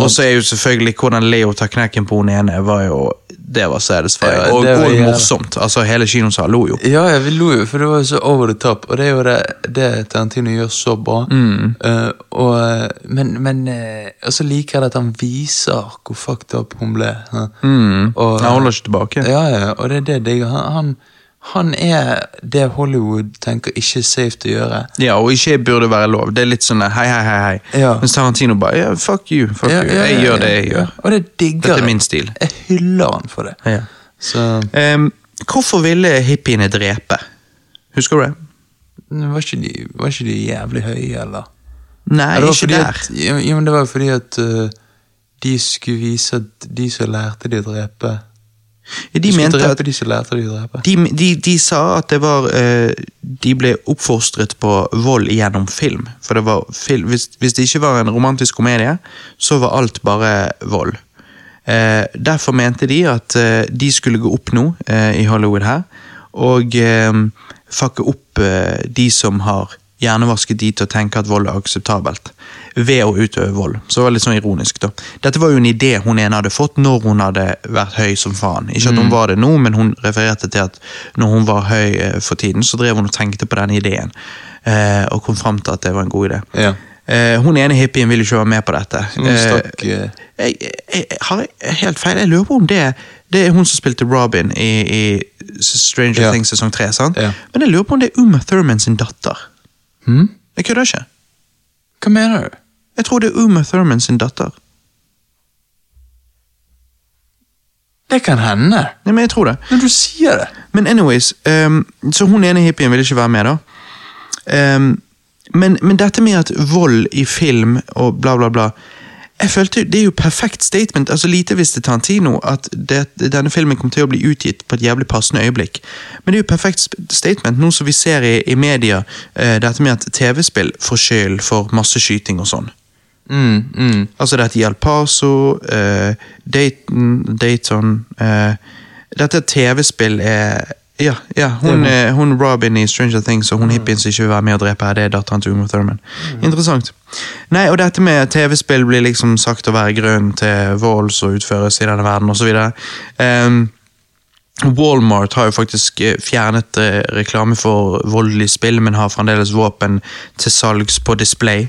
Og så er jo selvfølgelig hvordan Leo tar knekken på hun ene, var jo Det var satisfying. Ja, og, det var og morsomt. Altså Hele kinosalen lo jo. Ja, ja, vi lo jo, for det var jo så over the top, og det er jo det, det Tarantino gjør så bra. Mm. Uh, og, eh, men men uh, så liker jeg at han viser hvor fucked up hun ble. ha. Og, han holder ikke tilbake. Ja, ja, og det er det jeg digger. Han, han, han er det Hollywood tenker ikke er safe å gjøre. Ja, og ikke burde være lov. Det er litt sånn hei, hei, hei. hei. Ja. Mens Tarantino bare yeah, fuck you. fuck Ja, you. ja, Jeg gjør det jeg gjør. Og det digger Dette er min stil. Jeg hyller han for det. Ja. Så Em, hvorfor ville hippiene drepe? Husker du det? var ikke, de, var ikke de jævlig høye, eller? Nei, ikke der. At, ja, men det var jo fordi at uh, de skulle vise at de som lærte de å drepe De mente at de de de, de, de sa at det var eh, De ble oppfostret på vold gjennom film. For det var film, hvis, hvis det ikke var en romantisk komedie, så var alt bare vold. Eh, derfor mente de at eh, de skulle gå opp nå i Hollywood her, og fucke opp de som har hjernevasket de til å tenke at vold er akseptabelt, ved å utøve vold. Så det var litt sånn ironisk, da. Dette var jo en idé hun ene hadde fått når hun hadde vært høy som faen. Ikke at hun var det nå, men hun refererte til at når hun var høy eh, for tiden, så drev hun og tenkte på den ideen, eh, og kom fram til at det var en god idé. Ja. Eh, hun ene hippien ville ikke være med på dette. Hun stakk Uh, jeg, jeg har jeg helt feil. Jeg lurer på om det, det er hun som spilte Robin i, i Stranger Ja. Things sesong 3. sant? Ja. Men jeg lurer på om det er Uma Thurman sin datter. Hmm? Jeg kødder ikke. Hva mener du? Jeg tror det er Uma Thurman sin datter. Det kan hende. Nei, men jeg tror det. Når du sier det. Men anyways, um, så hun ene hippien ville ikke være med, da. Um, men, men dette med at vold i film og bla, bla, bla jeg følte Det er jo perfekt statement. altså Lite visste Tarantino at det, denne filmen kom til å bli utgitt på et jævlig passende øyeblikk. Men det er jo perfekt statement, nå som vi ser i, i media, eh, dette med at TV-spill får skyld for masse skyting og sånn. Mm, mm. Altså det heter El Paso, eh, Dayton, Dayton uh, Dette TV-spill er Ja, ja hun, eh, hun Robin i Stranger Things og hun hippien som ikke vil være med og drepe her, det er datteren til Uma Thurman. Interessant. Nei, og dette med TV-spill blir liksom sagt å være grunnen til vold som utføres i denne verden, osv. Um, Walmart har jo faktisk eh, fjernet eh, reklame for voldelig spill, men har fremdeles våpen til salgs på display.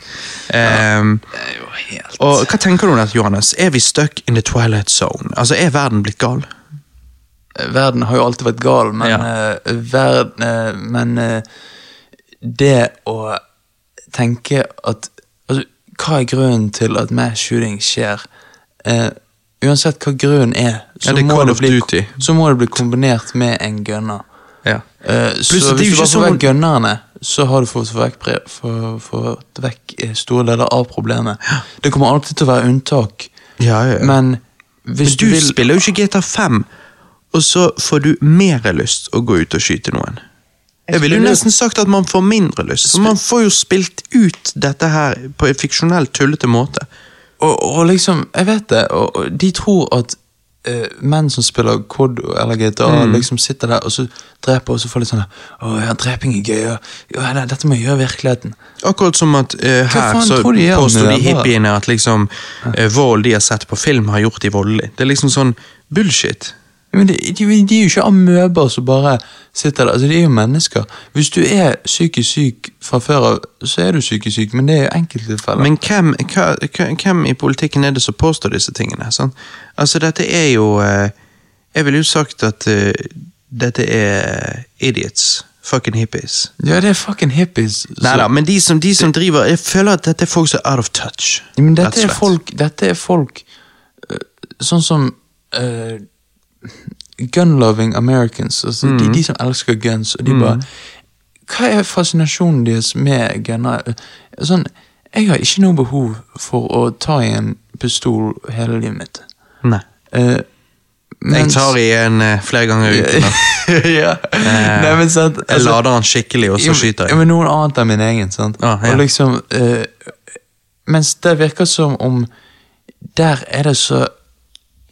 Um, er jo helt og hva tenker du om dette, Johannes? Er vi stuck in the twilight zone? Altså, Er verden blitt gal? Verden har jo alltid vært gal, men, Ja. uh, verden, uh, men uh, det å tenke at altså, Hva er grunnen til at mass shooting skjer? Eh, uansett hva grunnen er, så, Ja, det er må det bli, så må det bli kombinert med en gunner. Ja. Uh, Plus, så hvis du bare får vekk gunnerne, så har du fått vekk, for, for vekk eh, store deler av problemet. Det kommer alltid til å være unntak, Ja, ja, ja. men hvis Men du spiller jo ikke GTA 5, og så får du mer lyst å gå ut og skyte noen. Jeg ville jo nesten sagt at man får mindre lyst, for man får jo spilt ut dette her på en fiksjonell, tullete måte. Og, og liksom, jeg vet det, og, og de tror at uh, menn som spiller COD eller GTA, liksom sitter der og så dreper, og så får de sånn Å ja, dreping er gøy, og ja, nei, dette må jeg gjøre i virkeligheten. Akkurat som at uh, her så påstår de hippiene at liksom uh, vold de har sett på film, har gjort de voldelig. Det er liksom sånn bullshit. Ja, Men de, de, de er jo ikke amøber som bare sitter der, altså de er jo mennesker. Hvis du er psykisk syk fra før av, så er du psykisk syk, men det er jo enkelttilfeller. Men hvem, hva, hvem i politikken er det som påstår disse tingene? Sånn? Altså, dette er jo eh, Jeg ville jo sagt at uh, dette er idiots. Fucking hippies. Ja, det er fucking hippies. Nei da, men de som, de som driver Jeg føler at dette er folk som er out of touch. Men dette er folk, dette er folk øh, sånn som øh, gun-loving Americans. Altså, Mm. de, de som elsker guns, og de bare Hva er fascinasjonen deres med gunner? Sånn, jeg har ikke noe behov for å ta i en pistol hele livet mitt. Nei. Eh, Jeg tar i en uh, flere ganger i uken. ja. uh, Nei, men sant, Jeg altså- lader den skikkelig, og så skyter jeg. men noen annet enn min egen, sant? Ah, ja. Og liksom Mens det virker som om Der er det så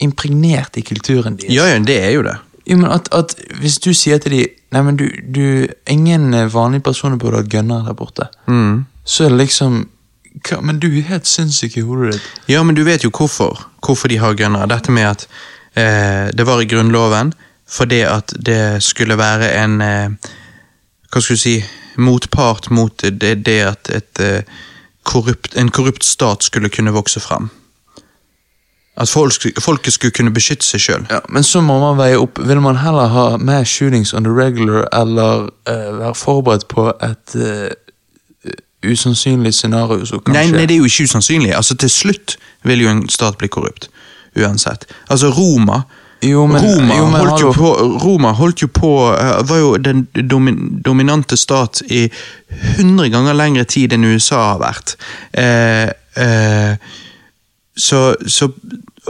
impregnert i kulturen deres. Ja, ja, det er jo det. Jo, men at, at Hvis du sier til dem Nei, men du, du Ingen vanlige personer burde ha gunner der borte. Mm. Så er det liksom hva, Men du er helt sinnssyk i hodet ditt. Ja, men du vet jo hvorfor. Hvorfor de har gønnere. Dette med at eh, det var i Grunnloven fordi at det skulle være en eh, Hva skal du si Motpart mot det, det at et, eh, korrupt, en korrupt stat skulle kunne vokse fram. At folk, folket skulle kunne beskytte seg sjøl. Ja, Men så må man veie opp. Vil man heller ha mer shootings on the regular, eller eh, være forberedt på et eh, usannsynlig scenario som kan Nei, skje? nei, det er jo ikke usannsynlig. Altså, Til slutt vil jo en stat bli korrupt. Uansett. Altså, Roma Jo, men, Roma, jo, men holdt jo på, Roma holdt jo på eh, Var jo den domin, dominante stat i 100 ganger lengre tid enn USA har vært. Eh, eh, så, så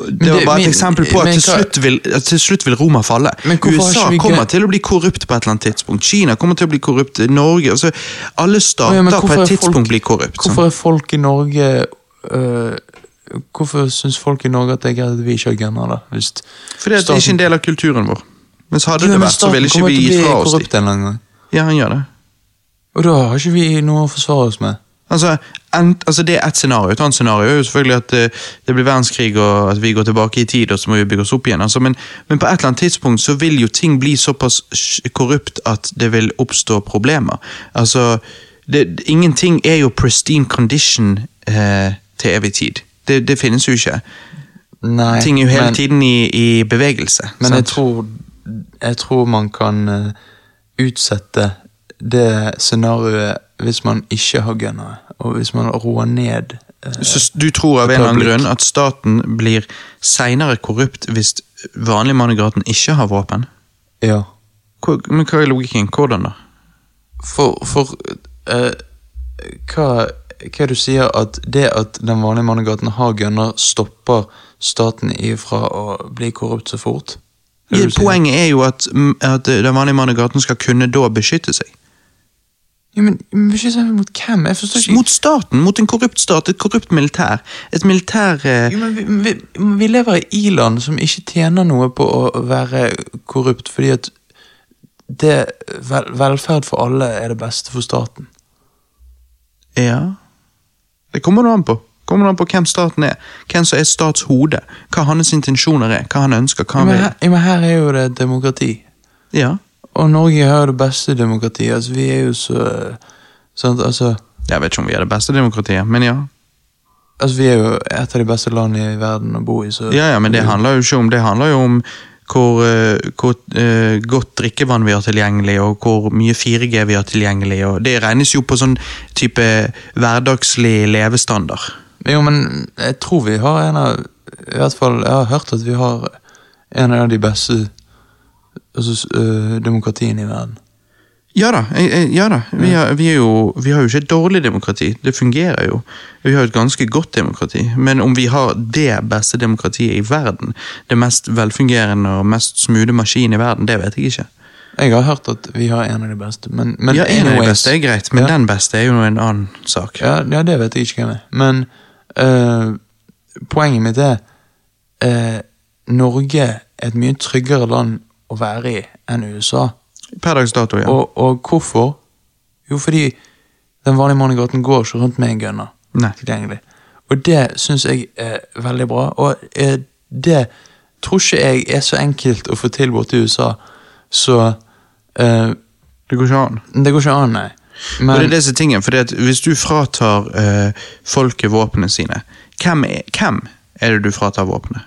det, var bare et eksempel på at til slutt, vil, til slutt vil Roma falle. USA kommer til å bli korrupt på et eller annet tidspunkt. Kina kommer til å bli korrupt. Norge altså, Alle stater Ja, på et tidspunkt folk- blir korrupt. Hvorfor er folk i Norge øh, Hvorfor syns folk i Norge at det er greit at vi ikke har gunner, Fordi det er ikke en del av kulturen vår. Mens hadde Jo, det vært, så ville ikke vi gitt fra oss de. korrupt en eller annen gang. Ja, han gjør det. Og da har ikke vi noe å forsvare oss med. Altså, ent, altså Det er ett scenario. Et annet scenario er jo selvfølgelig at eh, det blir verdenskrig og at vi går tilbake i tid og så må vi bygge oss opp igjen. Altså, men, men på et eller annet tidspunkt så vil jo ting bli såpass korrupt at det vil oppstå problemer. Altså, det, Ingenting er jo pristine condition eh, til evig tid. Det, det finnes jo ikke. Nei, Ting er jo hele men, tiden i, i bevegelse. Men jeg tror, jeg tror man kan øh, utsette det scenarioet hvis man ikke har gunnere, og hvis man roer ned eh, Så du tror av en eller annen grunn at staten blir seinere korrupt hvis vanlig mann i gaten ikke har våpen? Ja. Hvor, men hva er logikken? Hvordan da? For, for eh, hva, hva du sier at det at den vanlige mann i gaten har gunner, stopper staten ifra å bli korrupt så fort? Ja, poenget er jo at, at den vanlige mann i gaten skal kunne da beskytte seg. Jo, men, si mot hvem? Jeg forstår ikke Mot staten, mot en korrupt stat, et korrupt militær. Et militær eh, Jo, men vi, vi, vi lever i i-land som ikke tjener noe på å være korrupt, fordi at det, vel, velferd for alle er det beste for staten. Ja Det kommer noe an på. Kommer an på hvem staten er. Hvem som er statshode. Hva hans intensjoner er. Hva han ønsker. Hva han men, vil. men her er jo det demokrati. Ja. Og Norge har det beste demokratiet. Altså, vi er jo så sant, altså, Jeg vet ikke om vi er det beste demokratiet, men ja. altså, vi er jo et av de beste landene i verden å bo i, så Ja, ja, Men det handler jo ikke om Det handler jo om hvor, eh, hvor uh, godt drikkevann vi har tilgjengelig, og hvor mye 4G vi har tilgjengelig. og Det regnes jo på sånn type hverdagslig levestandard. Jo, men jeg tror vi har en av I hvert fall, jeg har hørt at vi har en av de beste altså, øh, demokratiene i verden. Ja da, ja da. Vi, har, vi, jo, vi har jo ikke et dårlig demokrati. Det fungerer jo. Vi har et ganske godt demokrati. Men om vi har det beste demokratiet i verden, det mest velfungerende og mest smoothe maskin i verden, det vet jeg ikke. Jeg har hørt at vi har en av de beste, men, men ja, en av de beste er greit, men ja, den beste er jo en annen sak. ja, ja, det vet jeg ikke hvem er. Men øh, poenget mitt er øh, Norge er et mye tryggere land å være i enn USA. Per dags dato, ja. Og, og hvorfor? Jo, fordi den vanlige mannen i gaten går ikke rundt med en gunner Nei. tilgjengelig. Og det syns jeg er veldig bra. Og eh, det tror ikke jeg er så enkelt å få til borte i USA, så uh, Det går ikke an. Det går ikke an, nei. og det er det som er tingen, for hvis du fratar uh, folket våpnene sine, hvem er, hvem er det du fratar våpenet?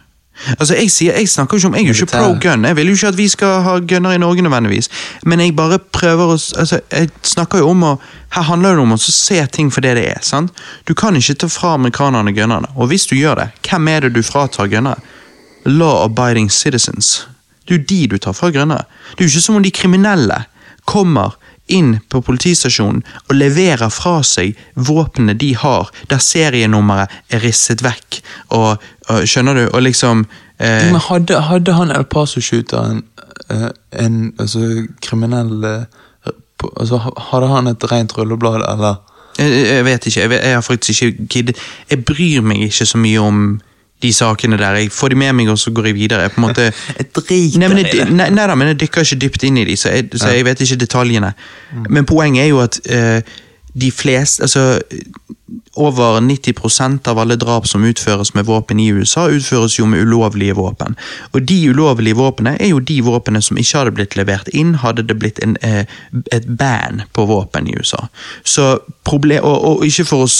Altså, Jeg sier, jeg snakker ikke om, jeg er jo ikke pro gun, jeg vil jo ikke at vi skal ha gunner i Norge nødvendigvis, men jeg bare prøver å altså, Jeg snakker jo om å Her handler det om å se ting for det det er. sant? Du kan ikke ta fra amerikanerne gunnerne, og hvis du gjør det, hvem er det du fratar gunnere? Law-abiding citizens. Det er jo de du tar fra gunnere. Det er jo ikke som om de kriminelle kommer inn på politistasjonen og leverer fra seg våpnene de har, der serienummeret er risset vekk, og, og skjønner du, og liksom eh, Men hadde, hadde han El Paso-shooteren eh, en altså, kriminell eh, altså, Hadde han et rent rulleblad, eller? jeg, jeg vet ikke, jeg, jeg har faktisk ikke giddet. Jeg bryr meg ikke så mye om de sakene der. Jeg får de med meg, og så går jeg videre. Jeg på en måte Jeg driter Nei, men jeg, nei, nei da, men jeg dykker ikke dypt inn i de, så jeg, så jeg vet ikke detaljene. Men poenget er jo at eh, de fleste Altså, over 90% av alle drap som utføres med våpen i USA, utføres jo med ulovlige våpen. Og de ulovlige våpnene er jo de våpnene som ikke hadde blitt levert inn, hadde det blitt en, eh, et ban på våpen i USA. Så problem, og, og ikke for å,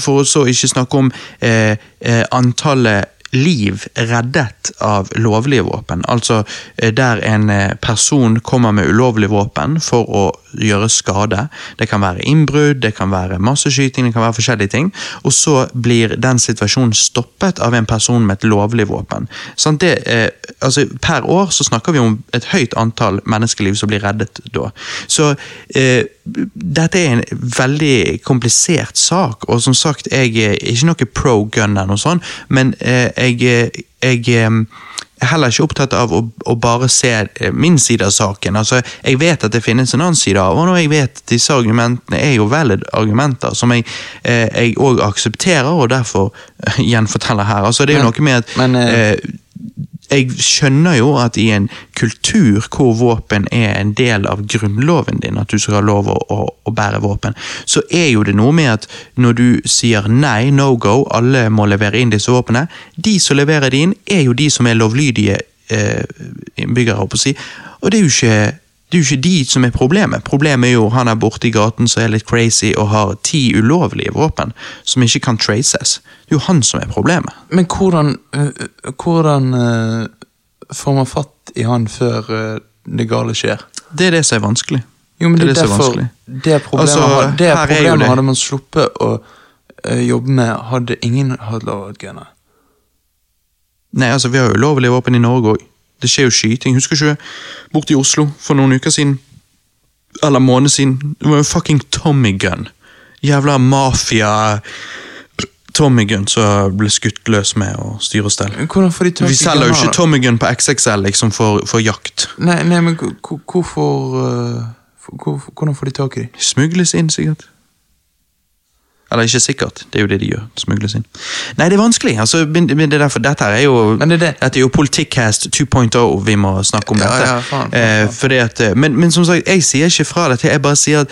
for å så ikke snakke om eh, eh, antallet liv reddet av lovlige våpen. Altså eh, der en eh, person kommer med ulovlig våpen for å gjøre skade. Det kan være innbrudd, det kan være masseskyting, det kan være forskjellige ting. Og så blir den situasjonen stoppet av en person med et lovlig våpen. Sånn, det, eh, altså, per år så snakker vi om et høyt antall menneskeliv som blir reddet da. Så eh, dette er en veldig komplisert sak, og som sagt, jeg er ikke noe pro gun eller noe sånt, men eh, jeg, jeg eh, er heller ikke opptatt av å, å bare se eh, min side av saken. Altså, Jeg vet at det finnes en annen side av, og når jeg vet at disse argumentene er jo valid argumenter som jeg eh, aksepterer, og derfor eh, gjenforteller her. Altså, Det er jo noe med at men, eh, eh, jeg skjønner jo at i en kultur hvor våpen er en del av grunnloven din, at du skal ha lov å, å, å bære våpen, så er jo det noe med at når du sier nei, no go, alle må levere inn disse våpnene, de som leverer de inn, er jo de som er lovlydige eh, innbyggere, holdt på å si, og det er jo ikke det er jo ikke de som er problemet. Problemet er jo han er borte i gaten som er litt crazy og har ti ulovlige våpen som ikke kan traces. Det er jo han som er problemet. Men hvordan, hvordan får man fatt i han før det gale skjer? Det er det som er vanskelig. Jo, men Det det, er det er er derfor. Det problemet, Altså, det problemet det. hadde man sluppet å jobbe med, hadde ingen hatt lov å gunne. Nei, altså, vi har jo ulovlige våpen i Norge òg. Det skjer jo skyting. Husker ikke borte i Oslo for noen uker siden? Eller måned siden. Det var jo fucking Tommy gun. Jævla mafia Tommy gun som ble skutt løs med å styre og stelle. Hvordan får de tak i Vi selger jo ikke Tommy gun på XXL liksom for, for jakt. Nei, nei, men hvor- hvor- hvorfor øh, hvordan får de tak i dem? Smugles inn, sikkert. Eller ikke sikkert, det er jo det de gjør. Smugles inn. Nei, det er vanskelig. altså, men men det er derfor, Dette er jo Men det er det. Dette er jo Politikkcast 2.0 vi må snakke om Ja, dette. ja, faen, faen, Eh, faen. fordi at, eh, men, men som sagt, jeg sier ikke fra dette, jeg bare sier at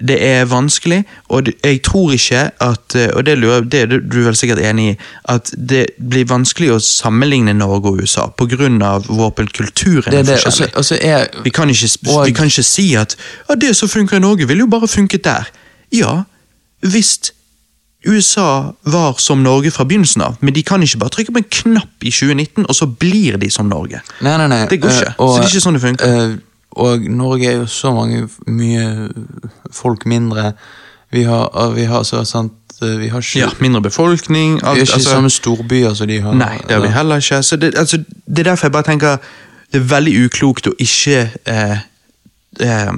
det er vanskelig, og jeg tror ikke at eh, Og det, lurer, det er du vel sikkert enig i, at det blir vanskelig å sammenligne Norge og USA pga. våpenkulturen Det er er det, så- forskjellig. og så er Vi kan ikke, Og- vi kan ikke si at ja, det som funker i Norge, ville jo bare funket der. Ja, hvis USA var som Norge fra begynnelsen av, men de kan ikke bare trykke på en knapp i 2019, og så blir de som Norge. Nei, nei, nei. Det går ikke. eh, Så det er ikke sånn det funker. Uh, og Norge er jo så mange mye folk mindre. Vi har, vi har så sant eh, Vi har ikke, Ja, Mindre befolkning. vi har ikke altså, samme storbyer som de har. nei, det har vi heller ikke. Så det, altså, det er derfor jeg bare tenker det er veldig uklokt å ikke eh, eh,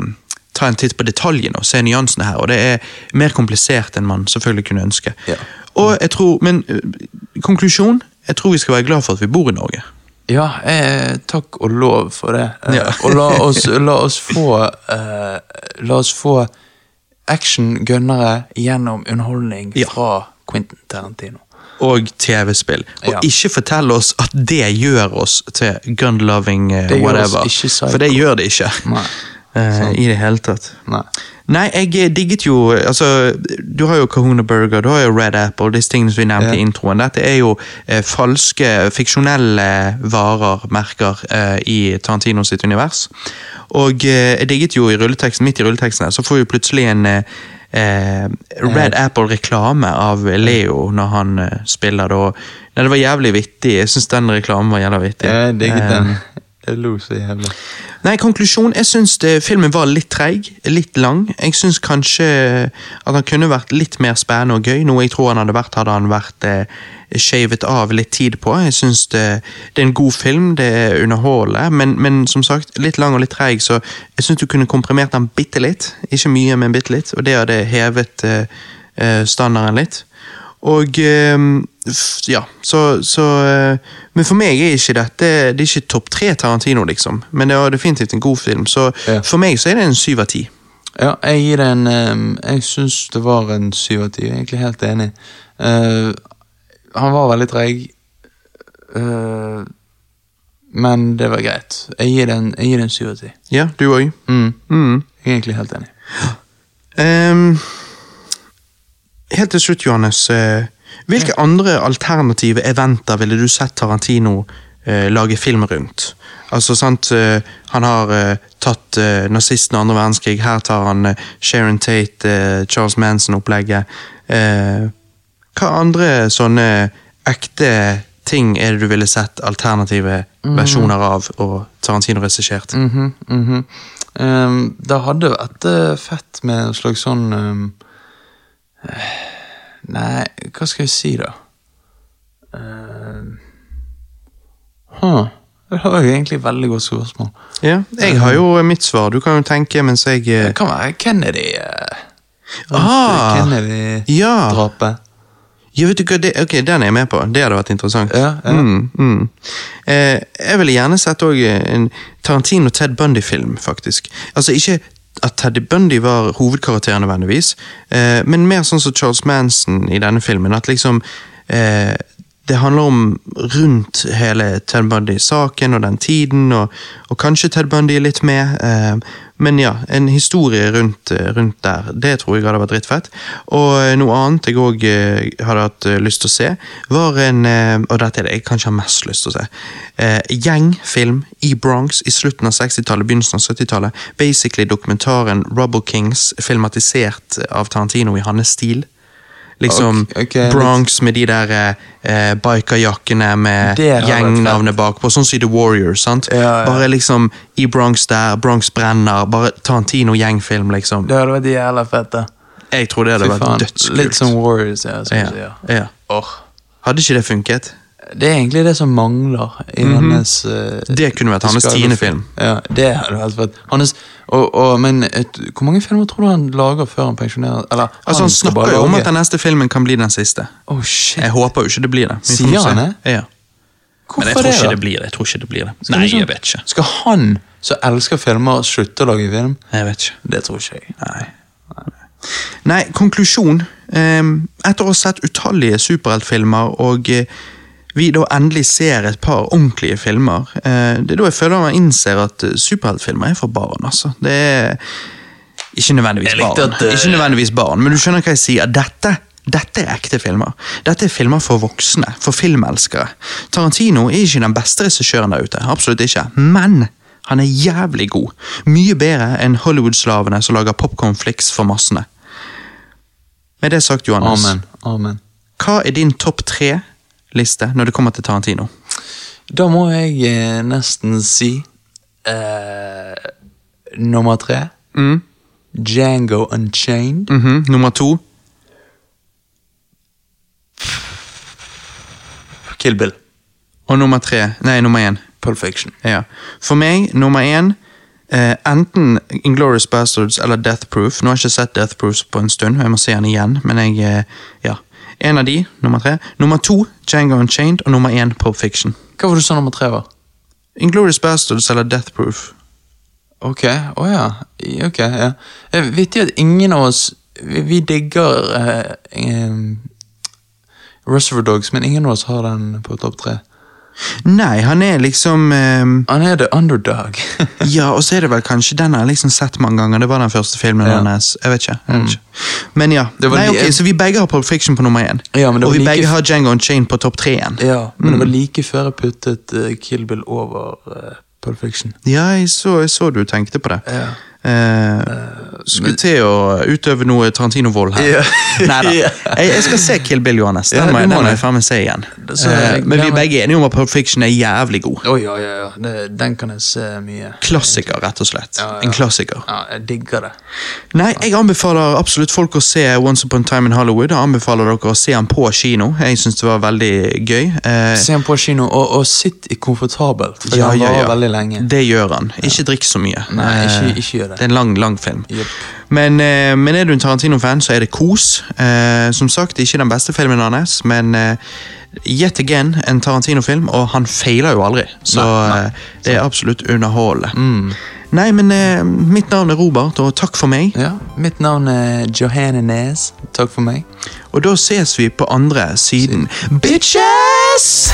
ta en titt på detaljene og se nyansene her. Og det er mer komplisert enn man selvfølgelig kunne ønske. Ja. Og jeg tror, Men eh, konklusjon? Jeg tror vi skal være glad for at vi bor i Norge. Ja, eh, takk og lov for det. Eh, Ja. og la oss, la oss få eh, La oss få action-gunnere gjennom underholdning Ja. fra Quentin Tarantino. Og TV-spill. Og Ja. ikke fortell oss at det gjør oss til gun-loving eh, whatever. For det gjør det ikke. Nei. Eh, I det hele tatt. Nei. Nei, jeg eh, digget jo altså, Du har jo Kahuna Burger, du har jo Red Apple, disse tingene som vi nevnte yeah. i introen. Dette er jo eh, falske, fiksjonelle varer, merker, eh, i Tarantino sitt univers. Og eh, jeg digget jo i rulleteksten, midt i rulleteksten her, så får vi plutselig en eh, eh, Red Apple-reklame av Leo når han eh, spiller og Nei, det var jævlig vittig. Jeg syns den reklamen var jævlig vittig. Jeg digget Eh, den. Jeg lo så. Nei, konklusjon. Jeg syns filmen var litt treig, litt lang. Jeg syns kanskje at han kunne vært litt mer spennende og gøy, noe jeg tror han hadde vært hadde han vært eh, shavet av litt tid på. Jeg syns det, det er en god film, det er underholdende, men, men som sagt, litt lang og litt treig, så jeg syns du kunne komprimert den bitte litt. Ikke mye, men bitte litt, og det hadde hevet eh, eh, standarden litt. Og eh, ja, så, så eh, Men for meg er ikke dette Det er ikke topp tre Tarantino, liksom. Men det var definitivt en god film. Så Ja. for meg så er det en syv av ti. Ja, jeg gir det en ehm, Jeg syns det var en syv av ti. Jeg er egentlig helt enig. Uh, han var veldig treig, uh, men det var greit. Jeg gir det en, syv av ti. Ja, du òg. Mm, Mm. jeg er egentlig helt enig. Ehm, helt til slutt, Johannes. eh, hvilke andre alternative eventer ville du sett Tarantino eh, lage film rundt? Altså, sant, eh, Han har tatt nazisten i andre verdenskrig. Her tar han Sharon Tate, Charles Manson-opplegget. Eh, hva andre sånne ekte ting er det du ville sett alternative versjoner av, og Tarantino regissert? Mm -hmm, mm -hmm. um, det hadde vært fett med en slags sånn eh, Nei, hva skal jeg si, da? Uh, huh. Det var jo egentlig et veldig godt spørsmål. Ja, jeg har jo mitt svar. Du kan jo tenke mens jeg eh, Det kan være Kennedy. Uh, Ah, Kennedy-drapet. ja. Ja, vet du hva, det, ok, Den er jeg med på. Det hadde vært interessant. Ja, ja. Mm, mm. Eh, jeg ville gjerne sett en Tarantino Ted Bundy-film, faktisk. Altså Ikke at Teddy Bundy var hovedkarakteren nødvendigvis, eh, men mer sånn som Charles Manson i denne filmen. At liksom eh, det handler om rundt hele Ted Bundy-saken og den tiden, og, og kanskje Ted Bundy er litt med. Eh, men ja, en historie rundt, eh, rundt der, det tror jeg hadde vært drittfett. Og eh, noe annet jeg òg hadde hatt eh, lyst til å se, var en eh, Og dette er det jeg kanskje har mest lyst til å se. Eh, gjengfilm i Bronx i slutten av 60-tallet, begynnelsen av 70-tallet. Basically dokumentaren Rubble Kings, filmatisert av Tarantino i hans stil. Liksom okay, ok, litt- Bronx med de der eh, bikerjakkene med gjengnavnet bakpå, sånn som i The Warriors. sant? Ja, ja. Bare liksom i Bronx der, Bronx brenner, bare Tarantino-gjengfilm, liksom. Det hadde vært jævla fett, da. Jeg tror det hadde vært dødskult. Litt som Warriors, ja. Som ja, du sier. ja. Åh. Hadde ikke det funket? Det er egentlig det som mangler i hans uh, Det kunne vært hans tiende film. Ja, det hadde vært fett. Hans, og, og, men et, hvor mange filmer tror du han lager før han pensjonerer? Eller, Altså Han snakker jo om at den neste filmen kan bli den siste. Oh, shit. Jeg håper jo ikke det blir det. Sier han det? Ja. Hvorfor Men jeg tror det, ikke det blir det. Jeg tror ikke det blir det. Skal Nei, jeg vet ikke. Skal han som elsker filmer, slutte å lage film? Jeg vet ikke. Det tror ikke jeg. Nei. Nei, konklusjon. Um, etter å ha sett utallige superheltfilmer og eh, vi da endelig ser et par ordentlige filmer, eh, det er da jeg føler man innser at eh, superheltfilmer er for barn, altså. Det er ikke nødvendigvis barn, at, eh, ikke nødvendigvis barn, men du skjønner hva jeg sier. Dette dette er ekte filmer. Dette er filmer for voksne, for filmelskere. Tarantino er ikke den beste regissøren der ute, absolutt ikke. Men han er jævlig god. Mye bedre enn Hollywood-slavene som lager popcornflix for massene. Med det sagt, Johannes, Amen. Amen. hva er din topp tre-liste når det kommer til Tarantino? Da må jeg eh, nesten si uh, nummer tre. Mm. Django Unchained. Mhm. Nummer to? Kill Bill. Og nummer tre Nei, nummer én. Pulp Fiction. Ja. For meg, nummer én Uh, Enten Inglorious Bastards eller Death Proof. Nå har jeg ikke sett Death Proof på en stund, og jeg må se den igjen. Men jeg, uh, ja. En av de, nummer tre. Nummer to, Django Unchained, og nummer én, Pulp Fiction. Hva var det du sa nummer tre var? Inglorious Bastards eller Death Proof. Ok, å ja. Ok, ja. Eh, Vittig at ingen av oss Vi, vi digger eh, eh, Reservoir Dogs, men ingen av oss har den på topp tre. Nei, han er liksom eh, Han er the underdog. Ja, og så er det vel kanskje den jeg har liksom sett mange ganger. Det var den første filmen Ja. Mm. hans. Jeg vet ikke. Jeg vet ikke. Men ja. Det var Nei, ok, Så vi begge har Pulp Fiction på nummer én. Ja, men det og var vi like begge har har Django Unchained på topp tre igjen. ja, men det var like før jeg puttet uh, Kill Bill over uh, Pulp Fiction. Ja, jeg så, jeg så du tenkte på det. Ja. Eh, skulle til å utøve noe Tarantino-vold her. Yeah. Neida. Jeg, jeg skal se Kill Bill, Johannes. Den Ja, må, den må jeg faen meg se igjen. Så Eh, men vi er begge enige om at Pulp Fiction er jævlig god. Oh, ja, ja, ja. Den kan jeg se mye. Klassiker, rett og slett. Ja, ja. En klassiker. Ja, jeg digger det. Nei, jeg anbefaler absolutt folk å se Once Upon a Time in Hollywood. Jeg anbefaler dere å se den på kino. Jeg syns det var veldig gøy. Eh, Se den på kino, og, og sitt i komfortabelt, for ja, den varer ja. veldig lenge. Det gjør han. Ikke drikk så mye. Nei, ikke, Eh, ikke gjør det. Det er en lang, lang film. Yep. Men, eh, men er du en Tarantino-fan, så er det kos. Eh, som sagt, ikke den beste filmen hans, men eh, yet again en Tarantino-film, og han feiler jo aldri. Så Nei, nei. det er absolutt underholdende. Mm. Nei, men eh, mitt navn er Robert, og takk for meg. Ja, mitt navn er Johanne Nes. Takk for meg. Og da ses vi på andre siden. Bitches!